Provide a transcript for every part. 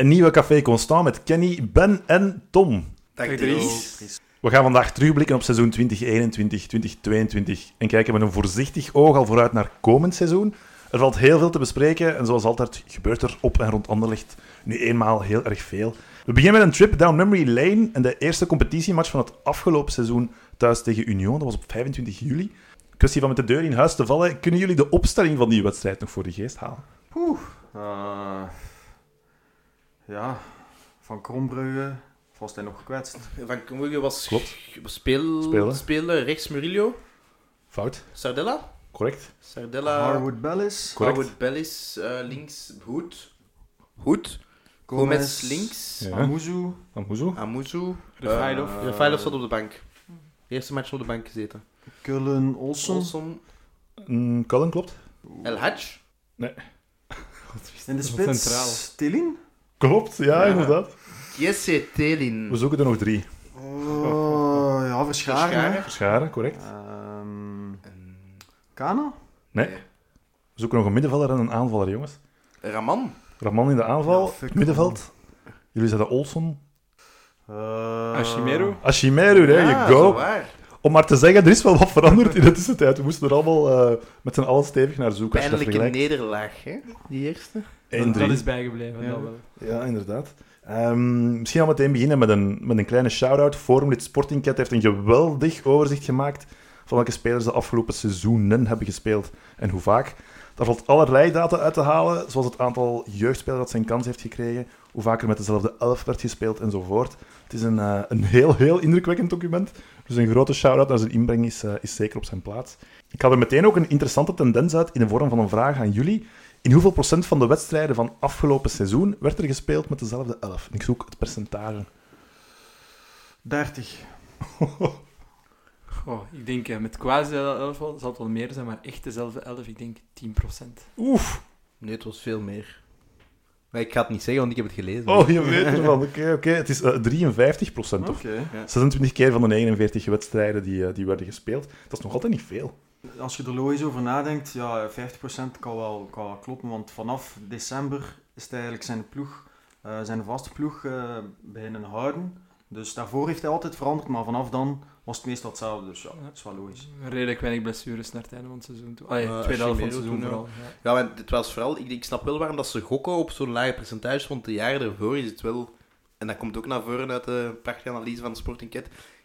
een nieuwe Café Constant met Kenny, Ben en Tom. Dag Dries. We gaan vandaag terugblikken op seizoen 2021, 2022 en kijken met een voorzichtig oog al vooruit naar komend seizoen. Er valt heel veel te bespreken en zoals altijd gebeurt er op en rond Anderlecht nu eenmaal heel erg veel. We beginnen met een trip down memory lane en de eerste competitiematch van het afgelopen seizoen thuis tegen Union. Dat was op 25 juli. Kwestie van met de deur in huis te vallen. Kunnen jullie de opstelling van die wedstrijd nog voor de geest halen? Oeh. Uh, ja, Van Krombrugge was hij nog gekwetst. Van Krombrugge was Klopt. Speel, Spelen. spelen rechts Murillo. Fout. Sardella. Correct. Sardella. Harwood Bellis. Correct. Harwood Bellis uh, links. Hoed. Hoed. Gomez links. Ja. Amuzu. Amuzu. Amuzu. Refailov. Uh, Refailov zat op de bank. Eerste match op de bank gezeten. Cullen Olson. Olson. Mm, Cullen, klopt. El Hadj. In de spits. Tilin. Klopt, ja, Ja. inderdaad. Jesse Telin. We zoeken er nog drie. Oh, ja, Verscharen. hè. Verscharen. Verscharen, correct. Ehm, Kana? Nee. We zoeken nog een middenvelder en een aanvaller, jongens. Raman. Raman in de aanval, fuck, middenveld. Jullie zeiden Olson. Uh, Ashimeru. Ashimeru, there Ja, zo go. waar. Om maar te zeggen, er is wel wat veranderd in de tussentijd. We moesten er allemaal eh, met z'n allen stevig naar zoeken. Als je dat Pijnlijke vergelijkt. nederlaag, hè? Die eerste. 1-3. Dat is bijgebleven, Ja. dat wel. Ja, inderdaad. Ehm, misschien al meteen beginnen met een, met een kleine shout-out. Forumlid Sporting Cat heeft een geweldig overzicht gemaakt van welke spelers de afgelopen seizoenen hebben gespeeld en hoe vaak. Daar valt allerlei data uit te halen, zoals het aantal jeugdspelers dat zijn kans heeft gekregen, hoe vaak er met dezelfde elf werd gespeeld enzovoort. Het is een, eh, een heel, heel indrukwekkend document. Dus een grote shout-out naar zijn inbreng is, eh, is zeker op zijn plaats. Ik had er meteen ook een interessante tendens uit in de vorm van een vraag aan jullie. In hoeveel procent van de wedstrijden van afgelopen seizoen werd er gespeeld met dezelfde elf? En ik zoek het percentage. 30. Goh, ik denk eh, met quasi elf zal het wel meer zijn, maar echt dezelfde elf, ik denk 10%. Oef. Nee, het was veel meer. Maar ik ga het niet zeggen, want ik heb het gelezen. Oh, je weet ervan. Oké, oké. Het is eh, 53 procent. Oké. Of 26 keer van de 49 wedstrijden die, eh, die werden gespeeld. Dat is nog altijd niet veel. Als je er logisch over nadenkt, ja, 50% kan wel, kan wel kloppen, want vanaf december is het eigenlijk zijn ploeg, eh, zijn vaste ploeg eh beginnen houden. Dus daarvoor heeft hij altijd veranderd, maar vanaf dan was het meestal hetzelfde, dus ja, dat is wel logisch. Redelijk weinig blessures naar het einde van het seizoen toe. Allee, Eh, tweede helft van het seizoen vooral. Ja. Ja, maar het was vooral... Ik, ik snap wel waarom dat ze gokken op zo'n lage percentage, want de jaren ervoor is het wel... En dat komt ook naar voren uit de prachtige analyse van Sporting Cat.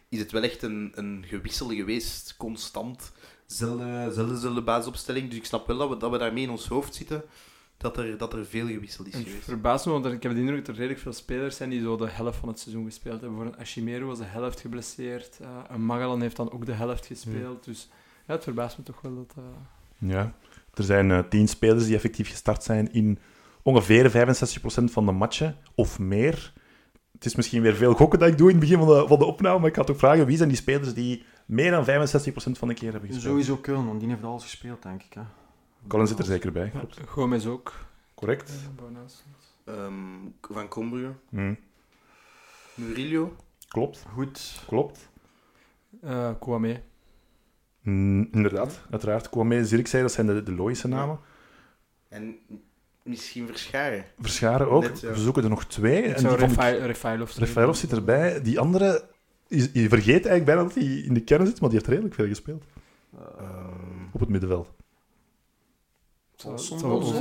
Is het wel echt een, een gewissel geweest, constant. Zelfde, basisopstelling. Dus ik snap wel dat we, dat we daarmee in ons hoofd zitten, dat er, dat er veel gewisseld is En het geweest. verbaast me, want ik heb de indruk dat er redelijk veel spelers zijn die zo de helft van het seizoen gespeeld hebben. Voor een Ashimeru was de helft geblesseerd. eh, een Magalan heeft dan ook de helft gespeeld. Dus ja, het verbaast me toch wel dat... eh, Ja. Er zijn eh 10 spelers die effectief gestart zijn in ongeveer 65% van de matchen of meer. Het is misschien weer veel gokken dat ik doe in het begin van de, van de opname, maar ik had ook vragen wie zijn die spelers die meer dan 65% van de keer hebben gespeeld. Sowieso Kullen, want die heeft alles gespeeld, denk ik. Hè. Colin zit er zeker bij, ja, klopt. Gomez ook. Correct. Eh. Ehm, van Combrugge, Hm. Murillo. Klopt, Goed. klopt. Eh, Kwame. Mm, inderdaad, uiteraard. Kwame, Zirkzee, dat zijn de, de logische namen. En misschien Verscharen. Verscharen ook. Net, ja. We zoeken er nog twee. En die ik- Refailov. Rafaelov zit erbij. Die andere, is- je vergeet eigenlijk bijna dat hij in de kern zit, maar die heeft redelijk veel gespeeld Ehm, op het middenveld.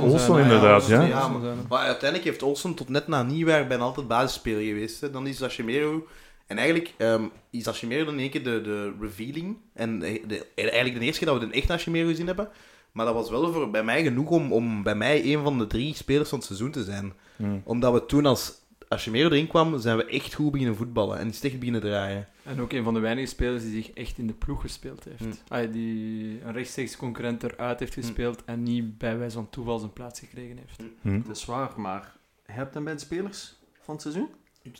Olsen inderdaad, ja. Maar uiteindelijk heeft Olsen tot net na nieuwjaar bijna altijd basisspeler geweest. Hè. Dan is Ashimeru... En eigenlijk ehm, is dan in één keer de, de revealing. En de, de- eigenlijk de eerste keer dat we een echt Ashimeru gezien hebben. Maar dat was wel voor bij mij genoeg om, om bij mij een van de drie spelers van het seizoen te zijn. Hm. Omdat we toen als Ashimeru erin kwam, zijn we echt goed beginnen voetballen. En is het echt beginnen draaien. En ook een van de weinige spelers die zich echt in de ploeg gespeeld heeft. Hmm. Ah, die een rechtstreeks concurrent eruit heeft gespeeld en niet bij wijze van toeval zijn plaats gekregen heeft. Hm. Het is waar, maar je hebt hem bij de spelers van het seizoen?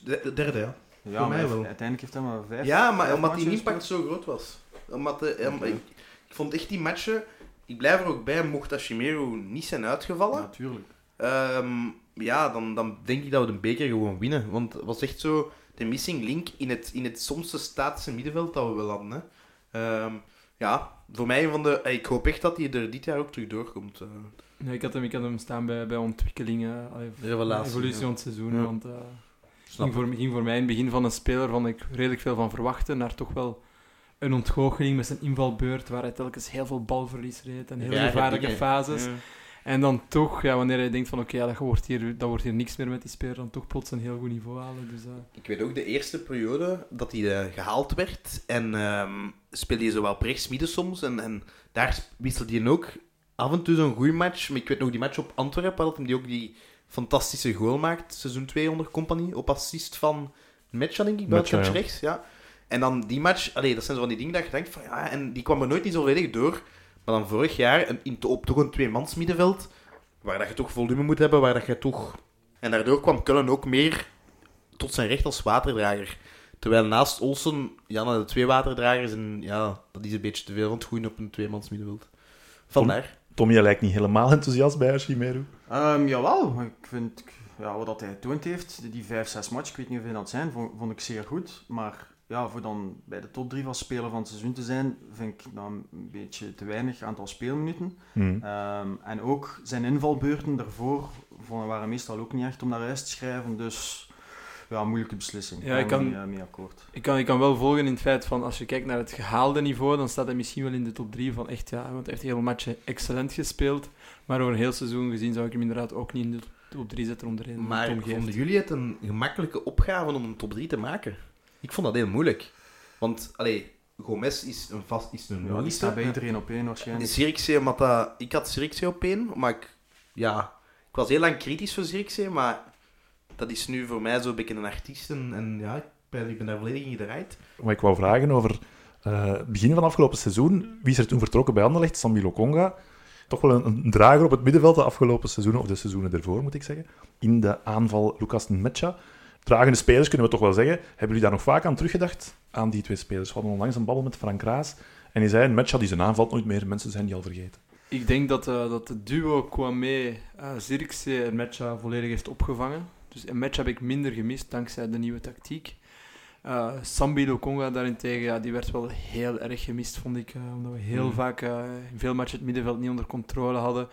De, de derde, ja. Ja, Voor mij maar wel. uiteindelijk heeft hij maar vijf. Ja, maar vijf omdat die impact gespeeld. zo groot was. Omdat de, Oké. ik, ik vond echt die matchen... Ik blijf er ook bij, mocht Ashimeru niet zijn uitgevallen... Natuurlijk. Ehm, ja, dan, dan denk ik dat we de beker gewoon winnen. Want het was echt zo de missing link in het, in het somste statische middenveld dat we wel hadden. Hè. Ehm, Ja, voor mij een van de... Ik hoop echt dat hij er dit jaar ook terug doorkomt. eh. Nee, ik, had hem, ik had hem staan bij, bij ontwikkelingen, Revelatie, evolutie ja. van het seizoen. Ja. Want eh ging, voor, ging voor mij in het begin van een speler van ik redelijk veel van verwachtte, naar toch wel een ontgoocheling met zijn invalbeurt, waar hij telkens heel veel balverlies reed en heel gevaarlijke fases. En dan toch, ja, wanneer je denkt van oké, ja, dat, wordt hier, dat wordt hier niks meer met die speler, dan toch plots een heel goed niveau halen. Dus, eh, Ik weet ook de eerste periode dat hij eh, gehaald werd. En ehm speelde hij zowel op rechts midden soms. En, en daar wisselde hij ook af en toe zo'n goede match. Maar ik weet nog die match op Antwerpen, dat hij die ook die fantastische goal maakt. Seizoen 2 onder Company. Op assist van Metja, denk ik, buitenkant Metja, ja. rechts. Ja. En dan die match, allee, dat zijn zo van die dingen dat je denkt van ja, en die kwam er nooit niet zo volledig door. Maar dan vorig jaar een, in, op toch een tweemans middenveld, waar dat je toch volume moet hebben, waar dat je toch... En daardoor kwam Cullen ook meer tot zijn recht als waterdrager. Terwijl naast Olsen, ja, naar de twee waterdragers, en ja, dat is een beetje te veel van het groeien op een tweemans middenveld. Vandaar. Tommy hij lijkt niet helemaal enthousiast bij Ashimeru. Ehm, jawel, ik vind ja, wat hij getoond heeft, die 5-6 match, ik weet niet hoeveel dat zijn, vond, vond ik zeer goed. Maar ja, voor dan bij de top 3 van speler van het seizoen te zijn, vind ik dan een beetje te weinig aantal speelminuten. Hm. Ehm, en ook zijn invalbeurten daarvoor waren meestal ook niet echt om naar huis te schrijven. Dus ja, moeilijke beslissing. Ja, ik ben kan- niet, eh, mee akkoord. ik, kan, ik kan wel volgen in het feit van, als je kijkt naar het gehaalde niveau, dan staat hij misschien wel in de top 3 van echt, ja, want hij heeft heel matchen excellent gespeeld. Maar over een heel seizoen gezien zou ik hem inderdaad ook niet in de top 3 zetten onder één Maar vonden jullie het een gemakkelijke opgave om een top 3 te maken? Ik vond dat heel moeilijk. Want, allee, Gomez is een vast is een Ja, die staat bij iedereen op één waarschijnlijk. Zirkzee, dat... Ik had Zirkzee op één, maar ik... Ja, ik was heel lang kritisch voor Zirkzee, maar dat is nu voor mij zo'n beetje een artiest. En, en ja, ik ben, ik ben daar volledig in gedraaid. Maar ik wou vragen over eh, het begin van het afgelopen seizoen. Wie is er toen vertrokken bij Anderlecht? Sambi Lokonga. Toch wel een, een drager op het middenveld de afgelopen seizoenen, of de seizoenen ervoor moet ik zeggen. In de aanval Lucas Metja. Dragende spelers kunnen we toch wel zeggen. Hebben jullie daar nog vaak aan teruggedacht? Aan die twee spelers. We hadden onlangs een babbel met Frank Raas. En die zei, Metja die zijn aanvalt nooit meer. Mensen zijn die al vergeten. Ik denk dat, eh, dat de duo Kwame, uh, Zirkzee en Metja volledig heeft opgevangen. Dus een match heb ik minder gemist dankzij de nieuwe tactiek. Eh Sambi Lokonga daarentegen, ja, die werd wel heel erg gemist, vond ik. eh, omdat we heel Mm. vaak eh, in veel matchen het middenveld niet onder controle hadden.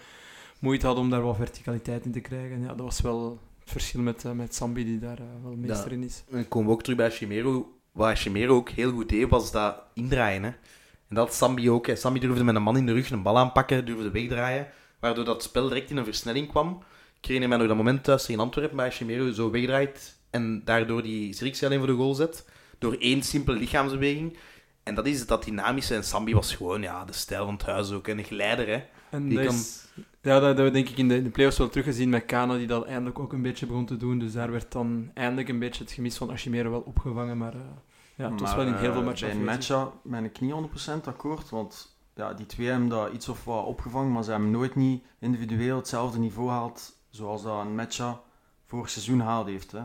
Moeite hadden om daar wat verticaliteit in te krijgen. En ja, dat was wel het verschil met, eh, met Sambi, die daar eh, wel meester Ja. in is. En dan komen we ook terug bij Chimero. Wat Chimero ook heel goed deed, was dat indraaien. Hè. En dat Sambi ook. Hè. Sambi durfde met een man in de rug een bal aanpakken, durfde wegdraaien. Waardoor dat spel direct in een versnelling kwam. Herinner mij nog dat moment thuis in Antwerpen, bij Chimero zo wegdraait. En daardoor die Zirkzee alleen voor de goal zet. Door één simpele lichaamsbeweging. En dat is dat dynamische. En Sambi was gewoon ja, de stijl van het huis ook. En een geleider, hè. En Die dat kan- is, ja, dat hebben we denk ik in de, in de playoffs wel teruggezien met Kano, die dat eindelijk ook een beetje begon te doen. Dus daar werd dan eindelijk een beetje het gemis van Ashimero wel opgevangen. Maar eh, ja, het was wel in heel eh, veel matchen Bij een afwezig. matcha ben ik niet 100% akkoord, want ja, die twee hebben dat iets of wat opgevangen, maar ze hebben nooit niet individueel hetzelfde niveau gehaald zoals dat een matcha vorig seizoen gehaald heeft. Hè.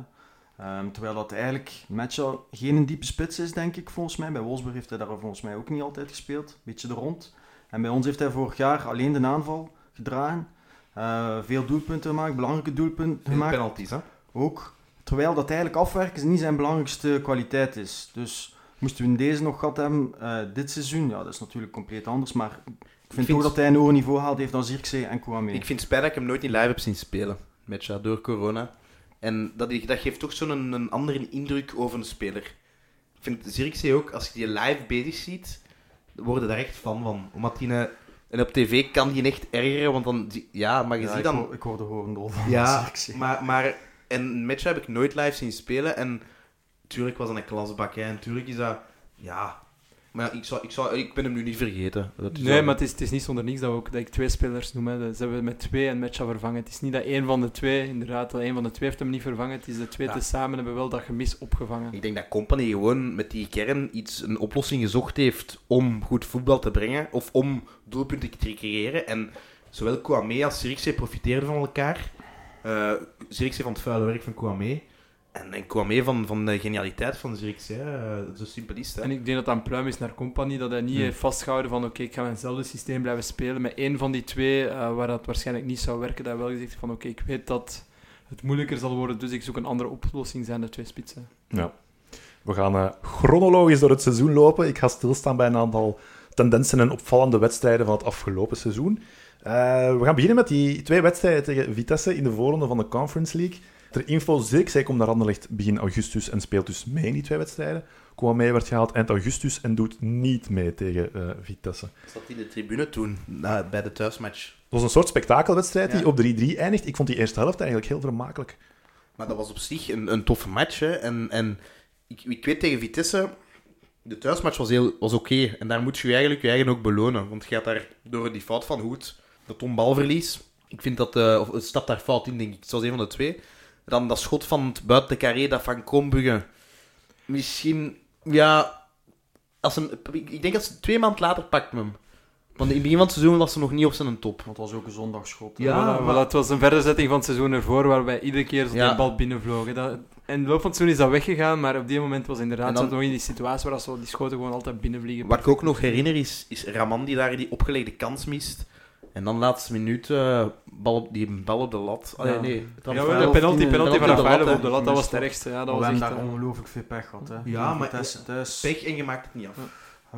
Ehm, terwijl dat eigenlijk matcha geen diepe spits is, denk ik, volgens mij. Bij Wolfsburg heeft hij daar volgens mij ook niet altijd gespeeld, beetje er rond. En bij ons heeft hij vorig jaar alleen de aanval gedragen. Eh, veel doelpunten gemaakt, belangrijke doelpunten Veel gemaakt penalties, hè. ook. Terwijl dat eigenlijk afwerken niet zijn belangrijkste kwaliteit is. Dus moesten we in deze nog gehad hebben, eh, dit seizoen, ja, dat is natuurlijk compleet anders. Maar ik vind, vind- toch dat hij een hoger niveau haalt heeft dan Zirkzee en Kouame. Ik vind het spijt dat ik hem nooit in live heb zien spelen. Met ja, door corona. En dat, dat geeft toch zo'n een, een andere indruk over een speler. Ik vind Zirkzee ook, als je die live bezig ziet, worden daar echt fan van. Omdat die... En op tv kan die echt ergeren, want dan... Ja, maar je Ja, ziet ik, dan... hoor, ik hoor de horendol van Ja, maar, maar en een match heb ik nooit live zien spelen. En tuurlijk was dat een klasbak. Hè. En tuurlijk is dat... Ja... Maar ja, ik, zou, ik, zou, ik ben hem nu niet vergeten. Dat is Nee, wel- maar het is, het is niet zonder niks dat, we ook, dat ik twee spelers noem. Hè. Ze hebben met twee en Metja vervangen. Het is niet dat één van de twee, inderdaad, dat één van de twee heeft hem niet vervangen. Het is de twee Ja. tezamen hebben wel dat gemis opgevangen. Ik denk dat Company gewoon met die kern iets, een oplossing gezocht heeft om goed voetbal te brengen. Of om doelpunten te creëren. En zowel Kouame als Zirkzee profiteerden van elkaar. Eh Zirkzee van het vuile werk van Kouame. En, en Kouame van, van de genialiteit van hè. Eh, zo simpel is. En ik denk dat dat een pluim is naar Company, dat hij niet Hmm. heeft vastgehouden van oké, ik ga mijnzelfde systeem blijven spelen. Met één van die twee, eh, waar dat waarschijnlijk niet zou werken, dat hij wel gezegd heeft van oké, ik weet dat het moeilijker zal worden, dus ik zoek een andere oplossing, zijn de twee spitsen. Ja. We gaan eh, chronologisch door het seizoen lopen. Ik ga stilstaan bij een aantal tendensen en opvallende wedstrijden van het afgelopen seizoen. Eh, we gaan beginnen met die twee wedstrijden tegen Vitesse in de voorronde van de Conference League. Ter info, Zirkzee komt naar Anderlecht begin augustus en speelt dus mee in die twee wedstrijden. Kwame werd gehaald eind augustus en doet niet mee tegen eh, Vitesse. Zat in de tribune toen, na, bij de thuismatch. Het was een soort spektakelwedstrijd Ja. die op 3-3 eindigt. Ik vond die eerste helft eigenlijk heel vermakelijk. Maar dat was op zich een, een toffe match. Hè. En, en ik, ik weet tegen Vitesse, de thuismatch was, heel- was oké. En daar moet je je eigenlijk je eigen ook belonen. Want je gaat daar door die fout van Hoed, dat Tom balverlies. Ik vind dat, eh, of het staat daar fout in, denk ik. Het was een van de twee. Dan dat schot van het buiten de carré, dat van Krombrugge. Misschien, ja... Als hem, ik denk dat ze twee maanden later pakt hem. Want in het begin van het seizoen was ze nog niet op zijn top. Want het was ook een zondagschot. Ja, Voilà, maar- voilà, het was een verderzetting van het seizoen ervoor, waarbij iedere keer zo Ja. die bal binnenvloog. hè. Dat, in de loop van het seizoen is dat weggegaan, maar op die moment was inderdaad dan- nog in die situatie waar zo die schoten gewoon altijd binnenvliegen. Wat ik ook nog herinner is, is Raman die daar die opgelegde kans mist. En dan laatste minuut eh, bal op, die bal op de lat. Allee, Ja. nee. Ja, de penalty, Penalty penalty van de Rafael lat, op de lat, dat was het ergste. Ja, Maar dat we was hebben echt, daar eh, ongelooflijk veel pech gehad. Hè. Ja, maar- Vitesse thuis. Pech en je maakt het niet af.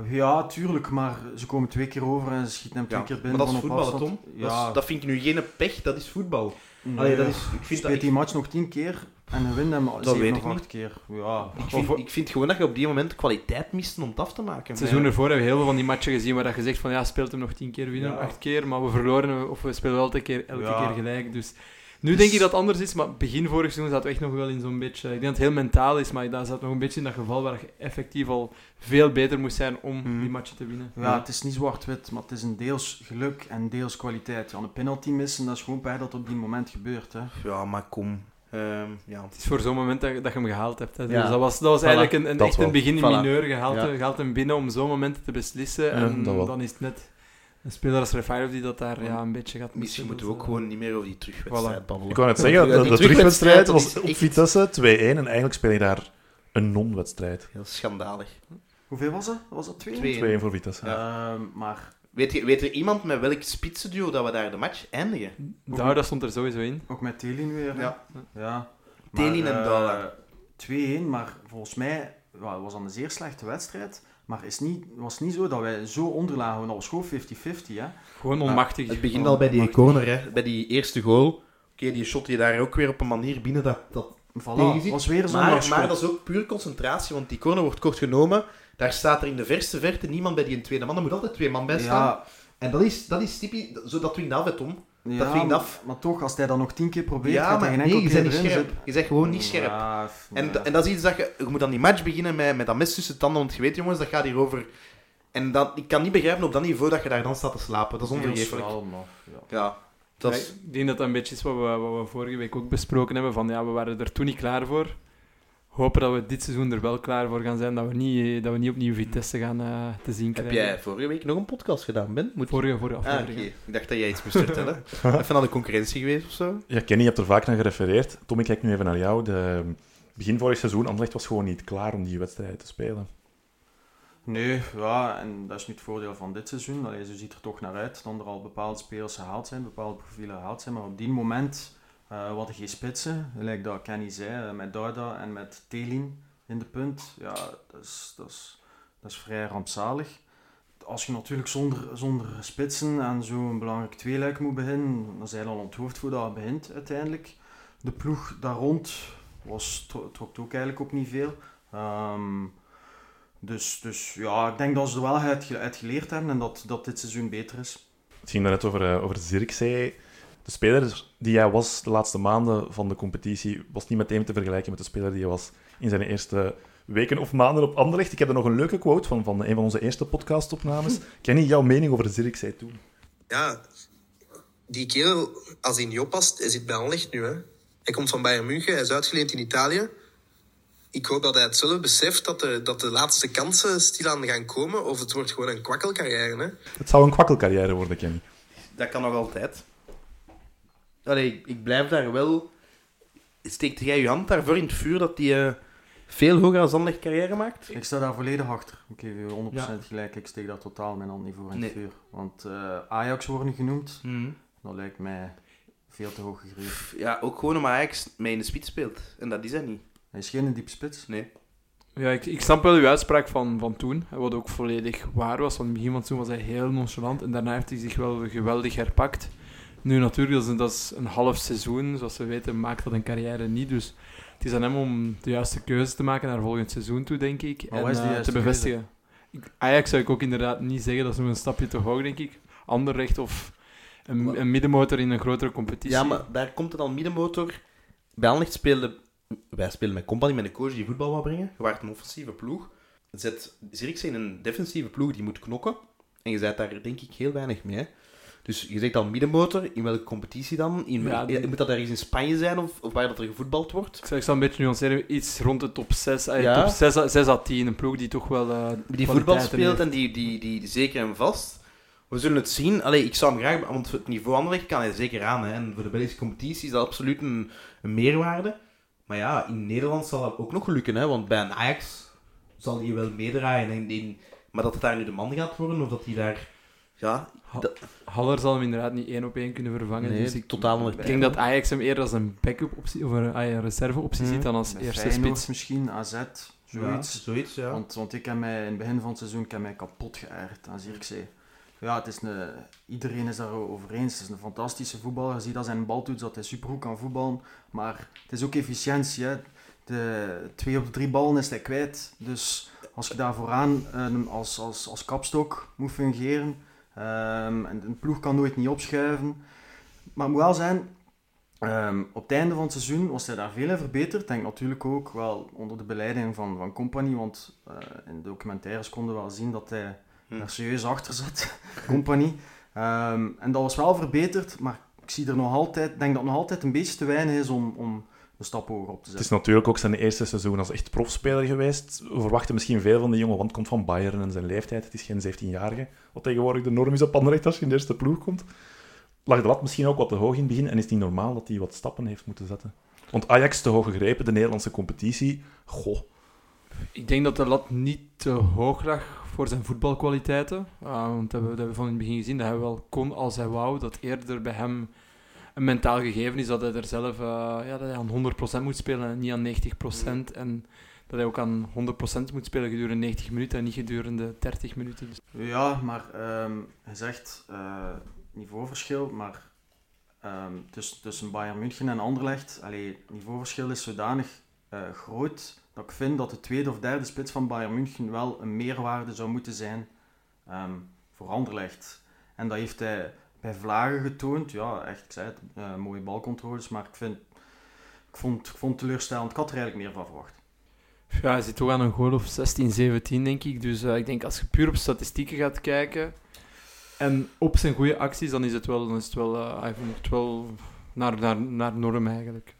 Ja, tuurlijk, maar ze komen twee keer over en ze schieten hem twee Ja, keer maar binnen dat is van op voetbal, afstand. Tom. Dat, Ja, is- dat vind ik nu geen pech, dat is voetbal. nee, Allee, dat is, ik vind dat, speelt die match nog tien keer en dan wint hem Dat zeven weet of ik niet. keer. Ja, ik, vind, ik vind gewoon dat je op die moment kwaliteit mist om het af te maken. Het seizoen ervoor hebben we heel veel van die matchen gezien waar dat je zegt van ja, speelt hem nog tien keer winnen, Ja. acht keer, maar we verloren of we spelen wel elke keer, elke Ja. keer gelijk. Dus nu denk ik dat het anders is, maar begin vorig seizoen zat we echt nog wel in zo'n beetje... Ik denk dat het heel mentaal is, maar daar zat nog een beetje in dat geval waar je effectief al veel beter moest zijn om Mhm. die matchen te winnen. Ja, het is niet zwart-wit, maar het is een deels geluk en deels kwaliteit. Ja, een penalty missen, dat is gewoon bij dat op die moment gebeurt. Hè. Ja, maar kom. Ehm, ja. Het is voor zo'n moment dat, je- dat je hem gehaald hebt. Hè. Dus Ja. dat was, dat was Voilà, eigenlijk een, een, dat echt wel. een begin in Voilà. mineur. Je haalt, Ja. je haalt hem binnen om zo'n moment te beslissen. Ja, en dan is het net een speler als Refailov die dat daar ja, een beetje gaat missen. Misschien moeten we ook eh, gewoon niet meer over die terugwedstrijd babbelen. Ik wou net zeggen, de, terugwedstrijd was op echt Vitesse 2-1 en eigenlijk speel je daar een non-wedstrijd. Heel schandalig. Hoeveel was dat? Was dat twee? 2-1. 2-1 voor Vitesse. Ehm, maar Weet, je, weet er iemand met welk spitsenduo dat we daar de match eindigen? Dat stond er sowieso in. ook met Telin weer. hè. Ja. ja. Telin en eh, Dala. 2-1, maar volgens mij ja, het was dat een zeer slechte wedstrijd. Maar het niet, was niet zo dat wij zo onderlagen. Dat was gewoon 50-50. Hè. Gewoon onmachtig. Het begint al bij die corner, hè. bij die eerste goal. Oké, die shot je daar ook weer op een manier binnen dat... dat Voilà, Tegenzien. was weer zo'n maar, maar dat is ook puur concentratie, want die corner wordt kort genomen. Daar staat er in de verste verte niemand bij die een tweede man. Er moet altijd twee man bij staan. Ja, En dat is, dat is typisch... Zo, dat dwingt af, hè, Tom. ja, dwingt maar- af. Maar toch, als hij dat nog tien keer probeert, ja, gaat hij geen nee, enkel je keer bent niet scherp. Je bent gewoon niet scherp. Ja, En, en dat is iets dat je... Je moet dan die match beginnen met, met dat mes tussen de tanden, want je weet, jongens, dat gaat hier over... En dat, ik kan niet begrijpen op dat niveau dat je daar dan staat te slapen. Dat is onvergeeflijk. ja. Ja, dat Ja, is... ik denk dat dat een beetje is wat we, wat we vorige week ook besproken hebben. Van ja, we waren er toen niet klaar voor. Hopen dat we dit seizoen er wel klaar voor gaan zijn. Dat we niet, dat we niet opnieuw Vitesse gaan eh, te zien Heb krijgen. jij vorige week nog een podcast gedaan, Ben? Moet... Vorige, vorige Ah, oké. aflevering. Ik dacht dat jij iets moest vertellen. Even naar de concurrentie geweest of zo? Ja, Kenny, je hebt er vaak naar gerefereerd. Tom, ik kijk nu even naar jou. De, begin vorig seizoen, Anderlecht was gewoon niet klaar om die wedstrijd te spelen. Nee, ja, en dat is nu het voordeel van dit seizoen. Allee, zo ziet er toch naar uit dat er al bepaalde spelers gehaald zijn, bepaalde profielen gehaald zijn. Maar op die moment uh, wat geen spitsen, gelijk dat Kenny zei, uh, met Darda en met Telin in de punt. Ja, dat is, dat is, dat is vrij rampzalig. Als je natuurlijk zonder, zonder spitsen en zo'n belangrijk tweeluik moet beginnen, dan zijn al onthoofd voordat het begint uiteindelijk. De ploeg daar rond was, trok ook eigenlijk ook niet veel. Um, dus, dus ja, ik denk dat ze er wel uit, geleerd hebben en dat, dat dit seizoen beter is. Het ging daarnet over, uh, over Zirkzee. De speler die hij was de laatste maanden van de competitie was niet meteen te vergelijken met de speler die hij was in zijn eerste weken of maanden op Anderlecht. Ik heb er nog een leuke quote van, van een van onze eerste podcastopnames. Kenny, jouw mening over Zirkzee toen? Ja, die kerel, als hij niet oppast, hij zit bij Anderlecht nu. Hè. Hij komt van Bayern München, hij is uitgeleend in Italië ik hoop dat hij het zelf beseft dat de, dat de laatste kansen stilaan gaan komen. Of het wordt gewoon een kwakkelcarrière. Hè? Het zou een kwakkelcarrière worden, Kenny. Dat kan nog altijd. Allee, ik blijf daar wel... Steekt jij je hand daarvoor in het vuur dat hij uh, veel hoger als Anderlecht carrière maakt? Ik sta daar volledig achter. Ik geef je 100% Ja. gelijk. Ik steek daar totaal mijn hand niet voor in Nee. het vuur. Want uh, Ajax worden genoemd, Mhm. dat lijkt mij veel te hoog gegrepen. Ja, ook gewoon omdat Ajax mee in de spits speelt. En dat is hij niet. Hij is geen diep spits. Nee. Ja, ik, ik snap wel uw uitspraak van, van toen, wat ook volledig waar was. Want in het begin van het seizoen was hij heel nonchalant en daarna heeft hij zich wel geweldig herpakt. Nu natuurlijk, dat is, een- dat is een half seizoen. Zoals we weten maakt dat een carrière niet. Dus het is aan hem om de juiste keuze te maken naar volgend seizoen toe, denk ik. En juiste te bevestigen. Ik- Ajax zou ik ook inderdaad niet zeggen, dat is nog een stapje te hoog, denk ik. Anderlecht of een, een middenmotor in een grotere competitie. Ja, maar daar komt het al middenmotor. Bij Anderlecht speelde... Wij spelen met Company, met een coach die voetbal wou brengen. Je waart een offensieve ploeg. Zet Zirkzee in een defensieve ploeg die moet knokken. En je zet daar denk ik heel weinig mee. Dus je zegt al middenmotor. In welke competitie dan? In, Ja, die- Moet dat ergens in Spanje zijn of, of waar dat er gevoetbald wordt? Ik zou, ik zou een beetje nuanceren, iets rond de top 6, eh, Ja. top 6, à- 6 à 10. Een ploeg die toch wel eh Die voetbal speelt heeft. en die, die, die, die zeker en vast. We zullen het zien. Allee, ik zou hem graag... Want het niveau Anderlecht kan hij zeker aan. Hè. En voor de Belgische competitie is dat absoluut een, een meerwaarde. Maar ja, in Nederland zal dat ook nog lukken. Hè. Want bij een Ajax zal hij wel meedraaien. En in, maar dat het daar nu de man gaat worden, of dat hij daar... Ja, dat- Haller zal hem inderdaad niet één op één kunnen vervangen. Nee, dus ik, totaal nog ik denk dat Ajax hem eerder als een backup optie of een, ah ja, een reserve optie Mhm. ziet dan als Bij eerste Feyenoord spits. misschien, AZ, zoiets. Ja, zoiets, ja. Want, want ik heb mij in het begin van het seizoen ik heb mij kapot geërgerd aan Zirkzee. Ja, het is een, iedereen is daarover eens. Het is een fantastische voetballer. Je ziet dat zijn bal doet, dat hij supergoed kan voetballen. Maar het is ook efficiëntie. Hè. De twee op de drie ballen is hij kwijt. Dus als je daar vooraan eh, als, als, als kapstok moet fungeren. Ehm, en een ploeg kan nooit niet opschuiven. Maar het moet wel zijn, Ehm, op het einde van het seizoen was hij daar veel in verbeterd. Denk natuurlijk ook wel onder de beleiding van, van Company, want eh, in de documentaires konden we wel zien dat hij Hm. daar serieus achter zat, Company. Ehm, en dat was wel verbeterd, maar ik zie er nog altijd, denk dat het nog altijd een beetje te weinig is om, om een stap hoger op te Het is zetten. natuurlijk ook zijn eerste seizoen als echt profspeler geweest. We verwachten misschien veel van die jongen, want het komt van Bayern en zijn leeftijd. Het is geen 17-jarige, wat tegenwoordig de norm is op Anderlecht als je in de eerste ploeg komt. Lag de lat misschien ook wat te hoog in het begin en is het niet normaal dat hij wat stappen heeft moeten zetten. Want Ajax te hoog gegrepen, de Nederlandse competitie. Goh, Ik denk dat de lat niet te hoog lag voor zijn voetbalkwaliteiten. Ah, want dat hebben, we- dat hebben we van in het begin gezien, dat hij wel kon als hij wou. Dat eerder bij hem een mentaal gegeven is dat hij er zelf eh, ja, dat hij aan 100% moet spelen en niet aan 90%. En dat hij ook aan 100% moet spelen gedurende 90 minuten en niet gedurende 30 minuten. Dus Ja, maar ehm je zegt eh, niveauverschil, maar ehm, tussen, tussen Bayern München en Anderlecht, allee, het niveauverschil is zodanig eh, groot dat ik vind dat de tweede of derde spits van Bayern München wel een meerwaarde zou moeten zijn ehm, voor Anderlecht. En dat heeft hij bij Vlagen getoond. Ja, echt, ik zei het, eh, mooie balcontroles, maar ik, vind, ik, vond, ik vond het teleurstellend. Ik had er eigenlijk meer van verwacht. ja, hij zit toch aan een goal of 16, 17 denk ik. Dus eh, ik denk als je puur op statistieken gaat kijken en op zijn goede acties, dan is het wel, dan is het wel, eh, hij het wel naar, naar, naar norm eigenlijk.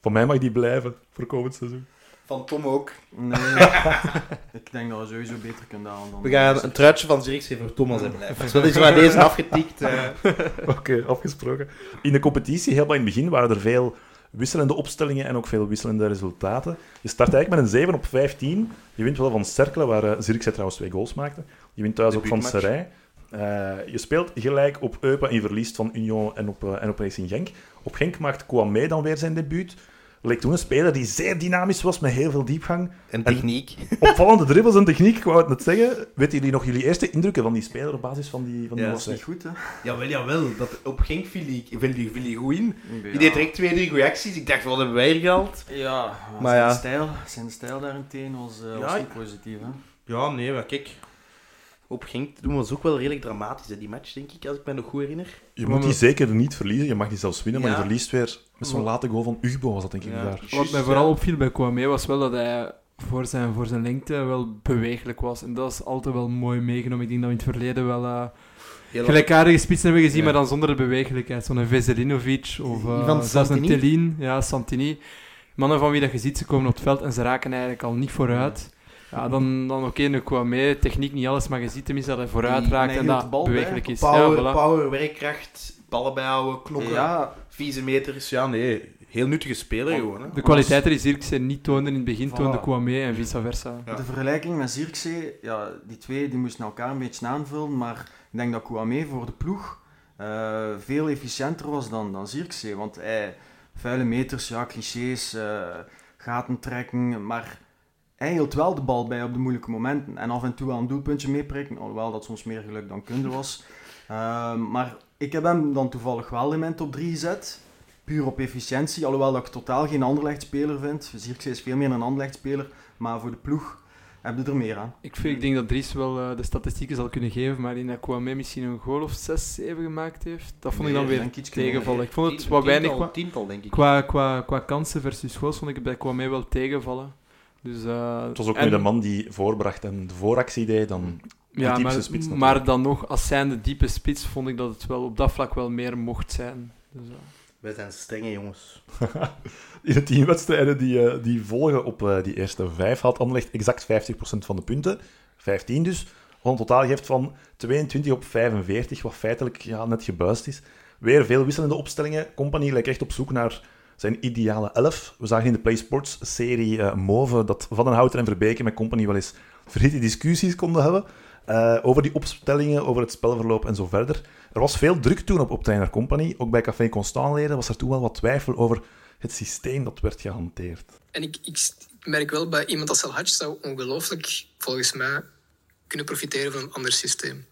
van mij mag die blijven voor komend seizoen. Van Tom ook. Nee, ik denk dat we sowieso beter kunnen halen dan... We gaan een truitje van Zirkzee voor Thomas hebben. Dus dat is waar deze afgetikt. eh. Oké, afgesproken. In de competitie, helemaal in het begin, waren er veel wisselende opstellingen en ook veel wisselende resultaten. Je start eigenlijk met een 7 op 15. Je wint wel van Cerkelen, waar uh, Zirkzee trouwens twee goals maakte. Je wint thuis ook van. Serij. Eh, je speelt gelijk op Eupen en je verliest van Union en op, en op Racing Genk. Op Genk maakt Kouamé dan weer zijn debuut. Leek toen een speler die zeer dynamisch was, met heel veel diepgang. En techniek. Opvallende dribbles en techniek, ik wou het net zeggen. Weten jullie nog jullie eerste indrukken van die speler op basis van die, van die Ja, Dat is wedstrijd? niet goed, hè? Jawel, jawel. Dat, op Genk viel hij, viel hij, viel hij goed in. Ja. Die deed direct twee, drie goede acties. Ik dacht, wat hebben wij hier gehaald? Ja, maar zijn, ja. Stijl, zijn stijl daarentegen was, eh, was niet positief. Hè? Ja, nee, maar kijk. Op Genk doen we ons ook wel redelijk dramatisch, hè, die match, denk ik, als ik me nog goed herinner. Je moet die zeker niet verliezen. Je mag die zelfs winnen, maar je verliest weer met zo'n late goal van Ugbo, was dat denk ik Ja. daar. Wat mij vooral ja. opviel bij Kwame was wel dat hij voor zijn, voor zijn lengte wel bewegelijk was. En dat is altijd wel mooi meegenomen. Ik denk dat we in het verleden wel eh, Heel gelijkaardige spitsen hebben gezien, Ja. maar dan zonder de bewegelijkheid. Zo'n Veselinovic of zelfs een. Telin, ja, Santini. Mannen van wie dat je ziet, ze komen op het veld en ze raken eigenlijk al niet vooruit. Ja, dan, dan oké, nu Kwame, techniek niet alles, maar je ziet tenminste dat hij vooruit Die- raakt en dat bal bij. bewegelijk is. Power, ja, voilà. power, werkkracht, ballen bijhouden, knokken, Ja, vieze meters. Ja, nee. Heel nuttige speler gewoon. Hè. De kwaliteiten die Zirkzee niet toonde in het begin, Voilà. toonde Kwame en vice versa. Ja. de vergelijking met Zirkzee, ja, die twee die moesten elkaar een beetje aanvullen, maar ik denk dat Kouame voor de ploeg eh, veel efficiënter was dan, dan Zirkzee. Want hij, vuile meters, ja, clichés, eh, gaten trekken, maar hij hield wel de bal bij op de moeilijke momenten. En af en toe wel een doelpuntje meeprikken, alhoewel dat soms meer geluk dan kunde was. Ehm, maar ik heb hem dan toevallig wel in mijn top 3 gezet. Puur op efficiëntie, alhoewel dat ik totaal geen Anderlecht-speler vind. Zierkzee is veel meer een Anderlecht-speler, maar voor de ploeg heb je er meer aan. Ik, vind, ik denk dat Dries wel eh, de statistieken zal kunnen geven, maar in dat Kwame misschien een goal of 6, 7 gemaakt heeft. Dat vond ik dan weer iets tegenvallen. Ik vond het wat weinig tiental- qua, Tiental, denk ik. qua, qua, qua kansen versus goals, vond ik het bij Kwame wel tegenvallen. Dus, eh, Het was ook en- nu de man die voorbracht en de vooractie deed. Dan... Ja, typische maar, spits natuurlijk. maar dan nog, als zijnde diepe spits, vond ik dat het wel op dat vlak wel meer mocht zijn. Dus, eh, Wij zijn strenge jongens. In de tien wedstrijden die, eh, die volgen op eh, die eerste vijf had Anderlecht exact 50% van de punten. 15 dus. Een totaal geeft van 22 op 45, wat feitelijk ja, net gebuist is. Weer veel wisselende opstellingen. Company lijkt echt op zoek naar zijn ideale elf. We zagen in de Play Sports serie eh Move dat Houten en Verbeke met Company wel eens verhitte discussies konden hebben. eh, over die opstellingen, over het spelverloop en zo verder. Er was veel druk toen op, op Trainer Company. Ook bij Café Constant was er toen wel wat twijfel over het systeem dat werd gehanteerd. En ik, ik merk wel bij iemand als El zou ongelooflijk, volgens mij, kunnen profiteren van een ander systeem.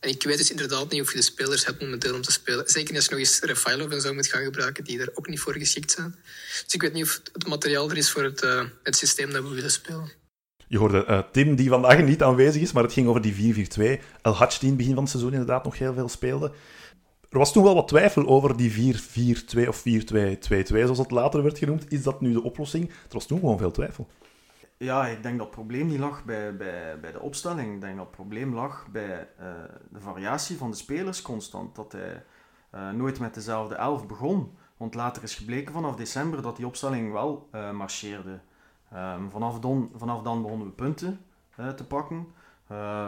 En ik weet dus inderdaad niet of je de spelers hebt momenteel om te spelen. Zeker als je nog eens Refailov en zo moet gaan gebruiken, die er ook niet voor geschikt zijn. Dus ik weet niet of het materiaal er is voor het, eh, het systeem dat we willen spelen. Je hoorde eh, Tim, die vandaag niet aanwezig is, maar het ging over die 4-4-2. El Hadj, die in het begin van het seizoen inderdaad nog heel veel speelde. Er was toen wel wat twijfel over die 4-4-2 of 4-2-2-2, zoals het later werd genoemd. Is dat nu de oplossing? Er was toen gewoon veel twijfel. Ja, ik denk dat het probleem niet lag bij, bij, bij de opstelling. Ik denk dat het probleem lag bij eh, de variatie van de spelers constant. Dat hij eh, nooit met dezelfde elf begon. Want later is gebleken vanaf december dat die opstelling wel eh, marcheerde. Ehm, vanaf, dan, vanaf dan begonnen we punten te pakken.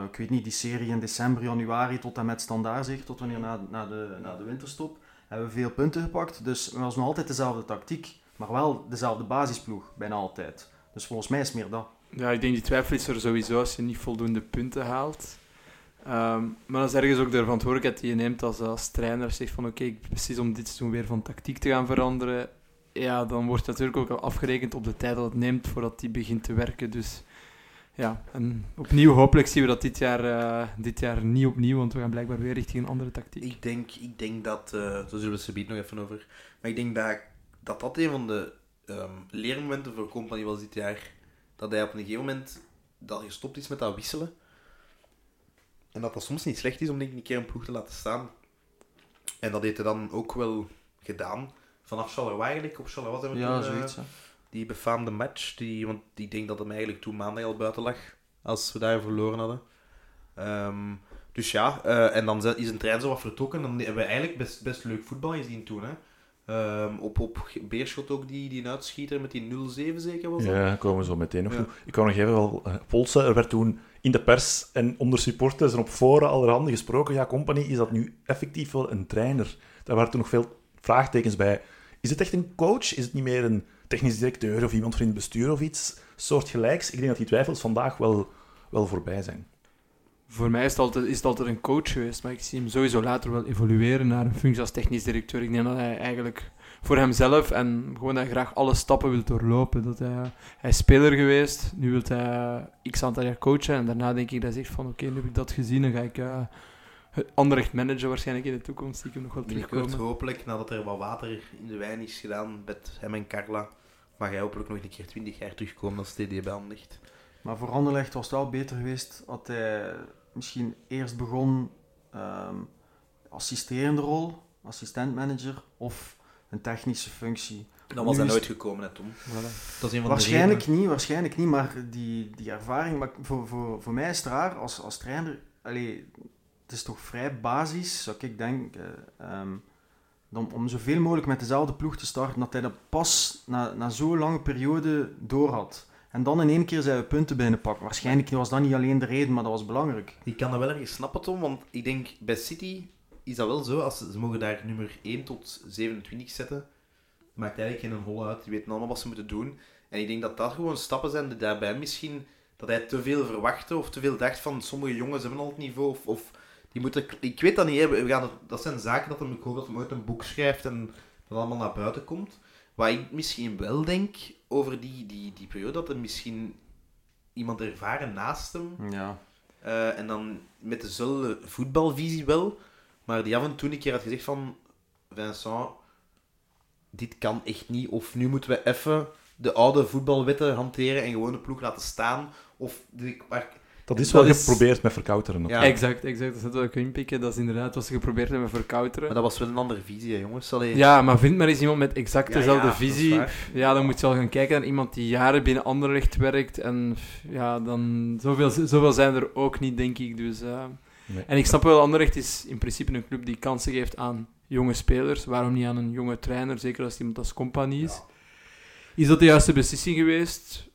Ik weet niet, die serie in december, januari tot en met standaard zeg, tot wanneer na, na, de, na de winterstop, hebben we veel punten gepakt. Dus het was nog altijd dezelfde tactiek, maar wel dezelfde basisploeg, bijna altijd. Dus volgens mij is het meer dat. ja, ik denk die twijfel is er sowieso als je niet voldoende punten haalt. Ehm, maar dat is ergens ook de verantwoordelijkheid die je neemt als, als trainer. Zegt van oké, ik precies om dit seizoen weer van tactiek te gaan veranderen. Ja, dan wordt natuurlijk ook al afgerekend op de tijd dat het neemt voordat die begint te werken. Dus ja, en opnieuw hopelijk zien we dat dit jaar, eh, dit jaar niet opnieuw, want we gaan blijkbaar weer richting een andere tactiek. Ik denk, ik denk dat, eh daar zullen we het nog even over, maar ik denk dat dat, dat een van de ehm, leermomenten voor Company was dit jaar. Dat hij op een gegeven moment dat gestopt is met dat wisselen. En dat dat soms niet slecht is om denk ik, een keer een ploeg te laten staan. En dat heeft hij dan ook wel gedaan. Vanaf Charleroi eigenlijk, op Charleroi zijn we Ja, toen, eh, zoiets. hè. die befaamde match, die, want ik denk dat hem eigenlijk toen maandag al buiten lag, als we daar verloren hadden. Ehm, dus ja, eh, en dan is een trein zo wat vertrokken. Dan hebben we eigenlijk best, best leuk voetbal gezien toen. Hè. Ehm, op, op Beerschot ook die, die uitschieter met die 0-7 zeker was dat? Ja, daar komen we zo meteen nog Ja. toe. Ik wou nog even wel eh, polsen. Er werd toen in de pers en onder supporters en op foren allerhande gesproken. Ja, Company, is dat nu effectief wel een trainer? Daar waren toen nog veel vraagtekens bij. Is het echt een coach? Is het niet meer een technisch directeur of iemand voor in het bestuur of iets soortgelijks? Ik denk dat die twijfels vandaag wel, wel voorbij zijn. Voor mij is het, altijd, is het altijd een coach geweest, maar ik zie hem sowieso later wel evolueren naar een functie als technisch directeur. Ik denk dat hij eigenlijk voor hemzelf en gewoon dat hij graag alle stappen wil doorlopen. Dat hij, hij is speler geweest, nu wil hij x aantal jaar coachen en daarna denk ik dat hij zegt van oké, nu heb ik dat gezien, dan ga ik uh, Anderlecht managen waarschijnlijk in de toekomst, zie ik hem nog wel terugkomen. hopelijk, nadat er wat water in de wijn is gedaan met hem en Carla, mag hij hopelijk nog een keer 20 jaar terugkomen als TD bij ligt. Maar voor Anderlecht was het wel beter geweest had hij misschien eerst begon ehm assisterende rol, assistentmanager of een technische functie. Dan was hij nooit gekomen, hè, Tom. Voilà. Dat is een van Waarschijnlijk de niet, waarschijnlijk niet, maar die, die ervaring, maar voor, voor, voor mij is het raar als, als trainer, allee, het is toch vrij basis, zou ik denken, ehm, dan, om zoveel mogelijk met dezelfde ploeg te starten, dat hij dat pas na, na zo'n lange periode door had. En dan in één keer zijn we punten binnenpakken. Waarschijnlijk was dat niet alleen de reden, maar dat was belangrijk. Ik kan dat wel ergens snappen, Tom, want ik denk bij City is dat wel zo. Als ze, mogen daar nummer 1 tot 27 zetten. Maakt eigenlijk geen hol uit. Die weten allemaal wat ze moeten doen. En ik denk dat dat gewoon stappen zijn die daarbij misschien dat hij te veel verwachtte of te veel dacht van sommige jongens hebben al het niveau of, of die moeten. Ik weet dat niet. We gaan dat zijn zaken dat hem, ik hoop dat ooit een boek schrijft en dat allemaal naar buiten komt. Wat ik misschien wel denk over die, die, die periode, dat hij misschien iemand ervaren naast hem. Ja. Eh, en dan met dezelfde voetbalvisie wel. Maar die af en toe een keer had gezegd van... Vincent, dit kan echt niet. Of nu moeten we even de oude voetbalwetten hanteren en gewoon de ploeg laten staan. Of... De, Dat is Dat wel is- geprobeerd met verkouteren. Ja. Exact, exact. Dat is wat ik inpikken. Dat is inderdaad wat ze geprobeerd hebben verkouteren. maar dat was wel een andere visie, hè, jongens. Allee, Ja, maar vind maar eens iemand met exact dezelfde ja, visie. Ja, dan moet je al gaan kijken naar iemand die jaren binnen Anderlecht werkt. En ja, dan... Zoveel, zoveel zijn er ook niet, denk ik. Dus, eh, Nee. En ik snap wel, Anderlecht is in principe een club die kansen geeft aan jonge spelers. Waarom niet aan een jonge trainer, zeker als iemand als compagnie is. Is dat de juiste beslissing geweest?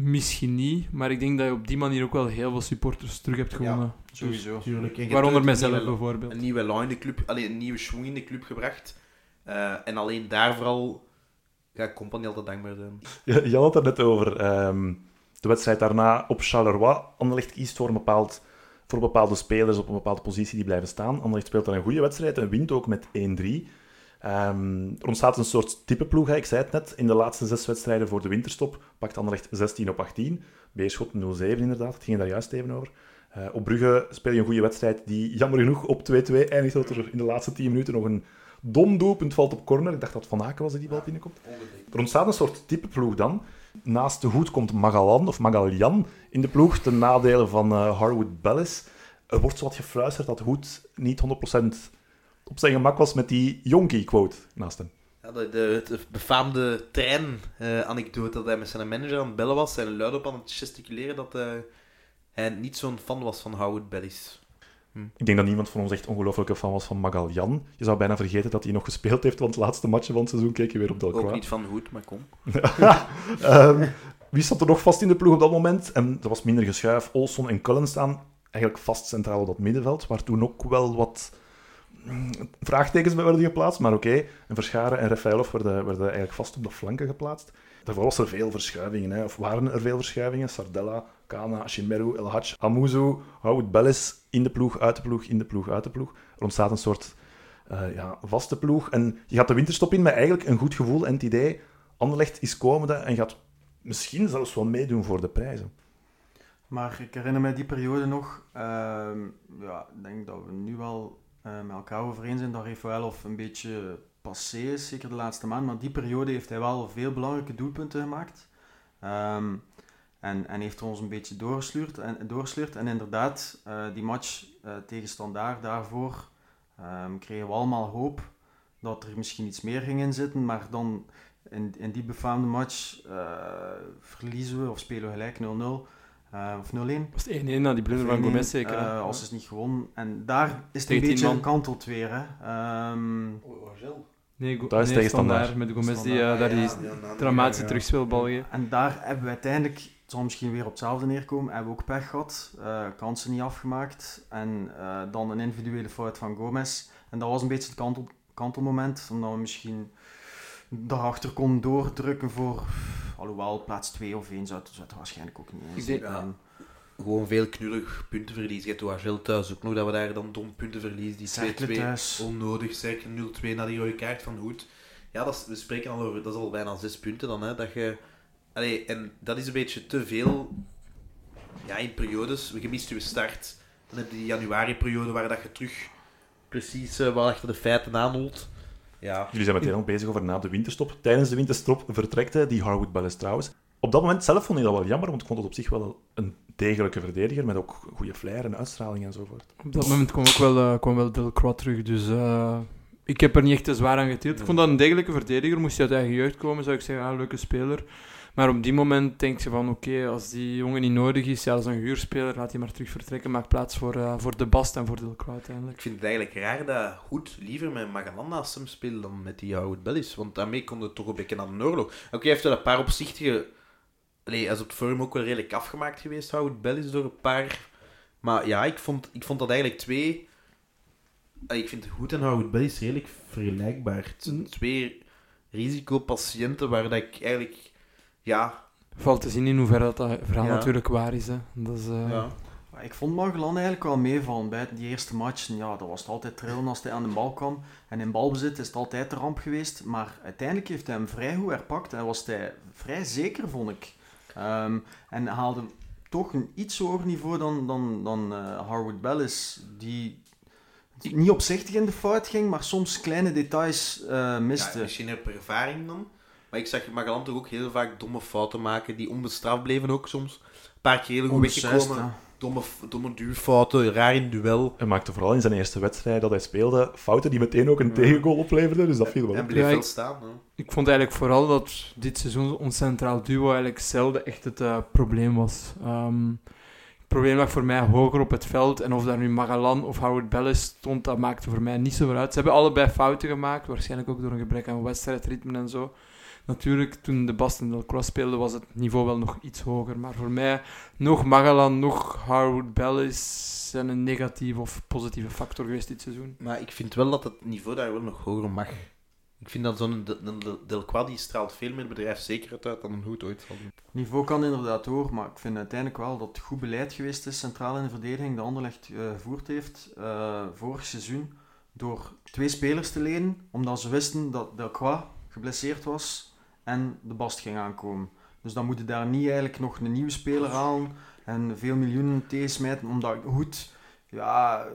Misschien niet, maar ik denk dat je op die manier ook wel heel veel supporters terug hebt gewonnen. Sowieso. Tuurlijk. En je hebt Waaronder mijzelf nieuwe- bijvoorbeeld. Een nieuwe elan in de club, allee, een nieuwe schwung in de club gebracht. Eh, en alleen daar vooral ga Company altijd dankbaar zijn. Ja, Jan had het net over ehm, de wedstrijd daarna op Charleroi. Anderlecht kiest voor, een bepaald, voor bepaalde spelers op een bepaalde positie die blijven staan. Anderlecht speelt dan een goede wedstrijd en wint ook met 1-3. Ehm, er ontstaat een soort typeploeg, ik zei het net. In de laatste zes wedstrijden voor de winterstop pakt Anderlecht 16 op 18. Beerschot 0-7 inderdaad, het ging daar juist even over. Eh, op Brugge speel je een goede wedstrijd die jammer genoeg op 2-2 eindigt, dat er in de laatste 10 minuten nog een dom doelpunt valt op corner. Ik dacht dat Van Aken was die die bal binnenkomt. Er ontstaat een soort typeploeg dan. Naast de hoed komt Magalan, of Magaljan, in de ploeg, ten nadele van eh, Harwood Bellis. Er wordt zo wat gefluisterd dat Hoed niet 100% op zijn gemak was met die Jonkie-quote naast hem. Ja, de, de, de befaamde trein-anekdote dat hij met zijn manager aan het bellen was en luidop aan het gesticuleren dat eh, hij niet zo'n fan was van Howard Bellis. Ik denk dat niemand van ons echt ongelooflijke fan was van Magaljan. Je zou bijna vergeten dat hij nog gespeeld heeft, want het laatste match van het seizoen keek je weer op Ook Delcroix. niet van Hoed, maar kom. Ehm, wie zat er nog vast in de ploeg op dat moment? En er was minder geschuif. Olson en Cullen staan eigenlijk vast centraal op dat middenveld, waar toen ook wel wat vraagtekens bij werden geplaatst. Maar oké, en Verscharen en Rafaelov werden, werden eigenlijk vast op de flanken geplaatst. Daarvoor was er veel verschuivingen, hè. of waren er veel verschuivingen. Sardella, Kana, Shimeru, El Hadj, Amuzu, Howard in de ploeg, uit de ploeg, in de ploeg, uit de ploeg. Er ontstaat een soort eh, ja, vaste ploeg. En je gaat de winterstop in met eigenlijk een goed gevoel en het idee, Anderlecht is komende en gaat misschien zelfs wel meedoen voor de prijzen. Maar ik herinner me die periode nog. ehm, ja, ik denk dat we nu wel met elkaar over eens zijn dat Rafaelov een beetje passé zeker de laatste maand. Maar die periode heeft hij wel veel belangrijke doelpunten gemaakt. Ehm, en, en heeft ons een beetje doorgesleurd. En, doorgesleurd. en inderdaad, eh, die match eh, tegen Standaard daarvoor ehm, kregen we allemaal hoop dat er misschien iets meer ging in zitten. Maar dan in, in die befaamde match eh, verliezen we of spelen we gelijk 0-0. Eh, of 0-1. Was het 1-1 na die blunder van 1-1, Gomez zeker? hè? eh, als het niet gewonnen. En daar is het een beetje man. gekanteld weer. Hè. Ehm, Nee, Go- Dat is nee, tegen Standaard, Standaard. Met Gomez die eh, daar die dramatische ja. terugspeelbal geeft. en daar hebben we uiteindelijk, het zal misschien weer op hetzelfde neerkomen, hebben we ook pech gehad. eh, kansen niet afgemaakt. En eh, dan een individuele fout van Gomez. En dat was een beetje het kantel, kantelmoment. Omdat we misschien daarachter konden doordrukken voor... Alhoewel, plaats 2 of 1 zou het, zou het waarschijnlijk ook niet eens Ik denk- zijn. ja. Gewoon veel knullig puntenverlies. Je hebt Oagel thuis ook nog, dat we daar dan dom punten verliezen. Die Cercle 2-2 thuis. onnodig, zeker 0-2 na die rode kaart van Hoed. Ja, dat is, we spreken al over, dat is al bijna zes punten dan, hè, dat je... Allee, en dat is een beetje te veel ja, in periodes. Je mist je start. Dan heb je die januari-periode waar dat je terug precies uh, wel achter de feiten aanholt. Ja. Jullie zijn meteen al bezig over na de winterstop. Tijdens de winterstop vertrekt hij, die Harwood Bellis trouwens. Op dat moment zelf vond ik dat wel jammer, want ik vond het op zich wel een degelijke verdediger, met ook goede flair en uitstraling enzovoort. Op dat moment kwam ook wel, eh, kwam wel Delcroix terug, dus eh, ik heb er niet echt te zwaar aan getild. Ik vond dat een degelijke verdediger, moest hij uit eigen jeugd komen, zou ik zeggen, ah, leuke speler. Maar op die moment denk je van, oké, als die jongen niet nodig is, ja, is een huurspeler, laat hij maar terug vertrekken, maak plaats voor, eh, voor De Bast en voor Delcroix uiteindelijk. Ik vind het eigenlijk raar dat Hoed liever met Magalan naast hem speelt dan met die Howard Bellis. Want daarmee kon het toch een beetje aan de oorlog. Oké, hij heeft wel een paar opzichtige... Allee, hij is op het forum ook wel redelijk afgemaakt geweest, Howard Bellis, door een paar... Maar ja, ik vond, ik vond dat eigenlijk twee... Allee, ik vind Hoed en Howard Bellis redelijk vergelijkbaar. Het zijn twee risicopatiënten waar dat ik eigenlijk... Ja, Valt te zien in hoeverre dat, dat verhaal Ja. natuurlijk waar is. Hè. Dat is eh, ja. Maar Ik vond Magellan eigenlijk wel meevallen bij die eerste matchen. Ja, dat was het altijd trillen als hij aan de bal kwam. En in balbezit is het altijd de ramp geweest. Maar uiteindelijk heeft hij hem vrij goed herpakt. En was hij vrij zeker, vond ik. Ehm, en haalde toch een iets hoger niveau dan, dan, dan uh, Harwood Bellis, die niet opzichtig in de fout ging, maar soms kleine details uh, miste. Ja, misschien heb ervaring dan. Maar ik zag Magalan toch ook heel vaak domme fouten maken, die onbestraft bleven ook soms. Een paar keer heel goed weggekomen. Ja domme, domme duurfouten, raar in duel. Hij maakte vooral in zijn eerste wedstrijd dat hij speelde fouten die meteen ook een tegengoal opleverden, dus dat viel wel En bleef wel staan. Ik vond eigenlijk vooral dat dit seizoen ons centraal duo eigenlijk zelden echt het uh, probleem was. Um, het probleem lag voor mij hoger op het veld en of daar nu Magalan of Howard Bellis stond, dat maakte voor mij niet zoveel uit. Ze hebben allebei fouten gemaakt, waarschijnlijk ook door een gebrek aan wedstrijdritme en zo. Natuurlijk, toen de Boston Delcroix speelde, was het niveau wel nog iets hoger. Maar voor mij, nog Magalan, nog Harwood Bellis zijn een negatieve of positieve factor geweest dit seizoen. Maar ik vind wel dat het niveau daar wel nog hoger mag. Ik vind dat zo'n Delcroix die straalt veel meer bedrijfszekerheid uit dan een Hoed ooit zal doen. Niveau kan inderdaad hoor, maar ik vind uiteindelijk wel dat het goed beleid geweest is, centraal in de verdediging, dat Anderlecht uh, gevoerd heeft uh, vorig seizoen. Door twee spelers te lenen, omdat ze wisten dat Delcroix geblesseerd was en de Bast ging aankomen. Dus dan moet je daar niet eigenlijk nog een nieuwe speler halen en veel miljoenen smijten, omdat goed, ja,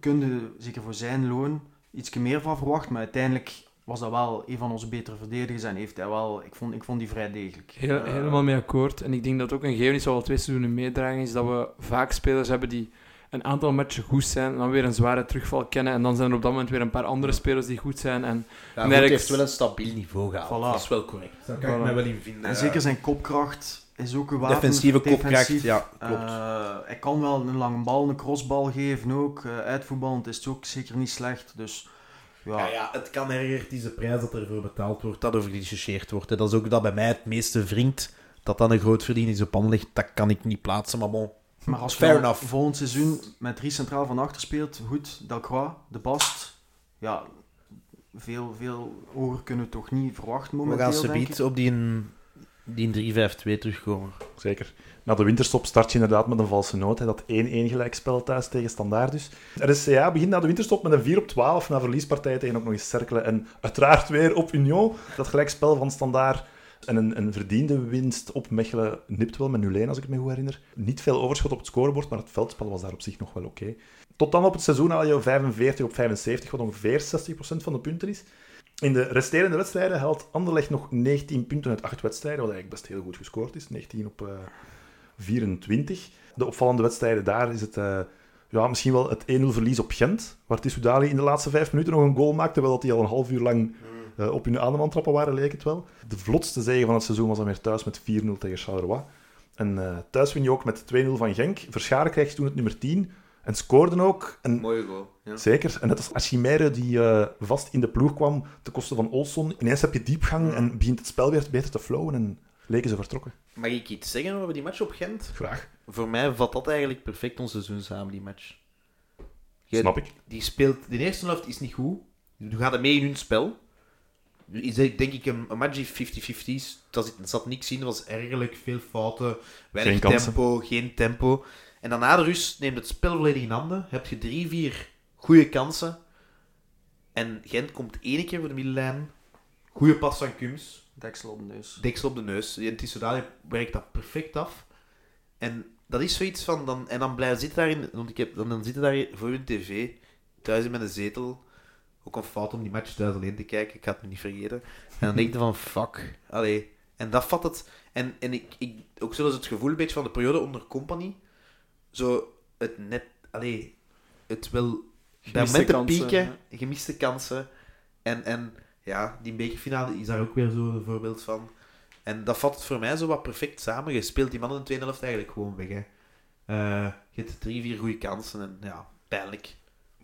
kun je zeker voor zijn loon iets meer van verwacht, maar uiteindelijk was dat wel een van onze betere verdedigers en heeft hij wel, ik vond, ik vond die vrij degelijk. Heel, helemaal mee akkoord. En ik denk dat ook een gegeven is, al twee seizoenen meedragen, is dat we vaak spelers hebben die een aantal matchen goed zijn, dan weer een zware terugval kennen. En dan zijn er op dat moment weer een paar andere spelers die goed zijn. En, ja, en heeft wel een stabiel niveau gehaald. Dat is wel correct. Daar kan ik mij wel in vinden. En zeker zijn kopkracht is ook een wapen. Defensieve kopkracht, ja, klopt. Uh, hij kan wel een lange bal, een crossbal geven ook. Uh, uitvoetballend is het ook zeker niet slecht. Dus, ja. ja. Ja, het kan erger, deze prijs dat ervoor betaald wordt, dat over gediscussieerd wordt. Dat is ook dat bij mij het meeste wringt. Dat dan een groot verdiening op pan ligt, dat kan ik niet plaatsen, maar bon. Maar als je volgend seizoen met drie centraal van achter speelt, goed, Delcroix, De Bast, ja, veel, veel hoger kunnen we toch niet verwachten momenteel, We gaan ze bieden op die, die 3-5-2 terugkomen. Zeker. Na de winterstop start je inderdaad met een valse noot. Hè, dat 1-1 gelijkspel thuis tegen Standaard dus. RSCA begint na de winterstop met een 4 op 12 na verliespartij tegen ook nog eens Cerkelen. En uiteraard weer op Union. Dat gelijkspel van Standaard en een, een verdiende winst op Mechelen nipt wel met 0 als ik me goed herinner. Niet veel overschot op het scorebord, maar het veldspel was daar op zich nog wel oké. Tot dan op het seizoen haal je 45 op 75, wat ongeveer 60% van de punten is. In de resterende wedstrijden haalt Anderlecht nog 19 punten uit 8 wedstrijden, wat eigenlijk best heel goed gescoord is. 19 op uh, eh, 24. De opvallende wedstrijden daar is het... Uh, ja, misschien wel het 1-0 verlies op Gent, waar Tissoudali in de laatste vijf minuten nog een goal maakte, terwijl hij al een half uur lang uh, op hun adem trappen waren, leek het wel. De vlotste zege van het seizoen was dan weer thuis met 4-0 tegen Charleroi. En uh, thuis win je ook met 2-0 van Genk. Verscharen krijgt toen het nummer 10 en scoorden ook. En, Mooie goal. Ja. Zeker. En net als Achimere, die uh, vast in de ploeg kwam ten koste van Olson. Ineens heb je diepgang en begint het spel weer beter te flowen en leken ze vertrokken. Mag ik iets zeggen over die match op Gent? Graag. Voor mij vat dat eigenlijk perfect ons seizoen samen, die match. Je, Snap ik. Die speelt... De eerste helft is niet goed. Je gaat mee in hun spel is denk ik een, een match die 50-50 is. Er zat niks in, er was ergelijk veel fouten, weinig geen tempo, geen tempo. En dan na de rust neemt het spel volledig in handen. Heb je drie, vier goede kansen. En Gent komt één keer voor de middenlijn. Goede pas van Kums. Deksel op de neus. Deksel op de neus. En Tissoudali werkt dat perfect af. En dat is zoiets van... Dan, en dan blijven zitten daarin... Want ik heb, dan, dan zitten daar voor hun tv, thuis in met zetel ook een fout om die match thuis alleen te kijken. Ik ga het me niet vergeten. En dan denk je van, fuck. Allee. En dat vat het. En, en ik, ik, ook zelfs het gevoel een beetje van de periode onder Company. Zo het net... Allee, het wel... Bij momenten pieken, gemiste kansen. En, en ja, die bekerfinale is daar ook weer zo een voorbeeld van. En dat vat het voor mij zo wat perfect samen. Je speelt die mannen in de tweede helft eigenlijk gewoon weg. Hè. Uh, je hebt drie, vier goede kansen en ja, pijnlijk.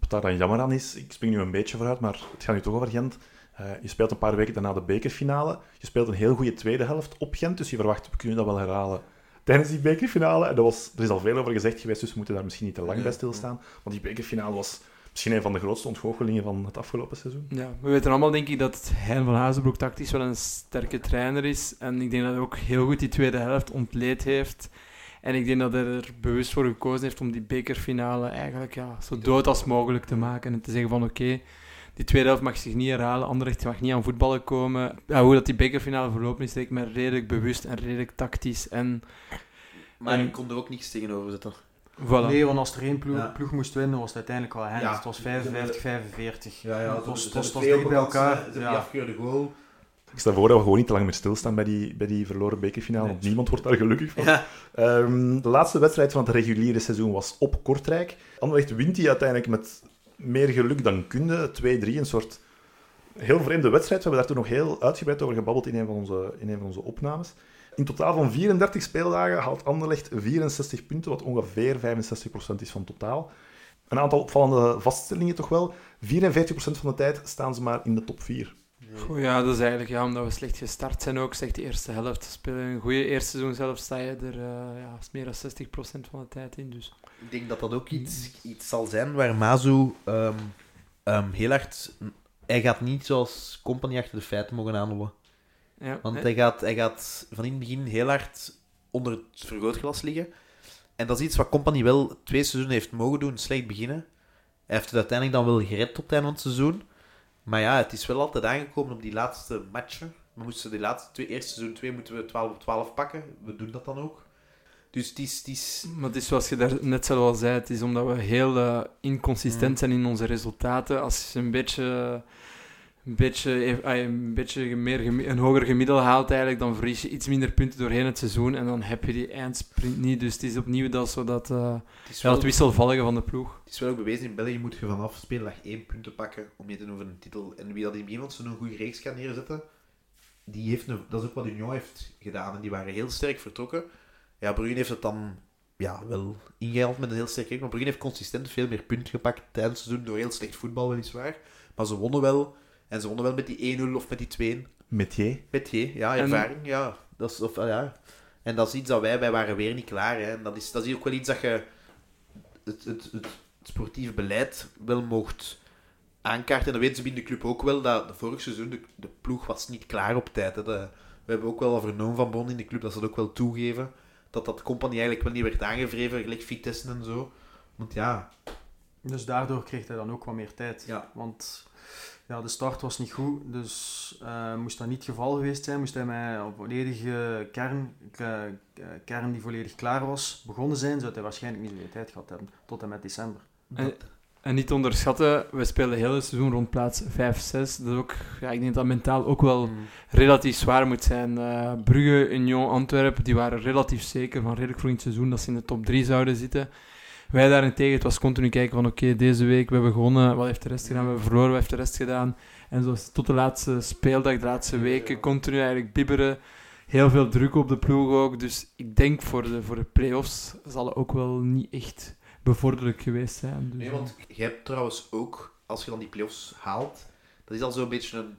Wat daar dan jammer aan is, ik spring nu een beetje vooruit, maar het gaat nu toch over Gent. Uh, je speelt een paar weken daarna de bekerfinale. Je speelt een heel goede tweede helft op Gent, dus je verwacht, we kunnen dat wel herhalen tijdens die bekerfinale. En dat was, er is al veel over gezegd geweest, dus we moeten daar misschien niet te lang bij stilstaan. Want die bekerfinale was misschien een van de grootste ontgoochelingen van het afgelopen seizoen. Ja, we weten allemaal denk ik dat Hein van Hazenbroek tactisch wel een sterke trainer is. En ik denk dat hij ook heel goed die tweede helft ontleed heeft. En ik denk dat hij er bewust voor gekozen heeft om die bekerfinale eigenlijk ja, zo dood als mogelijk te maken. En te zeggen van oké, die tweede helft mag zich niet herhalen, Anderlecht mag niet aan voetballen komen. Ja, hoe dat die bekerfinale verlopen is, denk ik me redelijk bewust en redelijk tactisch. En Maar En- je kon er ook niks tegenover zetten. Voilà. Nee, want als er één ploeg, Ja. ploeg moest winnen, was het uiteindelijk wel hen. Ja. het was 55, 45. Ja, ja, het was, het was, het was bij elkaar. Ja. die afgekeurde goal. Ik stel voor dat we gewoon niet te lang meer stilstaan bij die, bij die verloren bekerfinale, Nee. want niemand wordt daar gelukkig van. Ja. Ehm, de laatste wedstrijd van het reguliere seizoen was op Kortrijk. Anderlecht wint die uiteindelijk met meer geluk dan kunde. 2-3, een soort heel vreemde wedstrijd. We hebben daar toen nog heel uitgebreid over gebabbeld in een van onze, in een van onze opnames. In totaal van 34 speeldagen haalt Anderlecht 64 punten, wat ongeveer 65% is van totaal. Een aantal opvallende vaststellingen toch wel. 54% van de tijd staan ze maar in de top 4. Goh, ja, dat is eigenlijk ja, omdat we slecht gestart zijn ook. Zeg de eerste helft. Spelen een goede eerste seizoen zelf sta je er eh, ja, meer dan 60% van de tijd in. Dus. Ik denk dat dat ook iets, iets zal zijn waar Mazu ehm, ehm, heel hard... Hij gaat niet zoals Company achter de feiten mogen aanhouden. Ja, Want hè? hij gaat, hij gaat van in het begin heel hard onder het vergrootglas liggen. En dat is iets wat Company wel twee seizoenen heeft mogen doen, slecht beginnen. Hij heeft het uiteindelijk dan wel gered op het einde van het seizoen. Maar ja, het is wel altijd aangekomen op die laatste matchen. We moesten die laatste twee, eerste seizoen 2 moeten we 12 op 12 pakken. We doen dat dan ook. Dus het is... Het is Maar het is zoals je daar net zelf al zei, het is omdat we heel eh, inconsistent Mm. zijn in onze resultaten. Als je een beetje, een beetje, eh, een beetje meer, een hoger gemiddelde haalt, eigenlijk, dan verlies je iets minder punten doorheen het seizoen en dan heb je die eindsprint niet. Dus het is opnieuw dat, zo dat, eh, het is wel- het wisselvallige van de ploeg. Het is wel ook bewezen, in België moet je vanaf speeldag één punten pakken om je te doen voor een titel. En wie dat in begin van een goede reeks kan neerzetten, die heeft een, dat is ook wat Union heeft gedaan. En die waren heel sterk vertrokken. Ja, Brugge heeft het dan ja, wel ingehaald met een heel sterk reeks. Maar Brugge heeft consistent veel meer punten gepakt tijdens het seizoen door heel slecht voetbal weliswaar. Maar ze wonnen wel. En ze wonnen wel met die 1-0 of met die 2-1. Metier. Met G, ja, En- ervaring, ja. Dat is, of, ah, ja. En dat is iets dat wij, wij waren weer niet klaar. Hè. En dat is, dat is ook wel iets dat je het, het, sportief beleid wel mocht aankaarten. En dat weten ze binnen de club ook wel, dat de vorig seizoen de, de ploeg was niet klaar op tijd. Hè. De- we hebben ook wel al vernomen van Bon in de club, dat ze dat ook wel toegeven. Dat dat compagnie eigenlijk wel niet werd aangevreven, gelijk Vitesse en zo. Want ja, Dus daardoor kreeg hij dan ook wat meer tijd. Ja. Want ja, de start was niet goed, dus eh, moest dat niet het geval geweest zijn, moest hij met een volledige kern, eh, kern die volledig klaar was, begonnen zijn, zou hij waarschijnlijk niet zoveel tijd gehad hebben, tot en met december. En, en niet onderschatten, we spelen het hele seizoen rond plaats 5, 6. Dat is ook, ja, ik denk dat mentaal ook wel relatief zwaar moet zijn. Eh Brugge, Union, Antwerpen, die waren relatief zeker van redelijk vroeg in het seizoen dat ze in de top 3 zouden zitten. Wij daarentegen, het was continu kijken van oké, deze week we hebben gewonnen, wat heeft de rest gedaan? We hebben verloren, wat heeft de rest gedaan? En zo tot de laatste speeldag, de laatste weken, continu eigenlijk bibberen. Heel veel druk op de ploeg ook. Dus ik denk voor de, voor de play-offs zal het ook wel niet echt bevorderlijk geweest zijn. Dus, Nee, want je hebt trouwens ook, als je dan die play-offs haalt, dat is al zo'n beetje een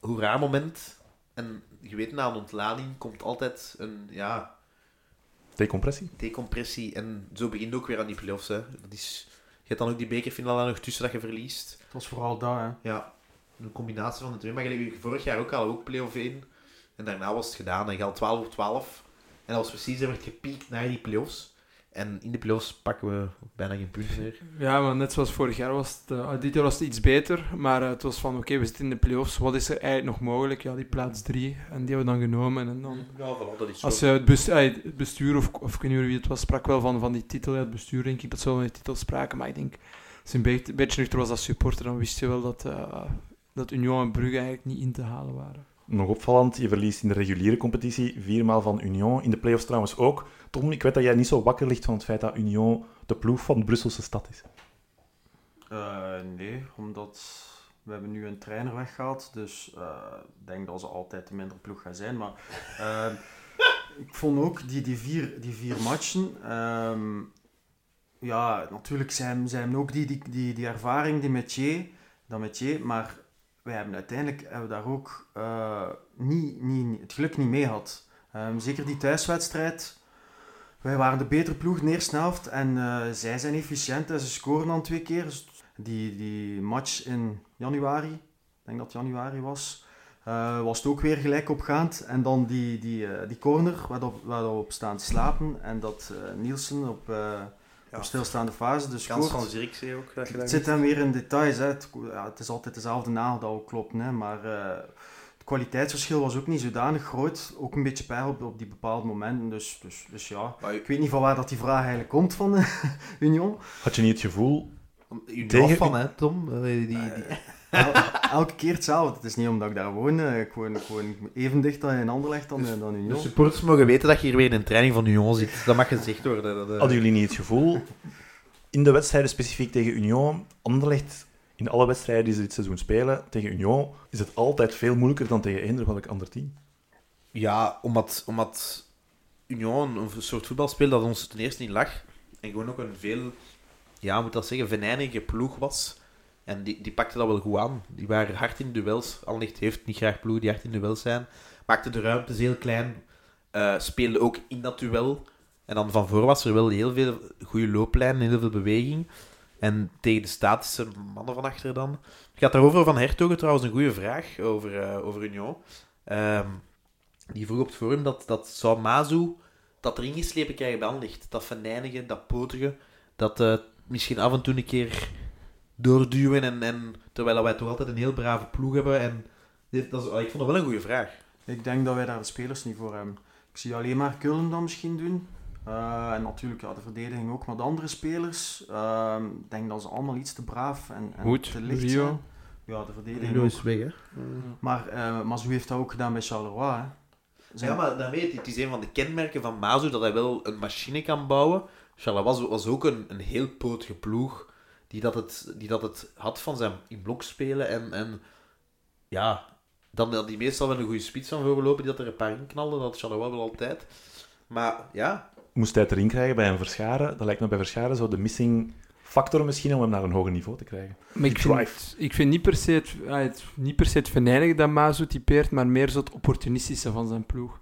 hoera moment. En je weet, na een ontlading komt altijd een ja, Decompressie. decompressie. En zo begint ook weer aan die play-offs. Hè. Dat is, je hebt dan ook die bekerfinale nog tussen dat je verliest. Het was vooral dat, hè. Ja, een combinatie van de twee. Maar gelijk, vorig jaar ook al, ook play-off 1. En daarna was het gedaan. En je had 12 op 12. En dat was precies, er werd gepiekt naar die play-offs. En in de play-offs pakken we bijna geen punten meer. Ja, maar net zoals vorig jaar was het... eh, dit jaar was het iets beter, maar eh, het was van, oké, we zitten in de play-offs, wat is er eigenlijk nog mogelijk? Ja, die plaats drie, en die hebben we dan genomen. En dan, Ja, voilà, dat is zo. als je het, bes- eh, het bestuur, of, of ik weet niet meer wie het was, sprak wel van, van die titel, ja, het bestuur denk ik, dat ze wel van die titel spraken, maar ik denk, als je een beetje, nuchter was als supporter, dan wist je wel dat, eh, dat Union en Brugge eigenlijk niet in te halen waren. Nog opvallend, je verliest in de reguliere competitie viermaal van Union. In de play-offs trouwens ook. Tom, ik weet dat jij niet zo wakker ligt van het feit dat Union de ploeg van de Brusselse stad is. Eh, nee, omdat we hebben nu een trainer weggehaald, dus eh, ik denk dat ze altijd de mindere ploeg gaan zijn. Maar eh, ik vond ook die, die, vier, die vier matchen, ehm, ja, natuurlijk zijn, zijn ook die, die, die, die ervaring, die metier, dat metier, maar wij hebben uiteindelijk hebben we daar ook eh, niet, niet, het geluk niet mee gehad. Ehm, zeker die thuiswedstrijd. Wij waren de betere ploeg in en eh, zij zijn efficiënt en ze scoren dan twee keer. Dus die, die match in januari, ik denk dat het januari was, eh, was het ook weer gelijk opgaand. En dan die, die, die corner waar, dat, waar dat we op staan slapen en dat Nielsen op, op stilstaande fase dus kans scoort. van Zirkzee ook. Dat je Het zit dan weer in details. Hè. Het, ja, het is altijd dezelfde nagel dat ook klopt. Hè. Maar eh, het kwaliteitsverschil was ook niet zodanig groot. Ook een beetje pijn op, op die bepaalde momenten. Dus, dus, dus ja, Maar ik weet niet van waar dat die vraag eigenlijk komt van Union. Had je niet het gevoel... Je Tegen- van, hè, Tom? Die, die, El- elke keer hetzelfde. Het is niet omdat ik daar woon. eh, Ik woon, ik woon even dicht dan in Anderlecht dan, eh, dan De Union. supporters mogen weten dat je hier weer in een training van Union zit. Dat mag gezegd worden. Dat, eh, Hadden jullie niet het gevoel, in de wedstrijden specifiek tegen Union, Anderlecht, in alle wedstrijden die ze dit seizoen spelen, tegen Union, is het altijd veel moeilijker dan tegen eender welk ander team? Ja, omdat, omdat Union een soort voetbal speelde dat ons ten eerste niet lag. En gewoon ook een veel, ja, moet dat zeggen, venijnige ploeg was. En die, die pakte dat wel goed aan. Die waren hard in duels. Anderlecht heeft niet graag ploegen die hard in duels zijn. Maakte de ruimtes heel klein. eh, speelde ook in dat duel. En dan van voor was er wel heel veel goede looplijnen, heel veel beweging. En tegen de statische mannen van achter dan. Het gaat daarover van Hertogen trouwens een goede vraag over, eh, over Union. Ehm, die vroeg op het forum dat, dat zou Mazu dat erin geslepen krijgen bij Anderlecht. Dat venijnige, dat potige. Dat eh, misschien af en toe een keer doorduwen. En, en, terwijl wij toch altijd een heel brave ploeg hebben. En dit, dat is, ik vond dat wel een goede vraag. Ik denk dat wij daar de spelers niet voor hebben. Ik zie alleen maar Kullen dan misschien doen. Eh, en natuurlijk ja, de verdediging ook. Maar de andere spelers, ehm, ik denk dat ze allemaal iets te braaf en, en Goed, te licht Rio. zijn. Ja, de verdediging ook. weg, hè? Maar uh, Mazou heeft dat ook gedaan bij Charleroi. Hè. Zijn- Ja, maar dan weet je, het is een van de kenmerken van Mazu dat hij wel een machine kan bouwen. Charleroi was, was ook een, een heel potige ploeg die dat, het, die dat het had van zijn in blok spelen. En, en ja, dan had hij meestal wel een goede spits van voorlopen die dat er een paar in knalde. Dat had wel altijd. Maar ja, Moest hij het erin krijgen bij een Verscharen? Dat lijkt me bij Verscharen zo de missing factor misschien om hem naar een hoger niveau te krijgen. Maar ik vind, ik vind niet per se het, ah, het, niet per se het venijnige dat Mazo typeert, maar meer zo het opportunistische van zijn ploeg.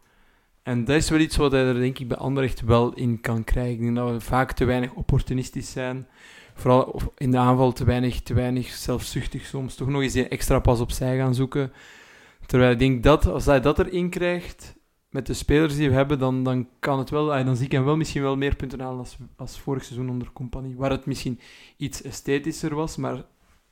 En dat is wel iets wat hij er denk ik bij Anderlecht wel in kan krijgen. Ik denk dat we vaak te weinig opportunistisch zijn. Vooral in de aanval te weinig, te weinig zelfzuchtig soms. Toch nog eens die extra pas opzij gaan zoeken. Terwijl ik denk dat als hij dat erin krijgt, met de spelers die we hebben, dan, dan kan het wel... Dan zie ik hem wel misschien wel meer punten halen als, als vorig seizoen onder Compagnie. Waar het misschien iets esthetischer was, maar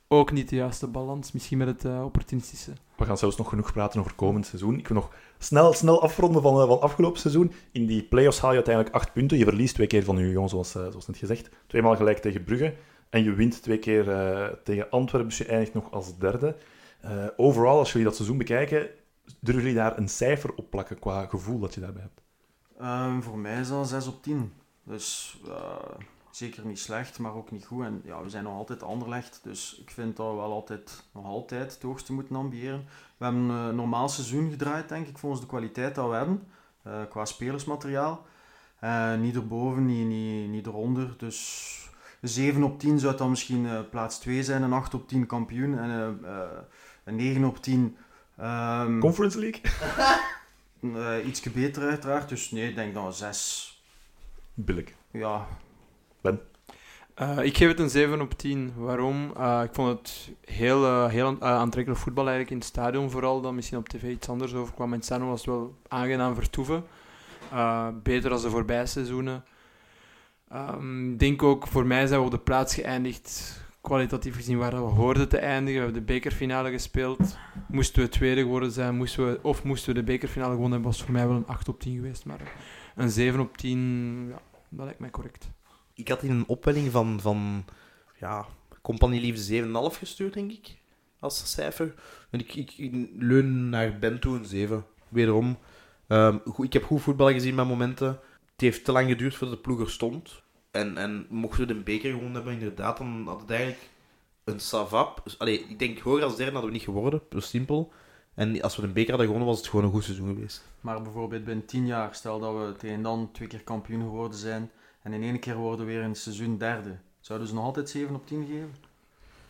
ook niet de juiste balans. Misschien met het eh, opportunistische. We gaan zelfs nog genoeg praten over komend seizoen. Ik wil nog snel, snel afronden van, eh, van afgelopen seizoen. In die play-offs haal je uiteindelijk acht punten. Je verliest twee keer van Union, zoals, eh, zoals net gezegd. Tweemaal gelijk tegen Brugge. En je wint twee keer eh, tegen Antwerpen, dus je eindigt nog als derde. Overal, als jullie dat seizoen bekijken, durven jullie daar een cijfer op plakken qua gevoel dat je daarbij hebt? Ehm, voor mij is dat 6 op 10. Dus zeker niet slecht, maar ook niet goed. En ja, we zijn nog altijd Anderlecht, dus ik vind dat we wel altijd, nog altijd het hoogste moeten ambiëren. We hebben een normaal seizoen gedraaid, denk ik, volgens de kwaliteit dat we hebben, eh, qua spelersmateriaal. Eh, niet erboven, niet, niet, niet eronder. Dus een 7 op 10 zou dan misschien eh, plaats 2 zijn, een 8 op 10 kampioen en eh, eh, een 9 op 10... ehm, Conference League? eh, ietsje beter uiteraard, dus nee, ik denk dat een 6 Billig. ja, Eh, ik geef het een 7 op 10. Waarom? Eh, ik vond het heel, eh, heel aan- aantrekkelijk voetbal eigenlijk in het stadion vooral. Dan misschien op tv iets anders overkwam. In het was wel aangenaam vertoeven. Beter dan de voorbije seizoenen. Ehm, Ik denk ook, voor mij zijn we op de plaats geëindigd. Kwalitatief gezien waar we hoorden te eindigen. We hebben de bekerfinale gespeeld. Moesten we tweede geworden zijn, moesten we, of moesten we de bekerfinale gewonnen hebben, was voor mij wel een 8 op 10 geweest. Maar een 7 op 10, ja, dat lijkt mij correct. Ik had in een opwelling van, van ja, Compagnie Liefde 7,5 gestuurd, denk ik. Als cijfer. En ik, ik, leun naar Ben toe een 7. Wederom. Ehm, goed, ik heb goed voetbal gezien bij momenten. Het heeft te lang geduurd voordat de ploeg er stond. En, en mochten we de beker gewonnen hebben, inderdaad, dan had het eigenlijk een savap. Dus, ik denk hoger als derde hadden we niet geworden. Zo simpel. En als we de beker hadden gewonnen, was het gewoon een goed seizoen geweest. Maar bijvoorbeeld binnen 10 jaar, stel dat we tegen dan twee keer kampioen geworden zijn en in één keer worden we weer in het seizoen derde. Zouden ze nog altijd 7 op 10 geven?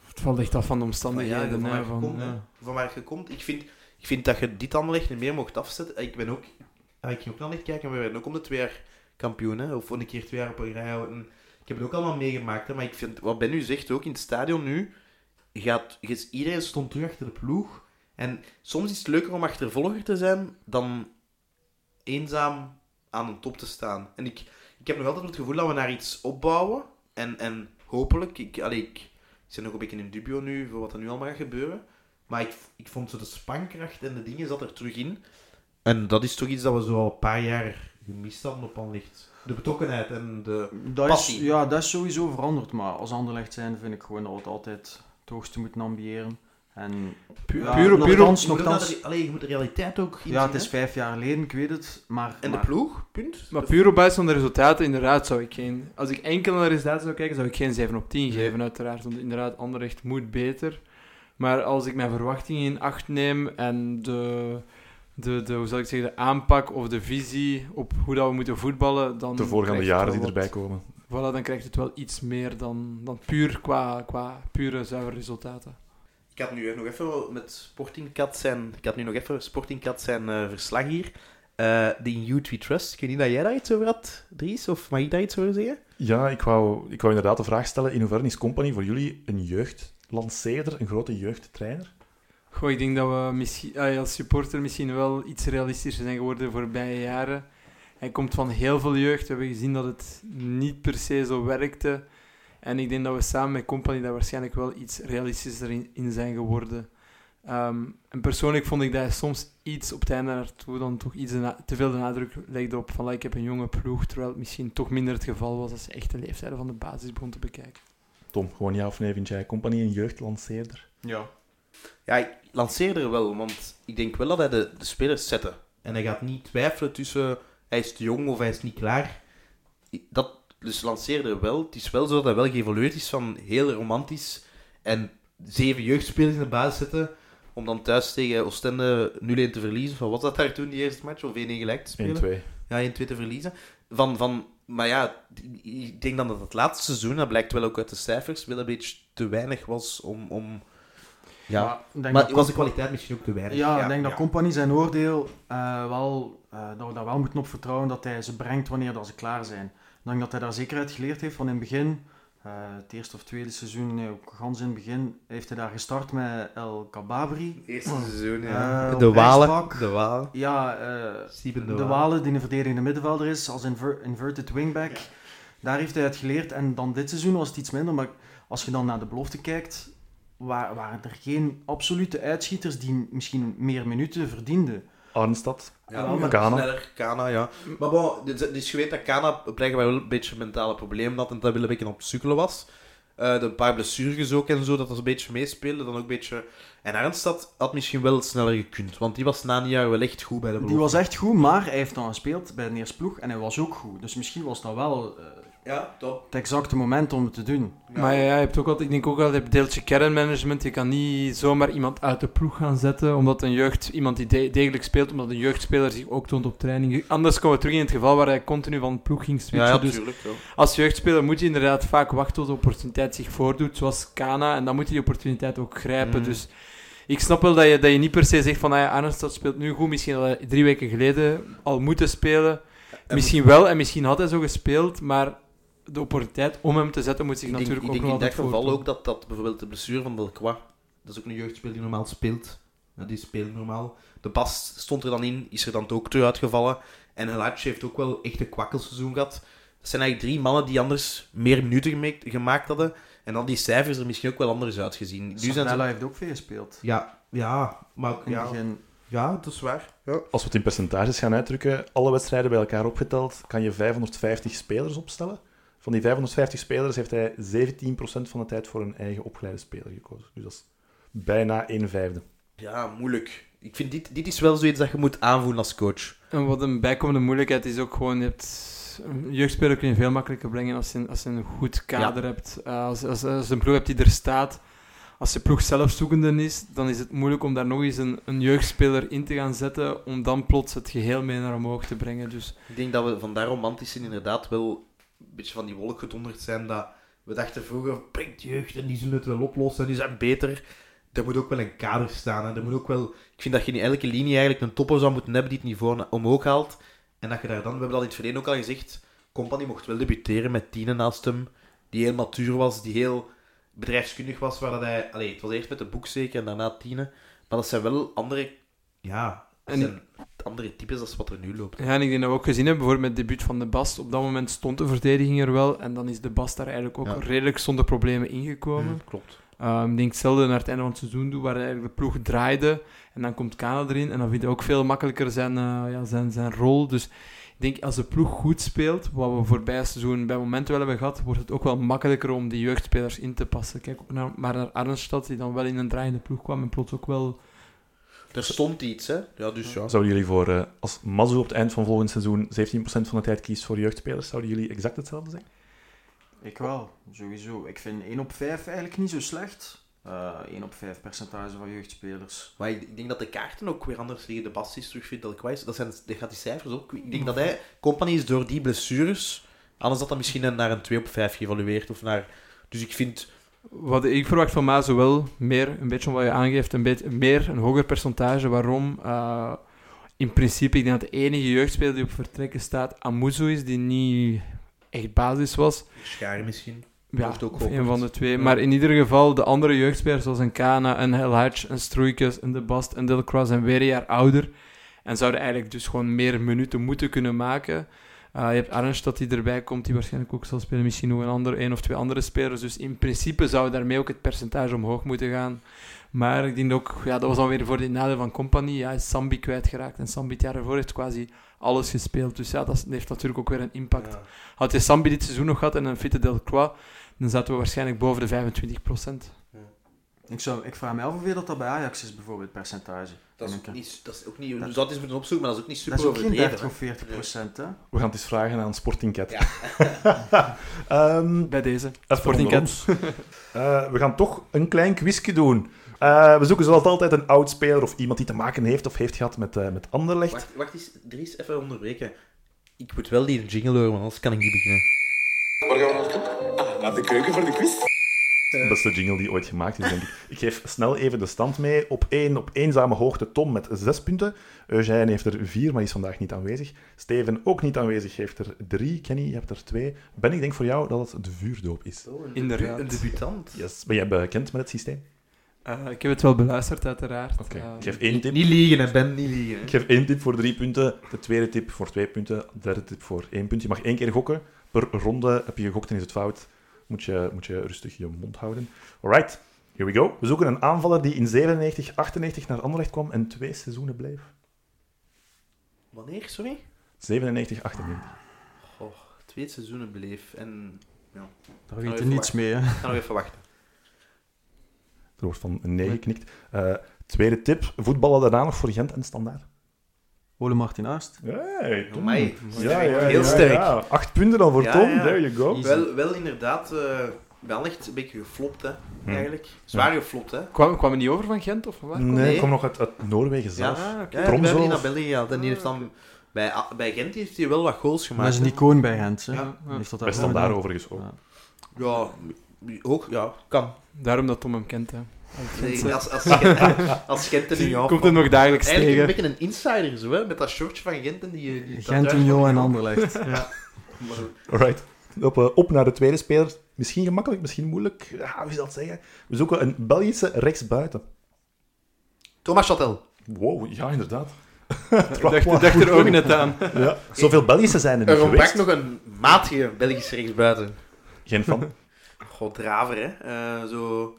Het valt echt af van de omstandigheden. van hè, waar je van, komt, hè. ja. Van waar je komt. Ik vind, ik vind dat je dit Anderlecht niet meer mocht afzetten. Ik ben ook... Ik ging ook naar Anderlecht kijken, maar we werden ook om de twee jaar kampioen. Hè? Of een keer twee jaar op een rij houden. Ik heb het ook allemaal meegemaakt. Hè? Maar ik vind, wat Ben nu zegt, ook in het stadion nu... Gaat, iedereen stond terug achter de ploeg. En soms is het leuker om achtervolger te zijn dan eenzaam aan de top te staan. En ik, ik heb nog altijd het gevoel dat we naar iets opbouwen. En, en hopelijk, ik, allee, ik, ik zit nog een beetje in dubio nu voor wat er nu allemaal gaat gebeuren. Maar ik, ik vond zo de spankracht en de dingen zat er terug in. En dat is toch iets dat we zo al een paar jaar gemist hadden op Anderlecht. De betrokkenheid en de... Dat is, Passie. ja, dat is sowieso veranderd. Maar als Anderlecht zijn vind ik gewoon dat we het altijd het hoogste moeten ambiëren. En Pu- Ja, puur nogthans- Je moet nogthans- de- allee, je moet de realiteit ook inzien, ja, het is vijf jaar geleden, ik weet het. Maar, En de maar- ploeg, punt. Maar puur op basis van de resultaten, inderdaad, zou ik geen... Als ik enkel naar de resultaten zou kijken, zou ik geen 7 op 10 geven, uiteraard. Want inderdaad, Anderlecht moet beter. Maar als ik mijn verwachtingen in acht neem en de, de, de, hoe zal ik zeggen, de aanpak of de visie op hoe dat we moeten voetballen, dan... De voorgaande jaren die erbij komen. Voilà, dan krijgt het wel iets meer dan, dan puur qua, qua pure zuivere resultaten. Ik had nu nog even met Sporting Cat zijn, ik had nu nog even Sporting Cat zijn eh, verslag hier. Eh de In You We Trust. Ik weet niet dat jij daar iets over had, Dries? Of mag ik daar iets over zeggen? Ja, ik wou, ik wou inderdaad de vraag stellen, in hoeverre is Company voor jullie een jeugdlanceerder, een grote jeugdtrainer? Goh, ik denk dat we misschien, ah, als supporter misschien wel iets realistischer zijn geworden de voorbije jaren. Hij komt van heel veel jeugd. We hebben gezien dat het niet per se zo werkte. En ik denk dat we samen met Company daar waarschijnlijk wel iets realistischer in, in zijn geworden. Ehm, en persoonlijk vond ik dat hij soms iets op het einde naartoe dan toch iets te veel de nadruk legde op van like, ik heb een jonge ploeg, terwijl het misschien toch minder het geval was als je echt de leeftijden van de basis begon te bekijken. Tom, gewoon ja of nee, vind jij Company een jeugdlanceerder? Ja. Ja, ik lanceer er wel, want ik denk wel dat hij de, de spelers zette. En hij gaat niet twijfelen tussen hij is te jong of hij is niet klaar. Dat, dus lanceer er wel. Het is wel zo dat hij wel geëvolueerd is van heel romantisch en zeven jeugdspelers in de basis zetten om dan thuis tegen Oostende 0-1 te verliezen. Van was dat daar toen die eerste match? Of 1-1 gelijk te spelen? 1-2. Ja, 1-2 te verliezen. Van, van, maar ja, ik denk dan dat het laatste seizoen, dat blijkt wel ook uit de cijfers, wel een beetje te weinig was om... om ja, Maar ik denk maar dat was de kwaliteit misschien ook te weinig? Ja, ik denk dat ja. Company zijn oordeel eh, wel, eh, dat we daar wel moeten op vertrouwen dat hij ze brengt wanneer dat ze klaar zijn. Ik denk dat hij daar zeker uit geleerd heeft van in het begin. eh, het eerste of tweede seizoen, nee, ook gans in het begin, heeft hij daar gestart met El Kababri. Eerste seizoen, ja. Eh, de Walen. De Walen. Ja, eh, Steven de, de, Walen, die een verdedigende middenvelder is, als inver- inverted wingback. Daar heeft hij uit geleerd. En dan dit seizoen was het iets minder. Maar als je dan naar de belofte kijkt, wa- waren er geen absolute uitschieters die misschien meer minuten verdienden. Arnstad, Ja, Kana. sneller. Kana, ja. Maar bon, dus, dus je weet dat Kana blijkbaar wel een beetje mentale problemen had en dat wel een beetje op het sukkelen was. Eh, de een paar blessures ook en zo, dat dat een beetje meespeelde. Dan ook een beetje... En Arnstad had misschien wel sneller gekund, want die was na een jaar wel echt goed bij de Die belofte. was echt goed, maar hij heeft dan gespeeld bij de eerste ploeg en hij was ook goed. Dus misschien was dat wel eh, Ja, top. het exacte moment om het te doen. Maar ja, je hebt ook altijd, ik denk ook altijd, je hebt deeltje kernmanagement. Je kan niet zomaar iemand uit de ploeg gaan zetten, omdat een jeugd, iemand die de- degelijk speelt, omdat een jeugdspeler zich ook toont op training. Anders komen we terug in het geval waar hij continu van ploeg ging switchen. ja, dus als jeugdspeler moet je inderdaad vaak wachten tot de opportuniteit zich voordoet, zoals Kana, en dan moet je die opportuniteit ook grijpen. Mm. Dus ik snap wel dat je, dat je niet per se zegt van, ah ja, Arnstad speelt nu goed, misschien had hij drie weken geleden al moeten spelen. En- Misschien wel, en misschien had hij zo gespeeld, maar de opportuniteit om hem te zetten moet zich Ik denk, natuurlijk ik ook denk nog in dat geval ook dat, dat bijvoorbeeld de blessure van Delcroix, dat is ook een jeugdspeler die normaal speelt. Ja, die speelt normaal. De Bas stond er dan in, is er dan ook terug uitgevallen. En Helac heeft ook wel echt een kwakkelseizoen gehad. Dat zijn eigenlijk drie mannen die anders meer minuten gemaakt, gemaakt hadden. En dan die cijfers er misschien ook wel anders uitgezien. Nu zijn ze... heeft ook veel gespeeld. Ja, ja, maar ja, begin. ja, dat is waar. Ja. Als we het in percentages gaan uitdrukken, alle wedstrijden bij elkaar opgeteld, kan je 550 spelers opstellen. Van die 550 spelers heeft hij 17% van de tijd voor een eigen opgeleide speler gekozen. Dus dat is bijna een vijfde. ja, moeilijk. Ik vind dit, dit is wel zoiets dat je moet aanvoelen als coach. En wat een bijkomende moeilijkheid is ook gewoon, je hebt... Een jeugdspeler kun je veel makkelijker brengen als je, een- als je een goed kader hebt. Eh, als, als, als je een ploeg hebt die er staat. Als je ploeg zelfzoekende is, dan is het moeilijk om daar nog eens een, een jeugdspeler in te gaan zetten, om dan plots het geheel mee naar omhoog te brengen. Dus Ik denk dat we van daar romantisch in inderdaad wel een beetje van die wolk gedonderd zijn. Dat we dachten vroeger, brengt jeugd en die zullen het wel oplossen en die zijn beter. Er moet ook wel een kader staan. Hè. Er moet ook wel, ik vind dat je in elke linie eigenlijk een topper zou moeten hebben die het niveau omhoog haalt. En dat je daar dan, we hebben dat in het verleden ook al gezegd, Company mocht wel debuteren met Tine naast hem. Die heel matuur was, die heel bedrijfskundig was. Waar dat hij, allee, het was eerst met de boek zeker en daarna Tine. Maar dat zijn wel andere, ja, En- zijn andere types als wat er nu loopt. Ja, en ik denk dat we ook gezien hebben, bijvoorbeeld met het debuut van de Bast. Op dat moment stond de verdediging er wel. En dan is de Bast daar eigenlijk ook Ja. redelijk zonder problemen ingekomen. Klopt. Ehm, ik denk hetzelfde naar het einde van het seizoen doen, waar eigenlijk de ploeg draaide. En dan komt Kana erin en dan vind hij ook veel makkelijker zijn, eh, ja, zijn, zijn rol. Dus ik denk als de ploeg goed speelt, wat we voorbij het seizoen bij momenten wel hebben gehad, wordt het ook wel makkelijker om die jeugdspelers in te passen. Kijk ook naar, maar naar Arnstad, die dan wel in een draaiende ploeg kwam en plots ook wel... Er stond iets, hè? Ja, dus ja. Zouden jullie voor, eh, als Mazu op het eind van volgend seizoen 17% van de tijd kiest voor jeugdspelers, zouden jullie exact hetzelfde zeggen? Ik wel, sowieso. Ik vind 1 op 5 eigenlijk niet zo slecht. Eh 1 op 5 percentage van jeugdspelers. Maar ik ik denk dat de kaarten ook weer anders liggen. De Bastis terugvindt dat kwijt. Dat, zijn, dat gaat die cijfers ook. Ik denk dat hij, Company is door die blessures, anders dat dat misschien naar een 2 op 5 geëvalueerd. Of naar, dus ik vind, Wat ik verwacht van Maas wel meer, een beetje wat je aangeeft, een beetje meer, een hoger percentage. Waarom? Eh, in principe, ik denk dat de enige jeugdspeler die op vertrekken staat, Amuzu is, die niet echt basis was. Schaar misschien. Ja, ook of een van de twee. Ja. Maar in ieder geval, de andere jeugdspelers, zoals een Kana, een El Hadj, een Stroeikens, een De Bast en Delcroix, zijn weer een jaar ouder. En zouden eigenlijk dus gewoon meer minuten moeten kunnen maken. Uh, je hebt Arnstad die erbij komt, die waarschijnlijk ook zal spelen. Misschien nog een, ander, een of twee andere spelers. Dus in principe zou daarmee ook het percentage omhoog moeten gaan. Maar ik denk ook, ja, dat was dan weer voor die nadeel van Compagnie. Ja, hij is Sambi kwijtgeraakt. En Sambi het jaar ervoor heeft quasi alles gespeeld. Dus ja, dat heeft natuurlijk ook weer een impact. Ja. Had je Sambi dit seizoen nog gehad en een fitte Delcroix, dan zaten we waarschijnlijk boven de 25 Ik, zou, ik vraag me af hoeveel dat, dat bij Ajax is, bijvoorbeeld, percentage. Dat is, ook niet, dat is ook niet... Dat- Dus dat is moeten opzoeken, maar dat is ook niet Dat super is ook geen 30 overdreven. of 40 procent, hè? We gaan het eens vragen aan Sporting Cat. Ja. Ehm, bij deze. even Sporting onder ons. Eh, we gaan toch een klein quizje doen. Eh, we zoeken zoals altijd een oud speler of iemand die te maken heeft of heeft gehad met, eh met Anderlecht. Wacht, wacht eens, Dries, even onderbreken. Ik moet wel die jingle horen, want anders kan ik niet beginnen. Waar gaan we naartoe? Ah, naar de keuken voor de quiz. De beste jingle die ooit gemaakt is, denk ik. Ik geef snel even de stand mee. Op één, op eenzame hoogte Tom met zes punten. Eugène heeft er vier, maar is vandaag niet aanwezig. Steven ook niet aanwezig, heeft er drie. Kenny, je hebt er twee. Ben, ik denk voor jou dat het de vuurdoop is. Oh, een Inderdaad. Een debutant. Yes. Ben jij bekend met het systeem? Eh, ik heb het wel beluisterd, uiteraard. Oké, Eh, ik geef één tip. Niet liegen, hè, Ben, niet liegen. Ik geef één tip voor drie punten, de tweede tip voor twee punten, de derde tip voor één punt. Je mag één keer gokken. Per ronde heb je gegokt en is het fout. Moet je, moet je rustig je mond houden. Alright, here we go. We zoeken een aanvaller die in 97, 98 naar Anderlecht kwam en twee seizoenen bleef. Wanneer, sorry? 97, 98. Goh, twee seizoenen beleef en... Ja, Daar weet je niets mee, hè? ik ga nog even wachten. Er wordt van nee geknikt. Eh, tweede tip, voetballen daarna nog voor Gent en Standaard. Ole Martin Aast. Hey, Tom. Amai, Ja, ja, heel ja, sterk. ja. Acht punten dan voor Ja, Tom, ja. there you go. Wel, wel inderdaad, eh wel echt een beetje geflopt, hè, Hm. eigenlijk. Zwaar geflopt, hè. Kwam, kwam hij niet over van Gent of van waar? kwam Nee, Nee. ik kom nog uit, uit Noorwegen Ja, zelf. ja, ja we hebben die naar België gehaald. En die heeft dan... Bij, bij Gent heeft hij wel wat goals Dat gemaakt. is een icoon bij Gent, hè? Ja. Heeft dat Bij daar Standaard gedaan. overigens ook. Ja. Ja, ook, ja, kan. Daarom dat Tom hem kent. Hè. Nee, als, als, Gent, als Gent Komt er nog dagelijks Eigenlijk een tegen. beetje een insider, zo, hè, met dat shortje van Gent en die... die Gent, Union en. Anderlecht. Ja. Alright. Op, eh, op naar de tweede speler. Misschien gemakkelijk, misschien moeilijk. Ja, hoe zal het zeggen? We zoeken een Belgische rechtsbuiten. Thomas Chatel. Wow, ja, inderdaad. Ik dacht, er ook net aan. Ja. Zoveel Belgische zijn er niet Er ontbrak nog een matige Belgische rechtsbuiten. Geen van. God, Draver, hè. Eh, zo...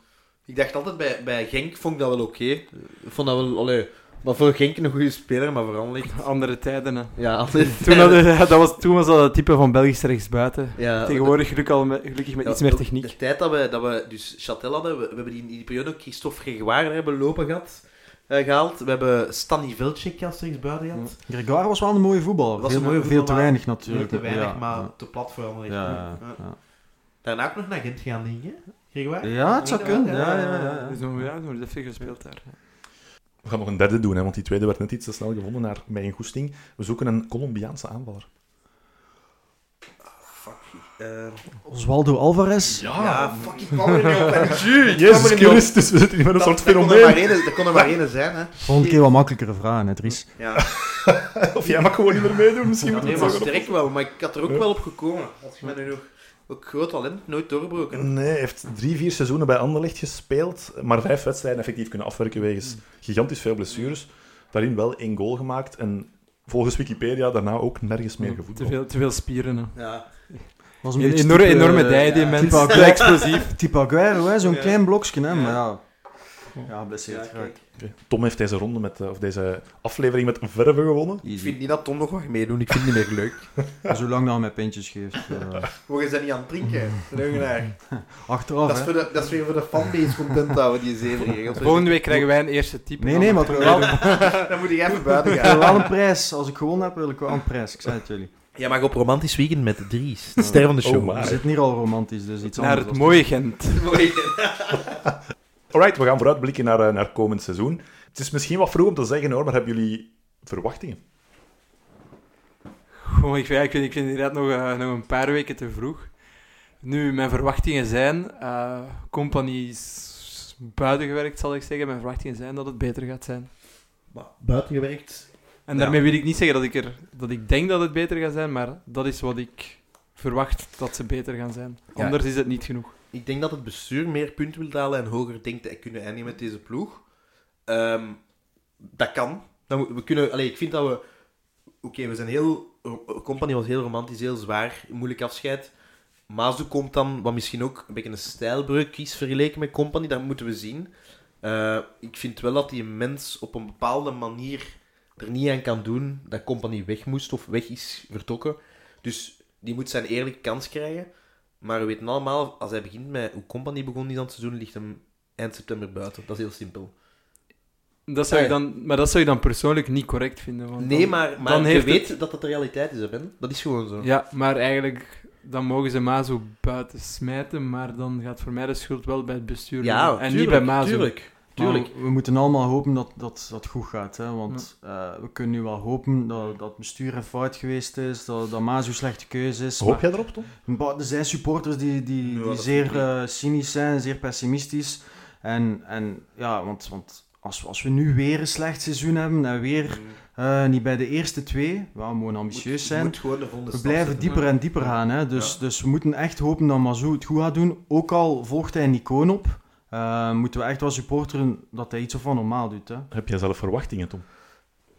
Ik dacht altijd, bij, bij Genk vond ik dat wel oké. Ik vond dat wel... Allee, maar voor Genk een goede speler, maar vooral niet... Andere tijden. Hè. Ja, altijd... Toen, hadden- dat was, toen was dat het type van Belgisch rechtsbuiten. ja, Tegenwoordig gelukkig, al met, gelukkig met Ja, iets meer techniek. De tijd dat we, dat we dus Chatel hadden, we, we hebben die in die periode ook Christophe Gregoire hebben lopen gehad, eh, gehaald. We hebben Stanny Velcik als rechtsbuiten gehad. Gregoire was wel een mooie voetballer. Was veel, een mooie veel te weinig Veel natuurlijk. te weinig, ja, maar ja. te plat voor allemaal. Ja, ja, Ja. ja. Daarna ook nog naar Gent gaan, denk je? Ja, het zou Ja, kunnen. ja, Ja, ja, ja, ja, ja. Nog, ja, nog even gespeeld daar. We gaan nog een derde doen, hè, want die tweede werd net iets te snel gevonden naar mijn goesting. We zoeken een Colombiaanse aanvaller. Eh, Oswaldo Alvarez. ja, fuck, ik kwam niet op. hè. Jus, ik kwam Jezus. Christus, we zitten hier met een Dat- soort er fenomeen. Dat kon er maar één zijn, hè. Volgende keer wat makkelijkere vragen, hè, Dries. Ja. Of jij mag gewoon niet meer meedoen, misschien Ja, moet nee, het maar zo sterk wel, maar ik had er ook Ja. wel op gekomen. Als je mij nu nog... Ook groot talent, nooit doorbroken. Nee, hij heeft drie, vier seizoenen bij Anderlecht gespeeld, maar vijf wedstrijden effectief kunnen afwerken wegens gigantisch veel blessures. Daarin wel één goal gemaakt en volgens Wikipedia daarna ook nergens meer Te gevoetbald. veel, te veel spieren. Hè. Ja. was een Een beetje enorme, type, enorme eh, dij, die ja, mens. type Te Aguero, explosief. type Aguero, zo'n Ja. klein blokje, hè, maar ja. Ja, blesseerd Ja. Tom heeft deze ronde met, eh, of deze aflevering met verve gewonnen. Ik vind niet dat Tom nog wat meedoen. Ik vind het niet meer leuk. Zolang dat hij mij pintjes geeft. eh, We zijn niet aan het drinken. Leugenaar. achteraf, Dat is, voor de, dat is weer voor de fanbase content houden, die zeven regels. Volgende week krijgen wij een eerste type. Nee, nee, maar Dan moet ik even buiten ik wil gaan. wel een prijs. Als ik gewonnen heb, wil ik wel een prijs. Ik zei het jullie. Jij mag op romantisch weekend met de Dries. De ster van de show. Oh, We my. zitten hier al romantisch, dus iets Naar anders. het dan- mooie Gent. Alright, we gaan vooruitblikken naar, eh, naar komend seizoen. Het is misschien wat vroeg om te zeggen hoor, maar hebben jullie verwachtingen? Goh, ik, vind, ik, vind, ik vind inderdaad nog, eh, nog een paar weken te vroeg. Nu, mijn verwachtingen zijn... eh company is buiten gewerkt, zal ik zeggen. Mijn verwachtingen zijn dat het beter gaat zijn. Maar buiten gewerkt. En Ja. daarmee wil ik niet zeggen dat ik, er, dat ik denk dat het beter gaat zijn, maar dat is wat ik verwacht dat ze beter gaan zijn. Ja. Anders is het niet genoeg. Ik denk dat het bestuur meer punten wil halen en hoger denkt te kunnen eindigen met deze ploeg. Ehm, dat kan. Dan, we kunnen, allee, ik vind dat we... Oké, we zijn heel... Company was heel romantisch, heel zwaar, moeilijk afscheid. Mazu komt dan, wat misschien ook een beetje een stijlbreuk is vergeleken met Company, dat moeten we zien. Eh, ik vind wel dat die mens op een bepaalde manier er niet aan kan doen dat Company weg moest of weg is vertrokken. Dus die moet zijn eerlijke kans krijgen. Maar we weten allemaal, als hij begint met hoe Company begon is aan het seizoen, ligt hem eind september buiten. Dat is heel simpel. Dat zou ik Ja. dan, maar dat zou je dan persoonlijk niet correct vinden. Want Nee, dan- maar, maar dan je heeft weet dat dat de realiteit is, hè, Ben. Dat is gewoon zo. Ja, maar eigenlijk, dan mogen ze Mazo buiten smijten, maar dan gaat voor mij de schuld wel bij het bestuur Ja. En niet tuurlijk, bij Mazo. Tuurlijk, Maar we moeten allemaal hopen dat dat, dat goed gaat. Hè? Want eh, we kunnen nu wel hopen dat, dat het bestuur een fout geweest is, dat, dat Maas een slechte keuze is. Hoop jij erop, Tom? Maar er zijn supporters die, die, Ja, die zeer eh, cynisch zijn, zeer pessimistisch. En, en ja, want, want als, als we nu weer een slecht seizoen hebben en weer eh, niet bij de eerste twee, wel, we mogen ambitieus Moet- zijn. moet We blijven zetten. dieper en dieper gaan. Hè? Dus, Ja. dus we moeten echt hopen dat Mazou het goed gaat doen. Ook al volgt hij een icoon op, eh, moeten we echt wel supporteren dat hij iets of van normaal doet. Hè? Heb jij zelf verwachtingen, Tom?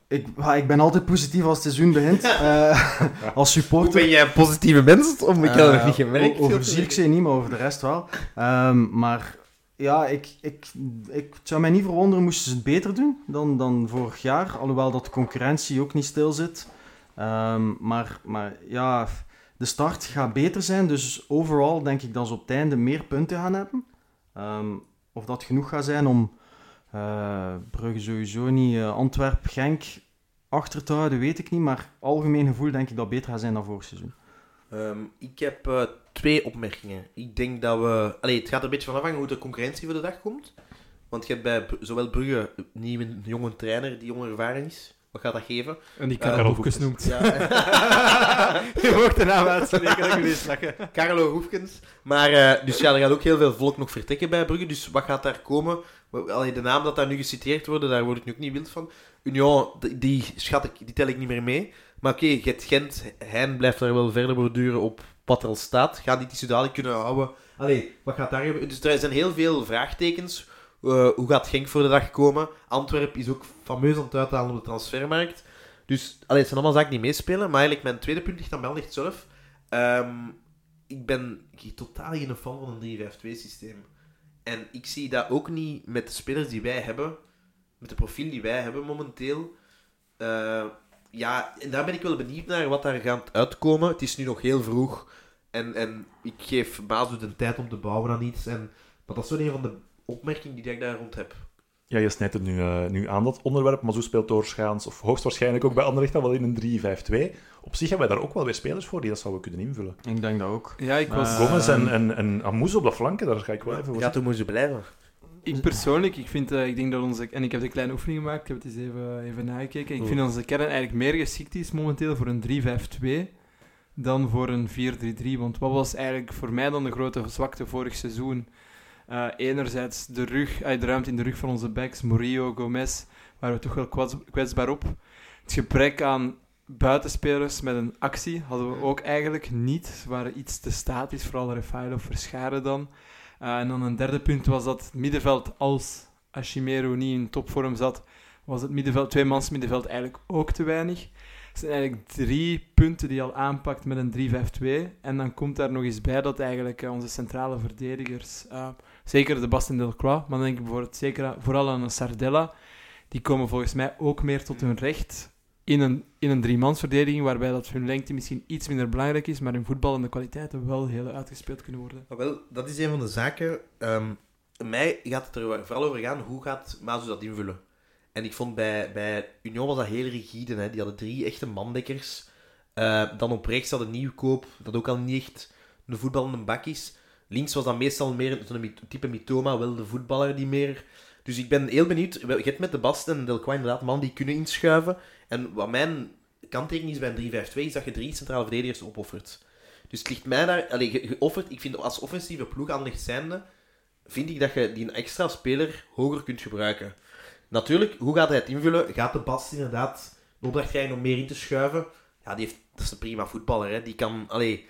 Ik, ja, ik ben altijd positief als het seizoen begint. Eh, als Hoe supporter. ben jij een positieve mens? Om ik heb dat nog niet Eh, gemerkt. Over Zierkzee niet, maar over de rest wel. Ehm, maar ja, ik, ik, ik, het zou mij niet verwonderen moesten ze het beter doen dan, dan vorig jaar. Alhoewel dat de concurrentie ook niet stil zit. Ehm, maar, maar ja, de start gaat beter zijn. Dus overal denk ik dat ze op het einde meer punten gaan hebben. Ehm, of dat genoeg gaat zijn om eh Brugge sowieso niet, eh, Antwerp, Genk achter te houden, weet ik niet. Maar algemeen gevoel denk ik dat beter gaat zijn dan vorig seizoen. Ehm, ik heb eh, twee opmerkingen. Ik denk dat we... Allee, het gaat er een beetje van afhangen hoe de concurrentie voor de dag komt. Want je hebt bij zowel Brugge een nieuwe jonge trainer die jong ervaren is. Wat gaat dat geven? En die Eh, Karel Hoefkes noemt. Ja. Je mocht de naam uitspreken, dat lachen. Carlo Hoefkens. Maar, eh, dus ja, er gaat ook heel veel volk nog vertrekken bij Brugge. Dus wat gaat daar komen? Allee, de naam dat daar nu geciteerd wordt, daar word ik nu ook niet wild van. Union, die, die schat ik, die tel ik niet meer mee. Maar oké, hebt Gent, Hein blijft daar wel verder borduren op wat er al staat. Gaat die dadelijk kunnen houden? Allee, wat gaat daar gebeuren? Dus er zijn heel veel vraagtekens. Eh, hoe gaat Genk voor de dag komen? Antwerpen is ook fameus aan het uithalen op de transfermarkt. Dus allee, het zijn allemaal zaken die meespelen. Maar eigenlijk, mijn tweede punt ligt aan Belgisch zelf. Ehm, ik ben totaal geen fan van een 3-5-2-systeem. En ik zie dat ook niet met de spelers die wij hebben, met de profiel die wij hebben momenteel. Eh, ja, en daar ben ik wel benieuwd naar wat daar gaat uitkomen. Het is nu nog heel vroeg. En, en ik geef Maas de tijd om te bouwen aan iets. En, dat is wel een van de opmerkingen die ik daar rond heb. Ja, je snijdt het nu, eh, nu aan, dat onderwerp. Maar zo speelt doorgaans, of hoogstwaarschijnlijk ook bij Anderlecht, dan wel in een 3-5-2. Op zich hebben wij daar ook wel weer spelers voor die dat zouden kunnen invullen. Ik denk dat ook. Ja, ik was... Gomez en, en, en Amouz op de flanken, daar ga ik wel even voor Ja, toen moest je blijven. Ik persoonlijk, ik, vind, eh, ik denk dat onze... En ik heb de kleine oefening gemaakt, ik heb het eens even, even nagekeken. Ik Oh. vind dat onze kern eigenlijk meer geschikt is momenteel voor een 3-5-2 dan voor een 4-3-3. Want wat was eigenlijk voor mij dan de grote zwakte vorig seizoen? Eh, enerzijds de, rug, eh, de ruimte in de rug van onze backs, Murillo, Gomez, waren we toch wel kwets- kwetsbaar op. Het gebrek aan buitenspelers met een actie hadden we ook eigenlijk niet. Ze waren iets te statisch, vooral Rafael of Verscharen dan. Uh, en dan een derde punt was dat het middenveld, als Ashimero niet in topvorm zat, was het middenveld, tweemans middenveld eigenlijk ook te weinig. zijn eigenlijk drie punten die je al aanpakt met een 3-5-2. En dan komt daar nog eens bij dat eigenlijk eh, onze centrale verdedigers, eh, zeker de Bastien Delcroix, maar dan denk ik bijvoorbeeld zeker, vooral aan een Sardella, die komen volgens mij ook meer tot hun recht in een, in een driemansverdediging, waarbij dat hun lengte misschien iets minder belangrijk is, maar in voetbal en de kwaliteiten wel heel uitgespeeld kunnen worden. Maar wel, dat is een van de zaken. ehm mij gaat het er vooral over gaan, hoe gaat Mazu dat invullen? En ik vond bij, bij Union was dat heel rigide. Hè. Die hadden drie echte mandekkers. Eh, dan op rechts hadden Nieuwkoop, dat ook al niet echt een voetballende bak is. Links was dat meestal meer mi- type Mitoma, wel de voetballer die meer... Dus ik ben heel benieuwd. Je hebt met de Bast en Delcroix inderdaad man die kunnen inschuiven. En wat mijn kanttekening is bij een 3-5-2, is dat je drie centrale verdedigers opoffert. Dus het ligt mij daar... Allee, ge- geofferd, ik vind als offensieve ploeg aan licht zijnde, vind ik dat je die een extra speler hoger kunt gebruiken. Natuurlijk, hoe gaat hij het invullen? Gaat de Bast inderdaad de opdracht krijgen om meer in te schuiven? Ja, die heeft, dat is een prima voetballer. Hè. Die kan... Allee,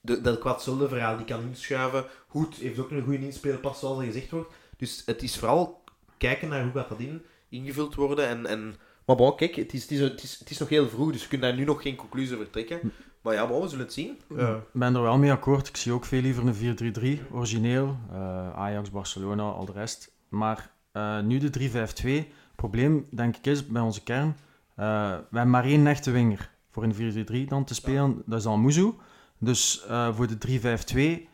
de, dat hetzelfde verhaal, die kan inschuiven. Hoed heeft ook een goede inspeelpas, zoals al gezegd wordt. Dus het is vooral kijken naar hoe gaat dat in, ingevuld worden. En, en, maar bon, kijk, het is, het, is, het, is, het is nog heel vroeg, dus je kunt daar nu nog geen conclusie over trekken. Maar ja, bon, we zullen het zien. Ja. Ik ben er wel mee akkoord. Ik zie ook veel liever een 4-3-3, origineel. Eh, Ajax, Barcelona, al de rest. Maar eh, nu de 3-5-2. Het probleem, denk ik, is bij onze kern... eh, we hebben maar één echte winger voor een 4-3-3 dan te spelen. Dat is Almuzu. Dus eh, voor de 3-5-2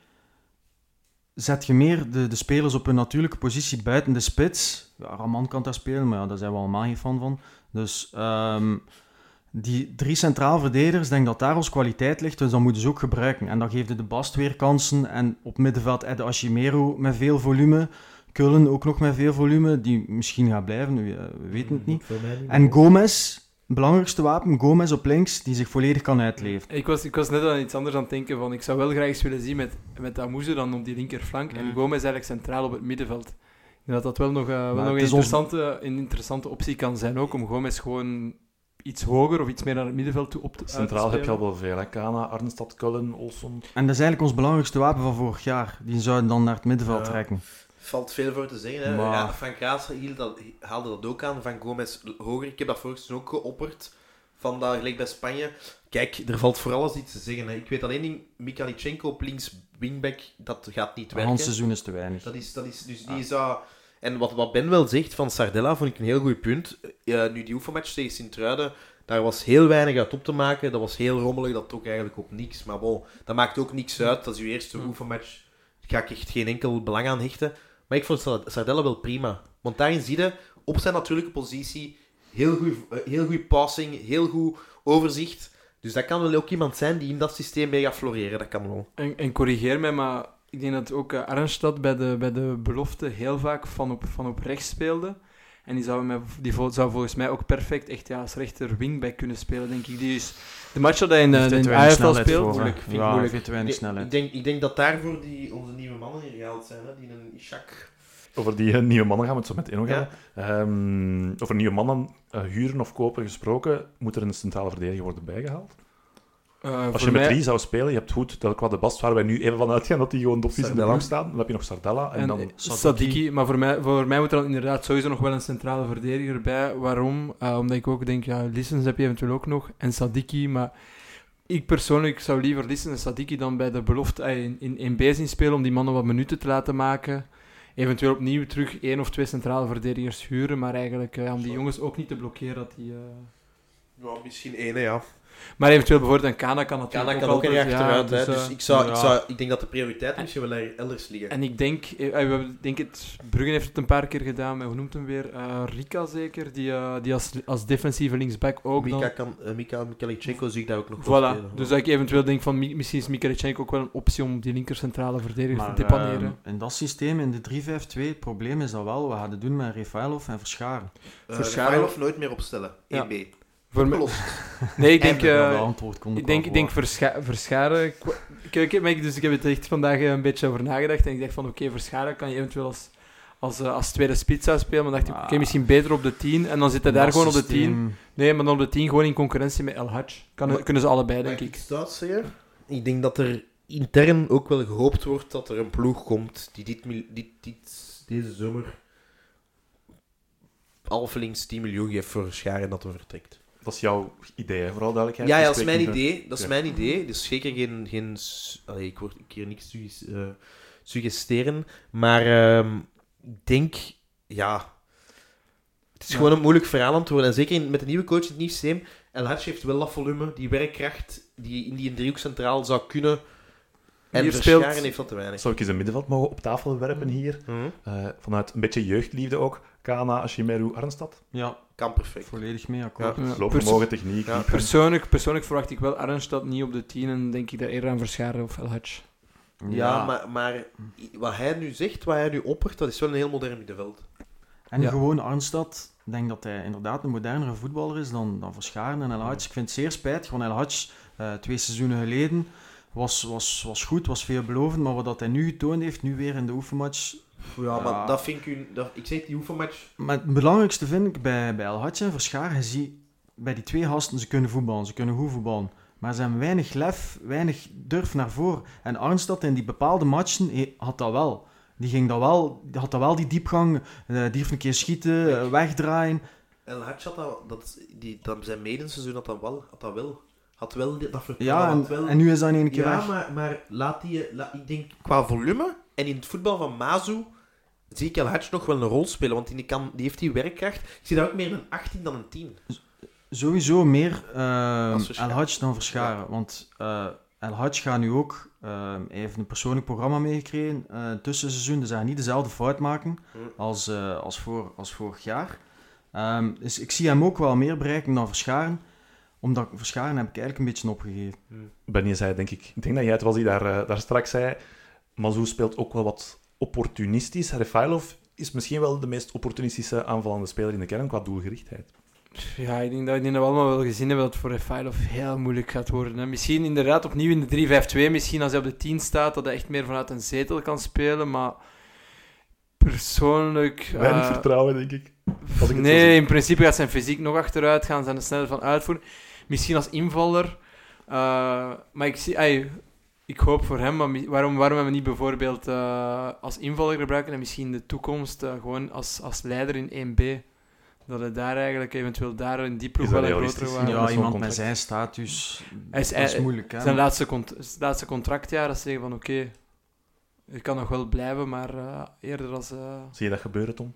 zet je meer de, de spelers op hun natuurlijke positie buiten de spits. Ja, Raman kan daar spelen, maar ja, daar zijn we allemaal geen fan van. Dus... ehm, die drie centraal verdedigers, ik denk dat daar ons kwaliteit ligt, dus dat moeten ze ook gebruiken. En dan geeft de Bast weer kansen. En op middenveld Ed Ashimero met veel volume. Kullen ook nog met veel volume, die misschien gaat blijven, we, we weten het niet. Mij niet. En Gomez, belangrijkste wapen, Gomez op links, die zich volledig kan uitleven. Ik was, ik was net aan iets anders aan het denken. Van, ik zou wel graag eens willen zien met, met Amouzou dan op die linkerflank en Mm. Gomez eigenlijk centraal op het middenveld. Ik denk dat dat wel nog, eh, wel nog een, interessante, een interessante optie kan zijn ook, om Gomez gewoon iets hoger of iets meer naar het middenveld toe op te uit te Centraal heb je al wel veel, hè. Kana, Arnstad, Kullen, Olsson. En dat is eigenlijk ons belangrijkste wapen van vorig jaar. Die zouden dan naar het middenveld Ja. trekken. Valt veel voor te zeggen. Hè. Maar- Ja, hield dat, haalde dat ook aan, Van Gomez hoger. Ik heb dat vorig ook geopperd, van dat gelijk bij Spanje. Kijk, er valt voor alles iets te zeggen. Hè. Ik weet alleen niet, Mikhailichenko op links wingback, dat gaat niet werken. half seizoen is te weinig. Dat is, dat is, dus die zou... En wat, wat Ben wel zegt van Sardella, vond ik een heel goed punt. Nu, die oefenmatch tegen Sint-Truiden, daar was heel weinig uit op te maken. Dat was heel rommelig, dat ook eigenlijk op niks. Maar bon, dat maakt ook niks uit. Dat is uw eerste oefenmatch. Daar ga ik echt geen enkel belang aan hechten. Maar ik vond Sard- Sardella wel prima. Want daarin zie je, op zijn natuurlijke positie, heel goed, eh, heel goed passing, heel goed overzicht. Dus dat kan wel ook iemand zijn die in dat systeem mee gaat floreren. Dat kan wel. En, en corrigeer mij, maar ik denk dat ook uh, Arnstad bij de, bij de belofte heel vaak van op, van op rechts speelde. En die zou, mij, die zou volgens mij ook perfect echt ja, als rechter wingback kunnen spelen, denk ik. Die is, de match dat hij in, te weinig AFL speelt, moeilijk, vind ik ja, moeilijk. snelheid. Ik denk, ik denk dat daarvoor die, onze nieuwe mannen zijn. Hè? Die een Ishak. Over die eh, nieuwe mannen gaan we het zo meteen nog Ja. hebben. Ehm, over nieuwe mannen eh, huren of kopen gesproken, moet er een centrale verdediger worden bijgehaald? uh, Als voor je met mij- drie zou spelen, je hebt goed Delcroix de Bast, waar wij nu even van uitgaan dat die gewoon dopjes in de ploeg staan. Dan heb je nog Sardella en, En, dan... eh, Sadiki, maar voor mij, voor mij moet er dan inderdaad sowieso nog wel een centrale verdediger bij. Waarom? Eh, omdat ik ook denk, ja, Lissens heb je eventueel ook nog. En Sadiki, maar ik persoonlijk zou liever Lissens en Sadiki dan bij de belofte eh, in, in, in B zien spelen om die mannen wat minuten te laten maken. Eventueel opnieuw terug één of twee centrale verdedigers huren, maar eigenlijk eh, om die jongens ook niet te blokkeren. Dat die, eh, Ja, misschien één, ja. Maar eventueel bijvoorbeeld een Kana kan natuurlijk Kana kan ook altijd, er achteruit. ja, hè. dus, Dus, eh, ik, zou, ja. ik, zou, ik denk dat de prioriteit misschien wel er- elders liggen. En ik denk, eh, we hebben- denk het, Bruggen heeft het een paar keer gedaan, met, hoe noemt hem weer? Eh, Rika zeker, die, eh, die als, als defensieve linksback ook dan... Mika, kan, uh, Mika Mikhailichenko zie ik daar ook nog Voilà, spelen. dus dat ik eventueel denk van mi- misschien is Mikhailichenko ook wel een optie om die linker centrale verdediger Maar te depaneren. ehm, in dat systeem, in de 3-5-2, het probleem is dat wel, we gaan het doen met Refailov en Verscharen. Uh, Verscharen- Refailov nooit meer opstellen. Ja. 1B. Voor nee, ik denk, eh, dat kon ik denk, ik denk Verscha- Verscharen... Ik, wa- ik, ik, dus ik heb het echt vandaag eh, een beetje over nagedacht en ik dacht van oké, Verscharen kan je eventueel als, als, eh, als tweede spits uitspelen, maar dacht ik oké, Ah. misschien beter op de 10 en dan zit hij daar gewoon op de 10. Nee, maar dan op de 10 gewoon in concurrentie met El Hadj. Kan, Maar- kunnen ze allebei, denk ik Duits zeggen? Ik denk dat er intern ook wel gehoopt wordt dat er een ploeg komt die dit, dit, dit, deze zomer halvelings 10 miljoen geeft voor Schaar en dat er vertrekt. Dat is jouw idee, hè, vooral duidelijkheid. Ja, ja, dat is mijn idee. Dat is Ja. mijn idee. Dus zeker geen... geen allee, ik word keer niks eh, suggesteren. Maar ehm, ik denk... Ja... Het is Ja. gewoon een moeilijk verhaal aan het worden. En zeker in- met de nieuwe coach het nieuwe systeem. El Hadj heeft wel dat volume, die werkkracht, die in die driehoek centraal zou kunnen. En Hier speelt- heeft dat te weinig. Zou ik eens een middenveld mogen op tafel werpen hier? Mhm. Eh, vanuit een beetje jeugdliefde ook. Kana, Ashimeru, Arnstad. Ja, Kan perfect. volledig mee akkoord. Ja, Loopvermogen, techniek. Ja. Persoonlijk, persoonlijk verwacht ik wel Arnstad niet op de 10 en denk ik daar eerder aan Verscharen of El Hadj. Ja, maar, maar wat hij nu zegt, wat hij nu oppert, dat is wel een heel modern middenveld. En Ja. gewoon Arnstad, ik denk dat hij inderdaad een modernere voetballer is dan, dan Verscharen en El Hadj. Ik vind het zeer spijtig, want El Hadj, eh, twee seizoenen geleden, was, was, was goed, was veelbelovend. Maar wat dat hij nu getoond heeft, nu weer in de oefenmatch... Ja, Ja. maar dat vind ik... u- Dat, ik zeg die oefenmatch... Maar het belangrijkste vind ik bij, bij El Hadj en je ziet bij die twee gasten, ze kunnen voetballen, ze kunnen goed voetballen. Maar ze hebben weinig lef, weinig durf naar voren. En Arnstad in die bepaalde matchen had dat wel. Die ging dat wel, die had dat wel die diepgang, eh die durfde een keer schieten, eh, wegdraaien. El Hadj had dat... dat, die, dat zijn medenseizoen had dat wel. Had dat wel. Had wel dat vertrouwen. Ja, en, wel, en nu is dat in één keer ja weg. maar, maar laat die... Laat, ik denk, qua volume en in het voetbal van Mazu... Zie ik El Hadj nog wel een rol spelen, want die, kan, die heeft die werkkracht. Ik zie daar ook meer een 18 dan een 10. Sowieso meer eh Als El. Hadj dan Verscharen. Want eh El Hadj gaat nu ook... eh, hij heeft een persoonlijk programma meegekregen eh tussenseizoen. Dus hij gaat niet dezelfde fout maken Hm. als, eh, als, voor, als vorig jaar. Ehm, dus ik zie hem ook wel meer bereiken dan Verscharen. Omdat Verscharen heb ik eigenlijk een beetje opgegeven. Benny zei, denk ik. Ik denk dat jij het was die daar, daar straks zei. Mazou speelt ook wel wat opportunistisch. Refailov is misschien wel de meest opportunistische aanvallende speler in de kern qua doelgerichtheid. Ja, ik denk dat ik denk dat we allemaal wel gezien hebben dat het voor Refailov heel moeilijk gaat worden. Hè. Misschien inderdaad opnieuw in de 3-5-2, misschien als hij op de 10 staat, dat hij echt meer vanuit een zetel kan spelen, maar persoonlijk... Weinig eh, vertrouwen, denk ik. Ik nee, in principe gaat zijn fysiek nog achteruit gaan, zijn er sneller van uitvoeren. Misschien als invaller, eh, maar ik zie... ik hoop voor hem, maar waarom, waarom hebben we niet bijvoorbeeld eh, als invaller gebruiken en misschien in de toekomst eh, gewoon als, als leider in 1B? Dat hij daar eigenlijk eventueel daar in die ploeg Is dat wel een grotere Ja, Ja, waarde met zo'n iemand met zijn status, Hij is- dat is hij- moeilijk. Hè? Zijn laatste, cont laatste contractjaar, dat ze zeggen van oké, je kan nog wel blijven, maar eh, eerder als... Zie je dat gebeuren, Tom?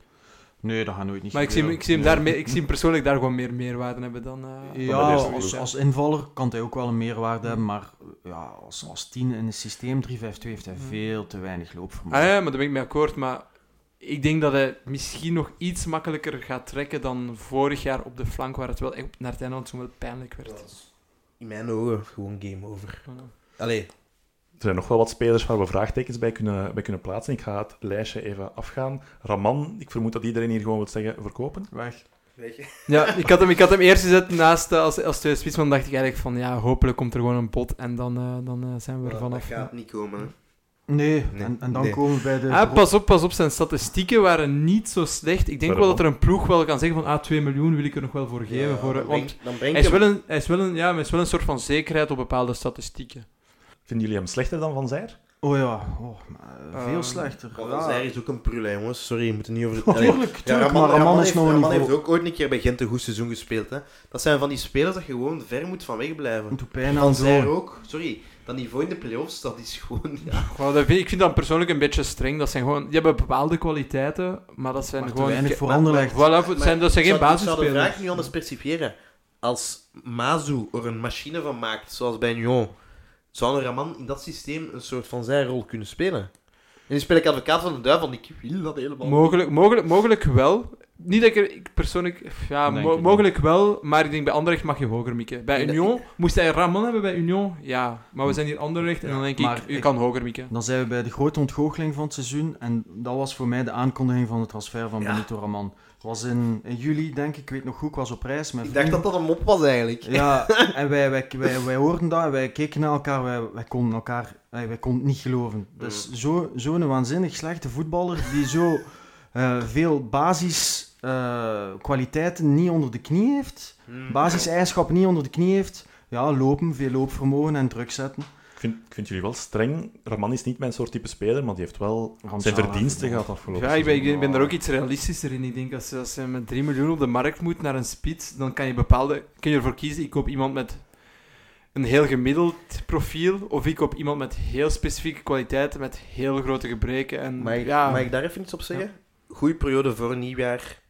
Nee, dat gaat nooit niet Maar ik zie, hem- ik, zie hem daar ik zie hem persoonlijk daar gewoon meer meerwaarde hebben dan... eh, Ja, als, ploeg, als invaller kan hij ook wel een meerwaarde hebben, maar ja, als, als 10 in het systeem 3-5-2 heeft hij veel te weinig loopvermogen. Ah ja, maar daar ben ik mee akkoord. Maar ik denk dat hij misschien nog iets makkelijker gaat trekken dan vorig jaar op de flank, waar het wel echt naar het einde van het seizoen wel pijnlijk werd. In mijn ogen gewoon game over. Allee, Er zijn nog wel wat spelers waar we vraagtekens bij kunnen, bij kunnen plaatsen. Ik ga het lijstje even afgaan. Raman, ik vermoed dat iedereen hier gewoon wil zeggen verkopen. Weg. Ja, ik had hem, ik had hem eerst gezet naast eh, als, als tweede spits, maar dan dacht ik eigenlijk van ja, hopelijk komt er gewoon een pot en dan, eh, dan eh, zijn we er Dat vanaf. gaat niet komen. hè. Nee, Nee. En, en dan Nee. komen we bij de... Ah, pas op, pas op, zijn statistieken waren niet zo slecht. Ik denk wel dat er een ploeg wel kan zeggen van ah, 2 miljoen wil ik er nog wel voor geven. Ja, voor, dan want breng- dan breng hij is, je wel een, hij, is wel een, ja, hij is wel een soort van zekerheid op bepaalde statistieken. Vinden jullie hem slechter dan Van Zijr? Oh ja, oh, maar, veel Ehm, slechter. Van Ja. Zijr is ook een prul, hè, jongens. Sorry, je moet er niet over... Oh, Allee. tuurlijk, Ja, Raman, maar Raman is nog Raman niveau... heeft ook ooit een keer bij Gent een goed seizoen gespeeld. Hè. Dat zijn van die spelers dat je gewoon ver moet van wegblijven. Het pijn aan Van. Zijr ook. Sorry, dat niveau in de play-offs, dat is gewoon... Ja. Dat vind, ik vind dat persoonlijk een beetje streng. Dat zijn gewoon, die hebben bepaalde kwaliteiten, maar dat zijn Maar te gewoon... weinig voor maar- Anderlecht. Voilà, dat zijn, dat zijn geen zou- Ik zou de basisspelers. vraag nu anders percipiëren. Als Mazu er een machine van maakt, zoals bij Nyon, zou een Raman in dat systeem een soort van zijn rol kunnen spelen? En nu speel ik advocaat van de duivel, want ik wil dat helemaal niet. Mogelijk, mogelijk, mogelijk wel. Niet dat ik er ik persoonlijk... Ja, Denk mo- ik mogelijk wel, maar ik denk bij Anderlecht mag je hoger mikken. Bij Nee, dat- Union, moest hij Ramon hebben bij Union? Ja, maar we zijn hier Anderlecht en dan denk Maar ik, je ik- kan hoger mikken. Dan zijn we bij de grote ontgoocheling van het seizoen. En dat was voor mij de aankondiging van de transfer van Ja. Benito Raman. Het was in, in juli, denk ik. Ik weet nog goed, ik was op reis met Ik dacht dat vrienden. dat een mop was eigenlijk. Ja, en wij, wij, wij, wij hoorden dat en wij keken naar elkaar. Wij, wij konden elkaar... Wij, wij konden het niet geloven. Dus zo- zo'n waanzinnig slechte voetballer die zo eh, veel basis... eh, kwaliteiten niet onder de knie heeft, Hmm. basiseigenschappen niet onder de knie heeft, ja, lopen, veel loopvermogen en druk zetten. Ik vind, ik vind jullie wel streng. Raman is niet mijn soort type speler, maar die heeft wel zijn verdiensten gehad afgelopen Ja, ik ben, seizoen. ik ben er ook iets realistischer in. Ik denk als, als je met 3 miljoen op de markt moet naar een spits, dan kan je bepaalde. Kun je ervoor kiezen, ik koop iemand met een heel gemiddeld profiel, of ik koop iemand met heel specifieke kwaliteiten, met heel grote gebreken. En, Mag ik, ja, mag ik daar even iets op zeggen? Goeie periode voor nieuwjaar.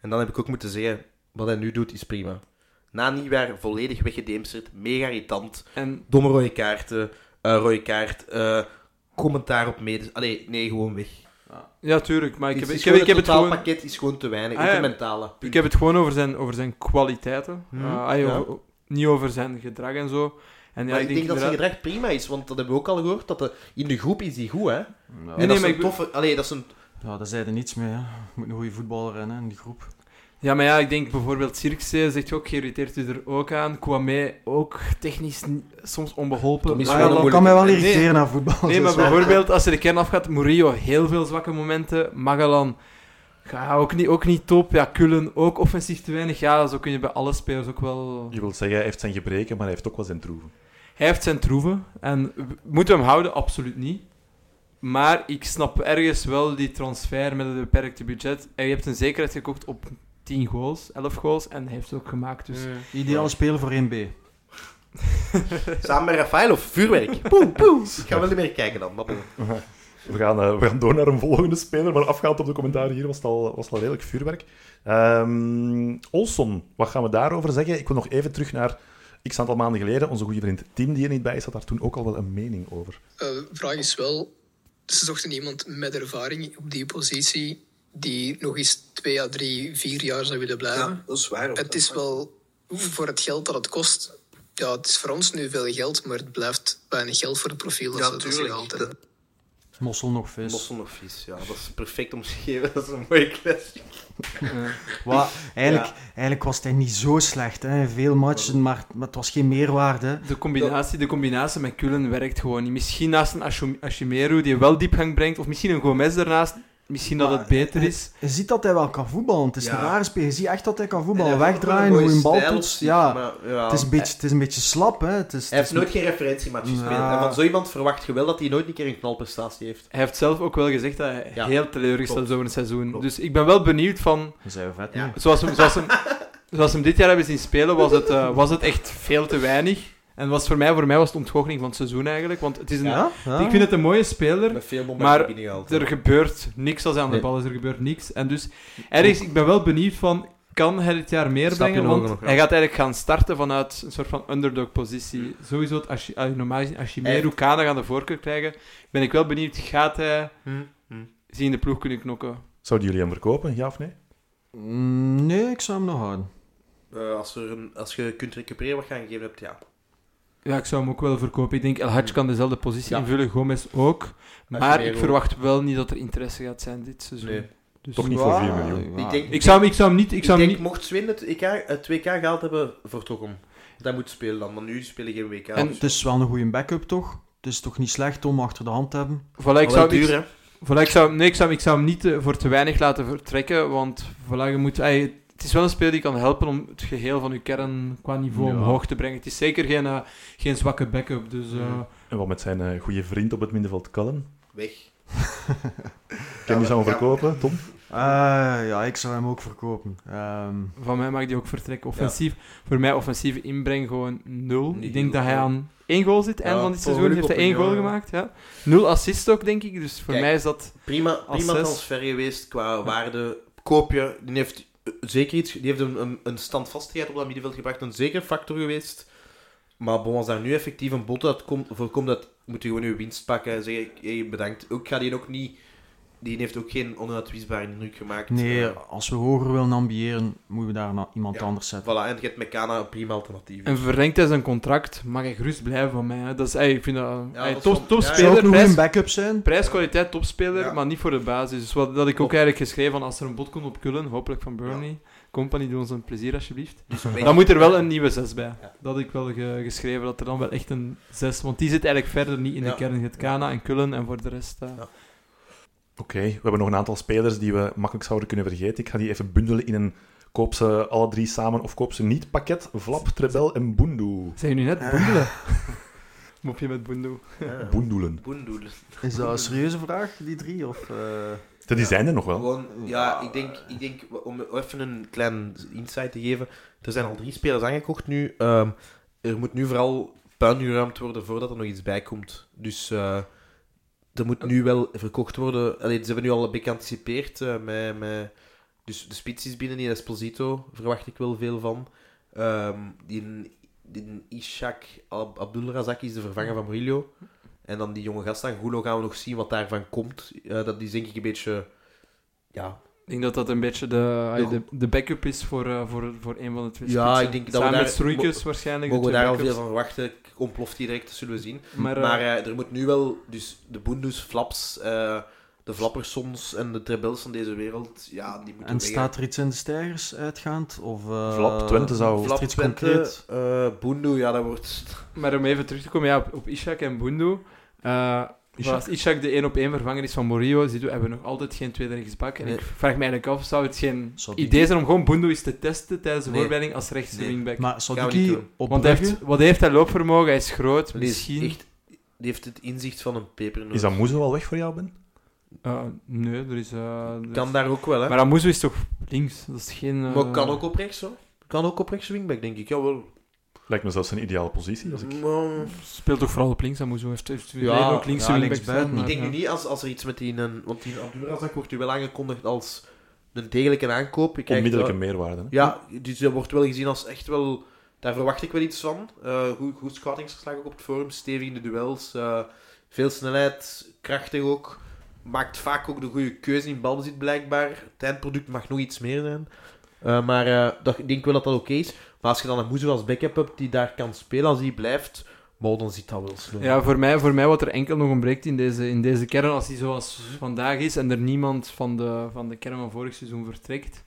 En dan heb ik ook moeten zeggen, wat hij nu doet is prima. Na nieuwjaar volledig weggedemsterd, mega irritant. en Domme rode kaarten, eh rode kaart, eh, commentaar op mede... Allee, nee, gewoon weg. ja, tuurlijk, maar ik Het heb, ik heb, ik heb het gewoon. totaalpakket is gewoon te weinig, Ah, ja. mentale. Ik heb het gewoon over zijn, over zijn kwaliteiten. Mhm, Uh, ah, ja. over- niet over zijn gedrag en zo. En ja, maar ik denk, dat zijn gedrag prima is, want dat hebben we ook al gehoord, dat de, in de groep is die goed, hè. Nee, nee, dat is een ik- toffe... Allee, dat is een... ja, daar zei er niets mee. Hè. Je moet een goede voetballer rennen in die groep. Ja, maar ja, ik denk bijvoorbeeld Cirkzee zegt je ook, geïrriteerd u er ook aan. Kwame ook technisch niet- soms onbeholpen. Maar ja, dat kan mij wel irriteren naar voetbal. Nee, maar Dus, ja. bijvoorbeeld als je de kern afgaat, Murillo heel veel zwakke momenten. Magalan ja, ook, niet, ook niet top. Ja, Kullen ook offensief te weinig. Ja, zo kun je bij alle spelers ook wel... Je wil zeggen, hij heeft zijn gebreken, maar hij heeft ook wel zijn troeven. Hij heeft zijn troeven. En w- moeten we hem houden? Absoluut niet. Maar ik snap ergens wel die transfer met het beperkte budget. En je hebt een zekerheid gekocht op 10 goals, 11 goals. En hij heeft het ook gemaakt. Dus Ideale speler voor 1B. Samen met Rafael of vuurwerk. Poe, poe. Ik ga wel niet meer kijken dan. maar. We gaan, eh, we gaan door naar een volgende speler, maar afgaand op de commentaren hier was het al, was het al redelijk vuurwerk. Ehm Olson, wat gaan we daarover zeggen? Ik wil nog even terug naar x aantal maanden geleden. Onze goede vriend Tim, die er niet bij is, had daar toen ook al wel een mening over. Eh, De vraag is wel, ze zochten iemand met ervaring op die positie die nog eens twee à drie, vier jaar zou willen blijven. Ja, dat is waar. Het is wel voor het geld dat het kost. Ja, het is voor ons nu veel geld, maar het blijft weinig geld voor het profiel dat Ja, ze- dat ze tuurlijk. gehaald hebben. Mossel nog vis. Mossel of vies, ja, dat is perfect omschreven. Dat is een mooie kwestie. Wat, eigenlijk, eigenlijk was hij niet zo slecht. Hè. Veel matchen, maar, maar het was geen meerwaarde. De combinatie, de combinatie met Kullen werkt gewoon niet. Misschien naast een Ashim- Ashimeru die wel diepgang brengt, of misschien een Gomez daarnaast, misschien dat het beter is. Je ziet dat hij wel kan voetballen. Het is Ja. een rare speler. Je ziet echt dat hij kan En voetballen. Wegdraaien, hoe een bal toetst. Ja, maar, ja. het, is een beetje, het is een beetje slap. Hè. Het is, Hij heeft nooit geen referentiematch gespeeld. Ja. En van zo iemand verwacht je wel dat hij nooit een keer een knalprestatie heeft. Hij heeft zelf ook wel gezegd dat hij Ja, heel teleurgesteld is over het seizoen. Klopt. Dus ik ben wel benieuwd van... Dan zijn we vet. Zoals hem, zoals hem, zoals hem dit jaar hebben zien spelen, was het, eh, was het echt veel te weinig. En was voor, mij, voor mij was het ontgoocheling van het seizoen eigenlijk. Want het is een, Ja? Ja? ik vind het een mooie speler. Met veel Maar. Er gebeurt niks als hij aan de Nee. bal is, er gebeurt niks. En dus, ergens, ik ben wel benieuwd van, kan hij dit jaar meer Snap je brengen? Want hij gaat eigenlijk gaan starten vanuit een soort van underdog-positie. Sowieso, het Ashi- normaal gezien, Ashimeru, Hij- Kana gaan de voorkeur krijgen. Ben ik wel benieuwd, gaat hij Hm, hm. zien de ploeg kunnen knokken? Zouden jullie hem verkopen, ja of nee? Mm, Nee, ik zou hem nog houden. Eh, als, er een, als je kunt recupereren wat je aan gegeven hebt, ja. Ja, ik zou hem ook wel verkopen. Ik denk, El Hadj kan dezelfde positie Ja. invullen, Gomez ook. Maar ik verwacht wel niet dat er interesse gaat zijn dit seizoen. Nee. Dus Toch niet voor 4 miljoen. Ik denk, Ik zou, hem- ik zou hem niet... Ik ik zou hem denk niet mocht Sven het, EK, het WK gehaald hebben, vertrokken. Dat moet spelen dan, maar nu spelen geen WK. En- dus- Het is wel een goede backup, toch? Het is toch niet slecht om achter de hand te hebben? voilà, ik zou, duur, ik, hè. voilà, ik zou, nee, ik zou, ik zou hem niet eh, voor te weinig laten vertrekken, want voilà, je moet, ey, het is wel een speler die kan helpen om het geheel van je kern qua niveau Ja. omhoog te brengen. Het is zeker geen, eh, geen zwakke backup, dus... eh. En wat met zijn eh, goede vriend op het middenveld, Cullen? Weg. Kan je zou hem Ja. verkopen, Tom? Eh, ja, ik zou hem ook verkopen. Ehm, Van mij mag die ook vertrekken. Offensief, Voor mij offensieve inbreng gewoon nul. Ik denk nul, dat hij aan één goal zit. Einde Ja, van dit seizoen heeft hij één goal ja. gemaakt. Ja. Nul assist ook, denk ik. Dus voor Kijk. mij is dat... Prima, Als prima transfer geweest qua waarde. Koopje, die heeft zeker iets, die heeft een, een, een standvastigheid op dat middenveld gebracht, een zeker factor geweest. Maar bon, als daar nu effectief een bod uit komt, voorkomt, dat moet je gewoon je winst pakken en zeggen, hey, bedankt. Ook ga die ook niet, die heeft ook geen onuitwisbare indruk gemaakt. nee, Eh, als we hoger willen ambiëren, moeten we daar iemand Ja. anders zetten. voilà, en je hebt met Kana een prima alternatief. En verlengt hij zijn contract, mag hij gerust blijven van mij. hè. Dat is, ey, ik vind dat... Ja, ey, dat top, Zou topspeler, ook nog prijs, een backup zijn? prijskwaliteit topspeler, Ja. maar niet voor de basis. Dus wat dat ik ook eigenlijk geschreven van als er een bod komt op Kullen, hopelijk van Burnley, Company, doe ons een plezier alsjeblieft. Dus. Dan moet er wel een nieuwe 6 bij. Ja. Dat had ik wel ge- geschreven, dat er dan wel echt een 6... Want die zit eigenlijk verder niet in de Ja. kern. Het Kana en Kullen en voor de rest... eh, Ja. Oké, we hebben nog een aantal spelers die we makkelijk zouden kunnen vergeten. Ik ga die even bundelen in een koop ze alle drie samen of koop ze niet pakket. Vlap, Trebel en Boendoe. Zijn jullie net bundelen? Mopje met Bundu. Ja. Boendoelen. Boendoelen. Is dat een serieuze vraag, die drie? Of, eh, Die zijn er nog wel. Gewoon, ja, ik denk, ik denk, om even een klein insight te geven, er zijn al drie spelers aangekocht nu. Ehm, er moet nu vooral puin geruimd worden voordat er nog iets bij komt. Dus eh, er moet nu wel verkocht worden. Allee, ze hebben nu al een beetje geanticipeerd. eh, met, met, dus de spits is binnen, die Esposito verwacht ik wel veel van. Ehm, die, die Ishak Ab- Abdulrazak is de vervanger van Murillo. En dan die jonge gast Angulo gaan we nog zien wat daarvan komt. Eh, dat is denk ik een beetje... Ja, Ik denk dat dat een beetje de, de, de backup is voor, eh, voor, voor een van de twee Ja, spitsen. ik denk dat we Samen daar- met waarschijnlijk. mogen we daar al veel backups. van verwachten. Ik Ontploft die direct, dat zullen we zien. Maar, Maar, eh, eh, er moet nu wel... Dus de Bundus, Flaps, eh, de Flappersons en de Trebels van deze wereld, ja, die moeten en weg, staat er iets in de stijgers uitgaand? Of, eh, Flap Twente zou- er Flap, iets Twente, concreet? eh, Bundu, ja, dat wordt... maar om even terug te komen ja, op, op Ishak en Bundu. Eh Ishak. Als Ishak de 1 op 1 vervanger is van Morillo, ziet u, hebben we nog altijd geen tweede rechtsbak. En Nee. ik vraag me eigenlijk af, zou het geen idee zijn om gewoon Bundu eens te testen tijdens de Nee. voorbereiding als rechtse Nee. wingback? Maar doen. op Want hij heeft, wat heeft hij loopvermogen? Hij is groot, Die, is misschien. echt, die heeft het inzicht van een pepernoot. Is Amuzo al weg voor jou, Ben? Eh, nee, er is... eh, er Kan is- daar ook wel, hè. Maar Amuzo is toch links? Dat is geen... eh, Maar kan ook op rechts, hoor. Kan ook op rechts wingback, denk ik. Jawel. Lijkt me zelfs een ideale positie. Als ik... Maar- Speelt toch vooral op links, Amuzo. Heeft, heeft Ja, ook links ja, wingback linksbuiten. staan, Ik denk nu ja. niet als, als er iets met die... Een, want die Abdurazak wordt u wel aangekondigd als een degelijke aankoop. Je Onmiddellijke wel- meerwaarde. Hè? Ja, dus dat wordt wel gezien als echt wel... Daar verwacht ik wel iets van. Eh, goed, goed scoutingsverslag ook op het forum. Stevig in de duels. eh, veel snelheid. Krachtig ook. Maakt vaak ook de goede keuze in balbezit blijkbaar. Het eindproduct mag nog iets meer zijn. Eh, maar eh, dat, ik denk wel dat dat oké is. Maar als je dan een Moezel als backup hebt die daar kan spelen, als die blijft, maar dan zit dat wel snel. Ja, voor mij, voor mij wat er enkel nog ontbreekt in deze, in deze kern, als die zoals vandaag is en er niemand van de, van de kern van vorig seizoen vertrekt,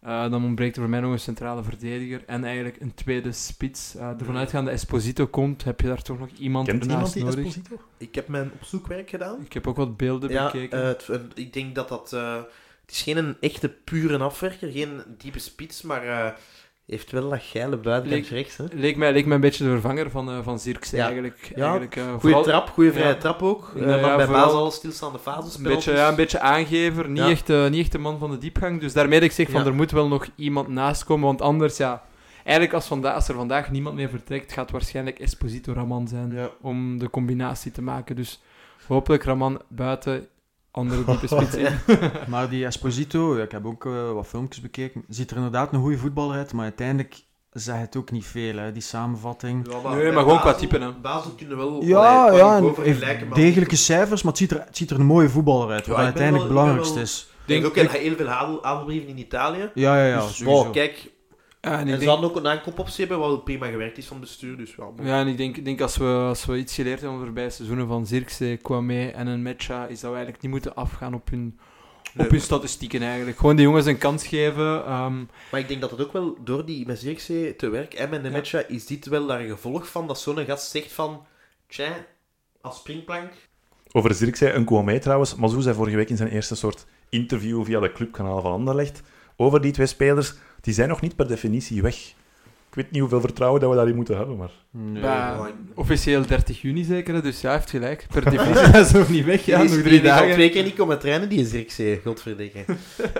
eh, dan ontbreekt er voor mij nog een centrale verdediger en eigenlijk een tweede spits. Uh, ervan uitgaande Esposito komt, heb je daar toch nog iemand Kent iemand ernaast die nodig. Esposito? Ik heb mijn opzoekwerk gedaan. Ik heb ook wat beelden Ja, bekeken. het- en ik denk dat dat... eh, het is geen een echte pure afwerker, geen diepe spits, maar eh, heeft wel dat geile buitenkant rechts. Hè. leek, mij, leek mij een beetje de vervanger van, eh van Ja. eigenlijk. Ja, eigenlijk eh, Goeie vooral trap, goede vrije ja. trap ook. Eh, Ja, maar bij al stilstaande fases. Een beetje, ja, een beetje aangever, niet, echt, eh, niet echt de man van de diepgang. Dus daarmee dat ik zeg van er moet wel nog iemand naast komen, want anders ja... Eigenlijk als, vanda als er vandaag niemand meer vertrekt, gaat waarschijnlijk Esposito Raman zijn om de combinatie te maken. Dus hopelijk Raman buiten, andere diepe spits in. Maar die Esposito, ik heb ook eh, wat filmpjes bekeken, ziet er inderdaad een goede voetballer uit, maar uiteindelijk zegt het ook niet veel, hè, die samenvatting. Ja, Nee, maar gewoon qua type, hè. Basel kunnen wel... Ja, allee, ja, niveau en heeft vergelijken, maar- degelijke cijfers, maar het ziet, er, het ziet er een mooie voetballer uit, wat Ja, uiteindelijk het belangrijkste wel- is. Denk Denk- ook heel, heel veel adel- adelbrieven in Italië. Ja, ja, ja, dus, sowieso. wow, kijk, Ja, en en ze denk, hadden ook een aankoopoptie hebben, wat prima gewerkt is van het bestuur. Dus ja, bon. ja, en ik denk, ik denk als, we, als we iets geleerd hebben over voorbije seizoenen van Zirkzee, Kwame en een Mecha, is dat we eigenlijk niet moeten afgaan op hun, Nee, op hun statistieken eigenlijk. Gewoon die jongens een kans geven. ehm, Maar ik denk dat het ook wel door die met Zirkzee te werk en met de matcha is dit wel daar een gevolg van dat zo'n gast zegt van tja, als springplank. Over Zirkzee en Kouamé trouwens. Mazou zei vorige week in zijn eerste soort interview via de clubkanaal van Anderlecht over die twee spelers. Die zijn nog niet per definitie weg. Ik weet niet hoeveel vertrouwen dat we daarin moeten hebben, maar... Nee, officieel 30 juni zeker, dus ja, hij heeft gelijk. Per definitie ze nog niet weg. Ja, die is, nog drie is al dagen. twee keer niet komen trainen, die Zirkzee, godverdikke.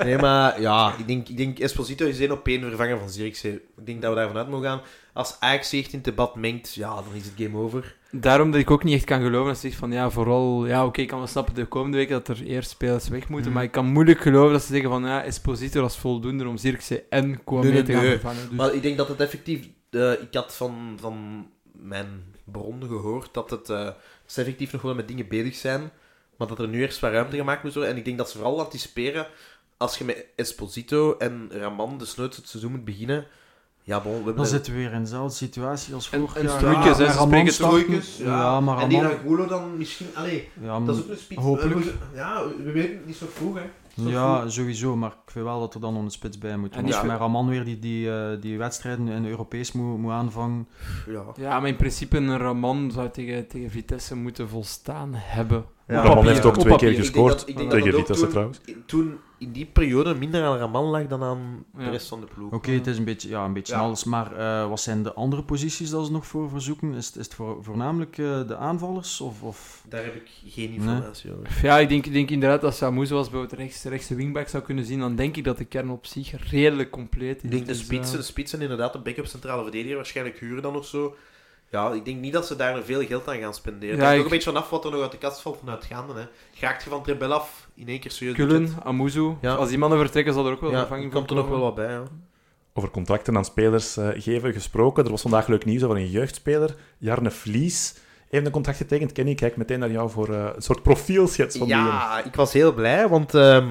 nee, maar ja, ik denk, ik denk Esposito is één op één vervanger van Zirkzee. Ik denk dat we daarvan uit mogen gaan. Als Ajax zich in het debat mengt, ja, dan is het game over. Daarom dat ik ook niet echt kan geloven dat ze zegt van ja, vooral, ja, oké, ik kan wel snappen de komende weken dat er eerst spelers weg moeten, Mhm. maar ik kan moeilijk geloven dat ze zeggen van ja, Esposito was voldoende om Zirkzee en Kwame Nee, nee, te gaan nee. vervangen. Dus, Maar ik denk dat het effectief... eh, ik had van, van mijn bronnen gehoord dat, het, eh, ze effectief nog wel met dingen bezig zijn, maar dat er nu eerst wat ruimte gemaakt moet worden. En ik denk dat ze vooral anticiperen, als je met Esposito en Raman de sneuts het seizoen moet beginnen... Ja, bon, we hebben... Dan zitten we weer in dezelfde situatie als En- vorig en jaar. Stroeikens, hè, Ja, spreken ja. Ja, maar En die. Angulo dan misschien... Allee, Ja, dat is ook een spits. hopelijk. eh, Ja, we weten het niet zo vroeg, hè. Ja, sowieso. Maar ik vind wel dat er dan een spits bij moet. En En als je veel- met Raman weer die, die, eh, die wedstrijden in Europees moet, moet aanvangen. Ja. Ja, maar in principe een Raman zou tegen, tegen Vitesse moeten volstaan hebben. Ja. Raman papier, heeft ook twee keer papier. Ik denk gescoord dat- ik denk dat tegen dat Vitesse toen- trouwens. Toen in die periode minder aan Raman lag dan aan de rest van de ploeg. Oké, het is een beetje, ja, een beetje Ja. alles. Maar eh, wat zijn de andere posities dat ze nog voor verzoeken? Is, het- is het voor, voornamelijk eh, de aanvallers? Of, of... Daar heb ik geen informatie over. Ja, ik denk, denk inderdaad als Samu zoals bijvoorbeeld rechts, rechtse wingback zou kunnen zien, dan denk ik dat de kern op zich redelijk compleet is. Ik denk de Dus, spitsen, eh, de spitsen inderdaad, de backup centrale verdediger, waarschijnlijk huren dan of zo. Ja, ik denk niet dat ze daar veel geld aan gaan spenderen. Ja, Het hangt ook ik- een beetje vanaf wat er nog uit de kast valt vanuit gaande. Hè. Graakt je van Trebel af in één keer serieus Kullen? Amuzu. Ja. Als die mannen vertrekken, zal er ook wel Ja, vervanging komt er nog wel wat bij. Ja. Over contracten aan spelers eh, geven gesproken. Er was vandaag leuk nieuws over een jeugdspeler. Jarne Vlies heeft een contract getekend. Kenny, ik kijk meteen naar jou voor eh, een soort profielschets van die jongen. Ja, ik was heel blij, want ehm,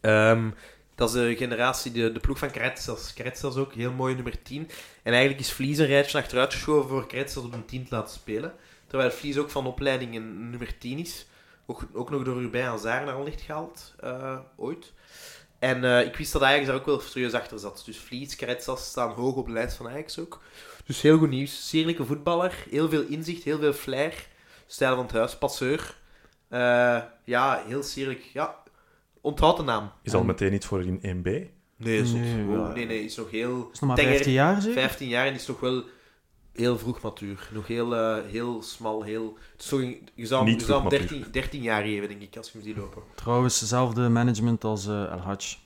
ehm, dat is de generatie, de, ploeg van Kretschels. Kretschels ook, heel mooi nummer 10. En eigenlijk is Vlies een rijtje achteruit geschoven voor Kretschels op een 10 te laten spelen. Terwijl Vlies ook van opleiding een nummer 10 is. Ook, ook nog door Urbain Hazard naar Anderlecht gehaald, eh, ooit. En eh, ik wist dat Ajax daar ook wel serieus achter zat. Dus Vlies, Kretschels staan hoog op de lijst van Ajax ook. Dus heel goed nieuws. Sierlijke voetballer, heel veel inzicht, heel veel flair. Stijl van het huis, passeur. Eh, ja, heel sierlijk. Ja, onthoud de naam. Is al meteen iets voor in 1B. Nee, is Nee, nee, nee, is nog heel... Is nog maar tenger. 15 jaar zeker? 15 jaar en is toch wel heel vroeg matuur. Nog heel, eh, heel smal, heel... Het is toch een- je zou, Niet je zou vroeg hem matuur. 13, 13 jaar geven, denk ik, als je hem ziet lopen. Trouwens, hetzelfde management als eh El Hadj.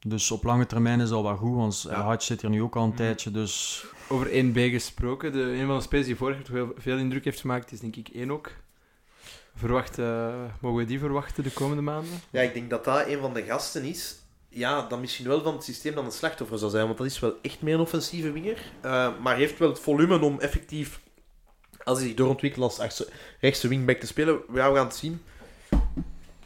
Dus op lange termijn is dat wel goed, want Ja. El Hadj zit hier nu ook al een Mhm. tijdje. Dus Over 1B gesproken, de, een van de spelers die vorig jaar veel, veel indruk heeft gemaakt, is denk ik Enoch. Verwacht, eh, mogen we die verwachten de komende maanden? Ja, ik denk dat dat een van de gasten is. Ja, dat misschien wel van het systeem dan een slachtoffer zou zijn. Want dat is wel echt meer een offensieve winger. Eh, maar heeft wel het volume om effectief, als hij zich doorontwikkelt als achtste- rechtse wingback te spelen. Ja, we gaan het zien.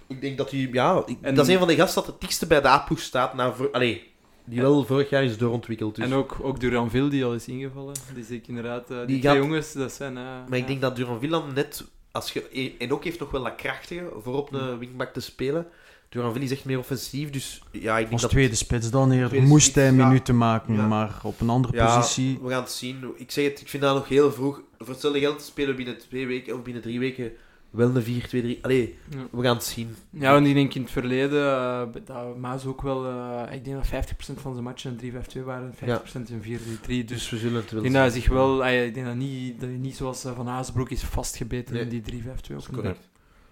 Ik denk dat hij, ja, ik- En- dat is een van de gasten dat het dichtste bij de A-ploeg staat. Na, voor, allee, die wel vorig jaar is doorontwikkeld. Dus. En ook, ook Duranville, die al is ingevallen. Ik inderdaad. eh, die Die twee gaat- jongens, dat zijn... Maar ik denk dat Duranville net, als je, en ook heeft nog wel dat krachtige voor op de wingback te spelen. Duranville is echt meer offensief, dus ja, ik denk als dat... tweede spits dan hier moest hij ja. minuten maken, Ja. maar op een andere Ja, positie... we gaan het zien. Ik zeg het, ik vind dat nog heel vroeg. Voor hetzelfde geld spelen we binnen twee weken of binnen drie weken wel een 4-2-3. Allee, Ja. we gaan het zien. Ja, want ik denk in het verleden, eh, dat Maas ook wel, eh, ik denk dat 50% van zijn matchen een 3-5-2 waren, 50% een 4-3-3. Dus Dus we zullen het wel dat hij zien. zich wel, ah ja, ik denk dat, niet, dat hij niet zoals eh, Van Hazenbroek is vastgebeten Nee. in die 3-5-2. Dat is opnieuw. correct.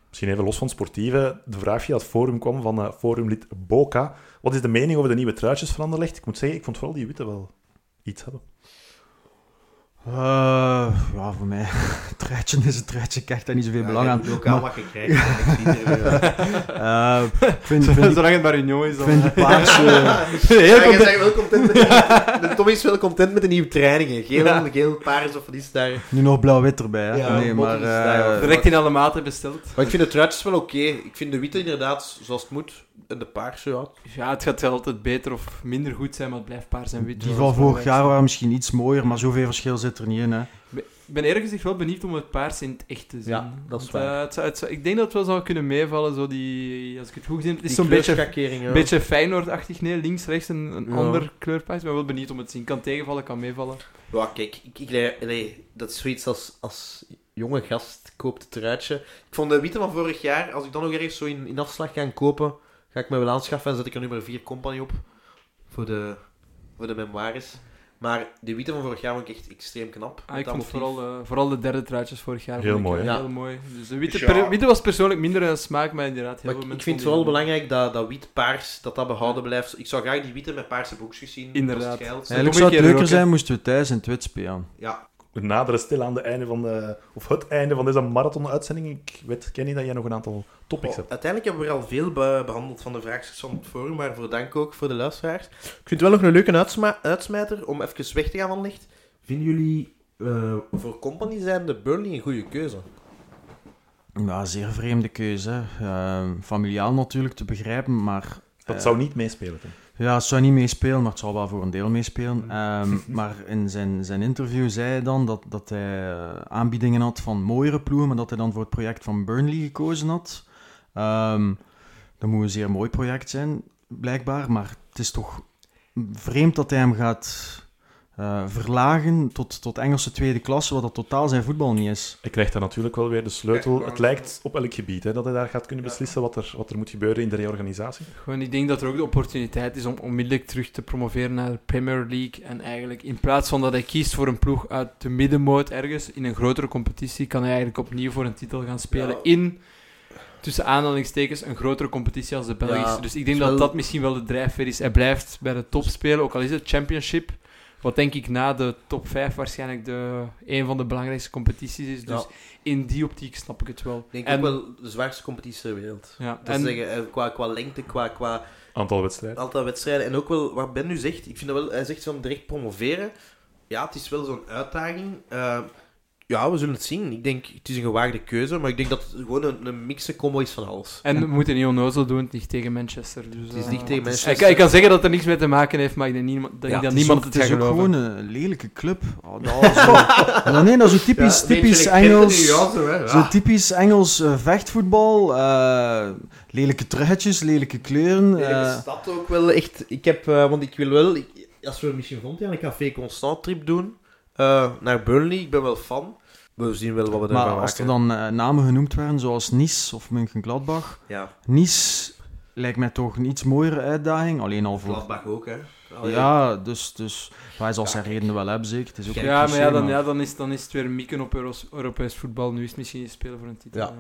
Misschien even los van sportieve. De vraag via het forum kwam van eh, forumlid Boka. Wat is de mening over de nieuwe truitjes van Anderlecht? Ik moet zeggen, ik vond vooral die witte wel iets hebben. Eh, ja, voor mij, truitje is een truitje, ik krijg daar niet zoveel belang aan. Lokaal wat je krijgt. ik zie het weer. Eh, ik vind, Zolang het maar Union is, ik dan... vind die paarse... Ja, je bent wel content met de, de Tom is wel content met de nieuwe trainingen. Geel, geel, paars of wat is het daar. Nu nog blauw-wit erbij, hè? Ja, nee, maar... Eh, Direct in alle maten besteld. Maar ik vind de truitjes wel oké. Ik vind de witte inderdaad zoals het moet. En de paarse, ja. Ja, het gaat altijd beter of minder goed zijn, maar het blijft paars en wit. die van vorig jaar waren misschien iets mooier, maar zoveel verschil zit er niet in, hè. Ik ben eerlijk gezegd wel benieuwd om het paars in het echt te zien. Ja, dat is Want, waar. eh, het zou- het zou- ik denk dat het wel zou kunnen meevallen, zo die, als ik het goed gezien heb. Het is zo'n beetje, ja. een beetje Feyenoord-achtig, nee, links, rechts een, een Ja. ander kleurpaars. Ik ben wel benieuwd om het te zien. Kan tegenvallen, kan meevallen. Ja, kijk, ik, ik, nee, nee, dat is zoiets als, als jonge gast koopt het truitje. Ik vond de witte van vorig jaar, als ik dan nog ergens zo in, in afslag ga kopen, ga ik me wel aanschaffen en zet ik er nummer 4 company op. Voor de, voor de memoires. Maar de witte van vorig jaar vond ik echt extreem knap. Ah, ik Dat vond motief. vooral, eh, vooral de derde truitjes vorig jaar Heel vond ik, mooi, eh, heel Ja. mooi. Dus de witte, per- witte was persoonlijk minder een smaak, maar inderdaad heel Maar veel ik, vind het vooral die- belangrijk dat, dat wit-paars, dat dat behouden blijft. Ik zou graag die witte met paarse broekjes zien. Inderdaad. het Eigenlijk zou het leuker roken. zijn moesten we thuis in het wit spelen. Ja, We naderen stil aan de einde van de, of het einde van deze marathon-uitzending. Ik weet, Kenny, dat jij nog een aantal topics Oh, hebt. uiteindelijk hebben we er al veel be- behandeld van de vraagjes van het forum, waarvoor dank ook voor de luisteraars. Ik vind het wel nog een leuke uitsma- uitsmijter om even weg te gaan van licht. Vinden jullie eh, voor company zijn de Burnley een goede keuze? Ja, zeer vreemde keuze. Eh, familiaal natuurlijk te begrijpen, maar... Dat eh, zou niet meespelen. Tim. Ja, het zou niet meespelen, maar het zal wel voor een deel meespelen. Ehm, maar in zijn, zijn interview zei hij dan dat, dat hij eh, aanbiedingen had van mooiere ploegen, maar dat hij dan voor het project van Burnley gekozen had. Ehm, dat moet een zeer mooi project zijn, blijkbaar. Maar het is toch vreemd dat hij hem gaat eh, verlagen tot, tot Engelse tweede klasse, wat dat totaal zijn voetbal niet is. Hij krijgt daar natuurlijk wel weer de sleutel. Het lijkt op elk gebied hè, dat hij daar gaat kunnen beslissen wat er, wat er moet gebeuren in de reorganisatie. Gewoon, ik denk dat er ook de opportuniteit is om onmiddellijk terug te promoveren naar de Premier League. En eigenlijk in plaats van dat hij kiest voor een ploeg uit de middenmoot ergens in een grotere competitie, kan hij eigenlijk opnieuw voor een titel gaan spelen in, tussen aanhalingstekens, een grotere competitie als de Belgische. Ja, dus ik denk is dat dat misschien wel de drijfveer is. Hij blijft bij de top spelen, ook al is het Championship. Wat denk ik na de top 5 waarschijnlijk de, een van de belangrijkste competities is. Dus Ja. in die optiek snap ik het wel. Ik denk en, ook wel de zwaarste competitie ter wereld. ja, Dat en, zeggen, eh, qua, qua lengte, qua, qua Aantal wedstrijden. aantal wedstrijden. En ook wel wat Ben nu zegt, ik vind dat wel, hij zegt van direct promoveren. Ja, het is wel zo'n uitdaging. Eh, ja, we zullen het zien. Ik denk, het is een gewaagde keuze, maar ik denk dat het gewoon een, een mixe combo is van alles. en we moeten niet onnozel doen, het ligt tegen Manchester. Dus, Het is eh, niet tegen ik, Manchester. ik kan zeggen dat het er niks mee te maken heeft, maar ik denk, niemand, dat, Ja, dat Het is niemand ook, het het gaat is ook geloven. gewoon een lelijke club. Oh, dat is zo- nee, dat is zo typisch, typisch Engels. Zo typisch Engels eh, vechtvoetbal. eh, lelijke truitjes, lelijke kleuren. Eh, is dat ook wel echt... Ik heb, want ik wil wel... ik- als we misschien vond, een café constant trip doen eh, naar Burnley. Ik ben wel fan. We zien wel wat we maar maken. als er dan eh, namen genoemd werden, zoals Nice of Mönchengladbach. Ja, Nice lijkt mij toch een iets mooiere uitdaging. Alleen al voor... Gladbach ook, hè. Allee, Ja, dus, dus wij zal zijn redenen wel hebben, zeker. Het is ook Ja, maar cliché, ja, dan, ja, dan, is, dan is het weer mikken op Euro- Europees voetbal. Nu is het misschien niet spelen voor een titel. Ja.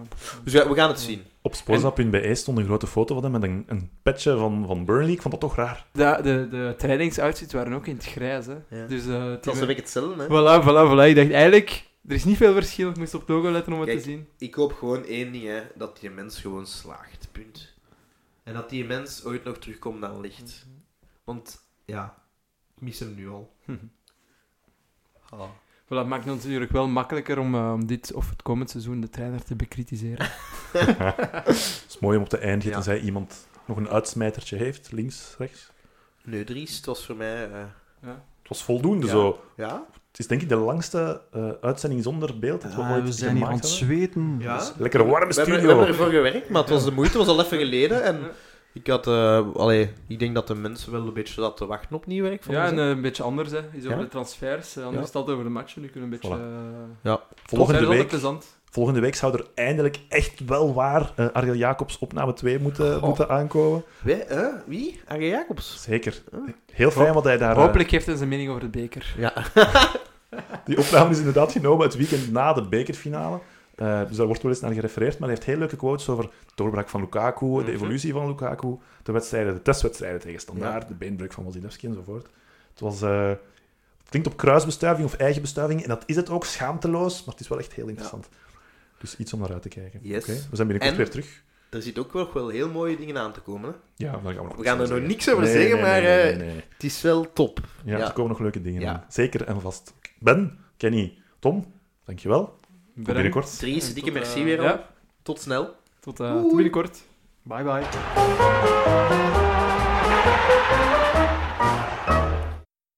Dus we, we gaan het zien. Op sporza.be stond een grote foto van hem met een, een petje van, van Burnley. Ik vond dat toch raar. De, de, de trainingsoutfits waren ook in het grijs. Hè. Ja. Dus, eh, Het was een beetje hetzelfde, hè. Voilà, voilà, voilà. Ik dacht eigenlijk, er is niet veel verschil. Ik moest op het logo letten om het Kijk. te zien. Ik hoop gewoon één ding, hè. Dat die mens gewoon slaagt. Punt. En dat die mens ooit nog terugkomt naar licht. Want, ja... Ik mis hem nu al. Ah. Voilà, het maakt het natuurlijk wel makkelijker om, eh, om dit of het komend seizoen de trainer te bekritiseren. Het is mooi om op te eindigen, Ja. iemand nog een uitsmijtertje heeft. Links, rechts. Nee, Dries, het was voor mij... eh, Het was voldoende Ja. zo. ja? Het is denk ik de langste eh, uitzending zonder beeld. dat we Ah, ooit we zijn hier aan het zweten. Ja. Dus- Lekker warme We hebben, we studio. hebben ervoor gewerkt, maar het was de moeite, het was al even geleden. En ik had... eh allee, ik denk dat de mensen wel een beetje zaten te wachten op nieuw werk. van Ja, en eh, een beetje anders, hè. Is over Ja? de transfers. eh, anders Ja. altijd over de matchen. Nu kunnen we een beetje... Voilà. Ja. het Volgende week, plezant. volgende week zou er eindelijk echt wel waar eh Ariel Jacobs opname 2 moeten, Goh. moeten aankomen. Wij, eh, wie? Arjen Jacobs? Zeker. Heel fijn wat hij daar... Hopelijk heeft hij zijn mening over de beker. Ja. Die opname is inderdaad genomen het weekend na de bekerfinale. Eh, dus daar wordt wel eens naar gerefereerd, maar hij heeft heel leuke quotes over de doorbraak van Lukaku, Mhm. de evolutie van Lukaku, de wedstrijden, de testwedstrijden tegen Standaard, de beenbreuk van Wasilewski enzovoort. Het was... eh, het klinkt op kruisbestuiving of eigen bestuiving, en dat is het ook, schaamteloos, maar het is wel echt heel interessant. Dus iets om naar uit te kijken. Yes. Oké, we zijn binnenkort En- weer terug. Er zit ook wel, wel heel mooie dingen aan te komen. Hè? Ja, daar gaan we nog We gaan er nog niks over Nee, zeggen, nee, maar nee, eh, het is wel top. Ja, ja. er komen nog leuke dingen Ja. aan. Zeker en vast. Ben, Kenny, Tom, dankjewel. Binnenkort. Dries, dikke merci eh, weer al. Ja, Tot snel. tot, eh, tot binnenkort. Bye bye.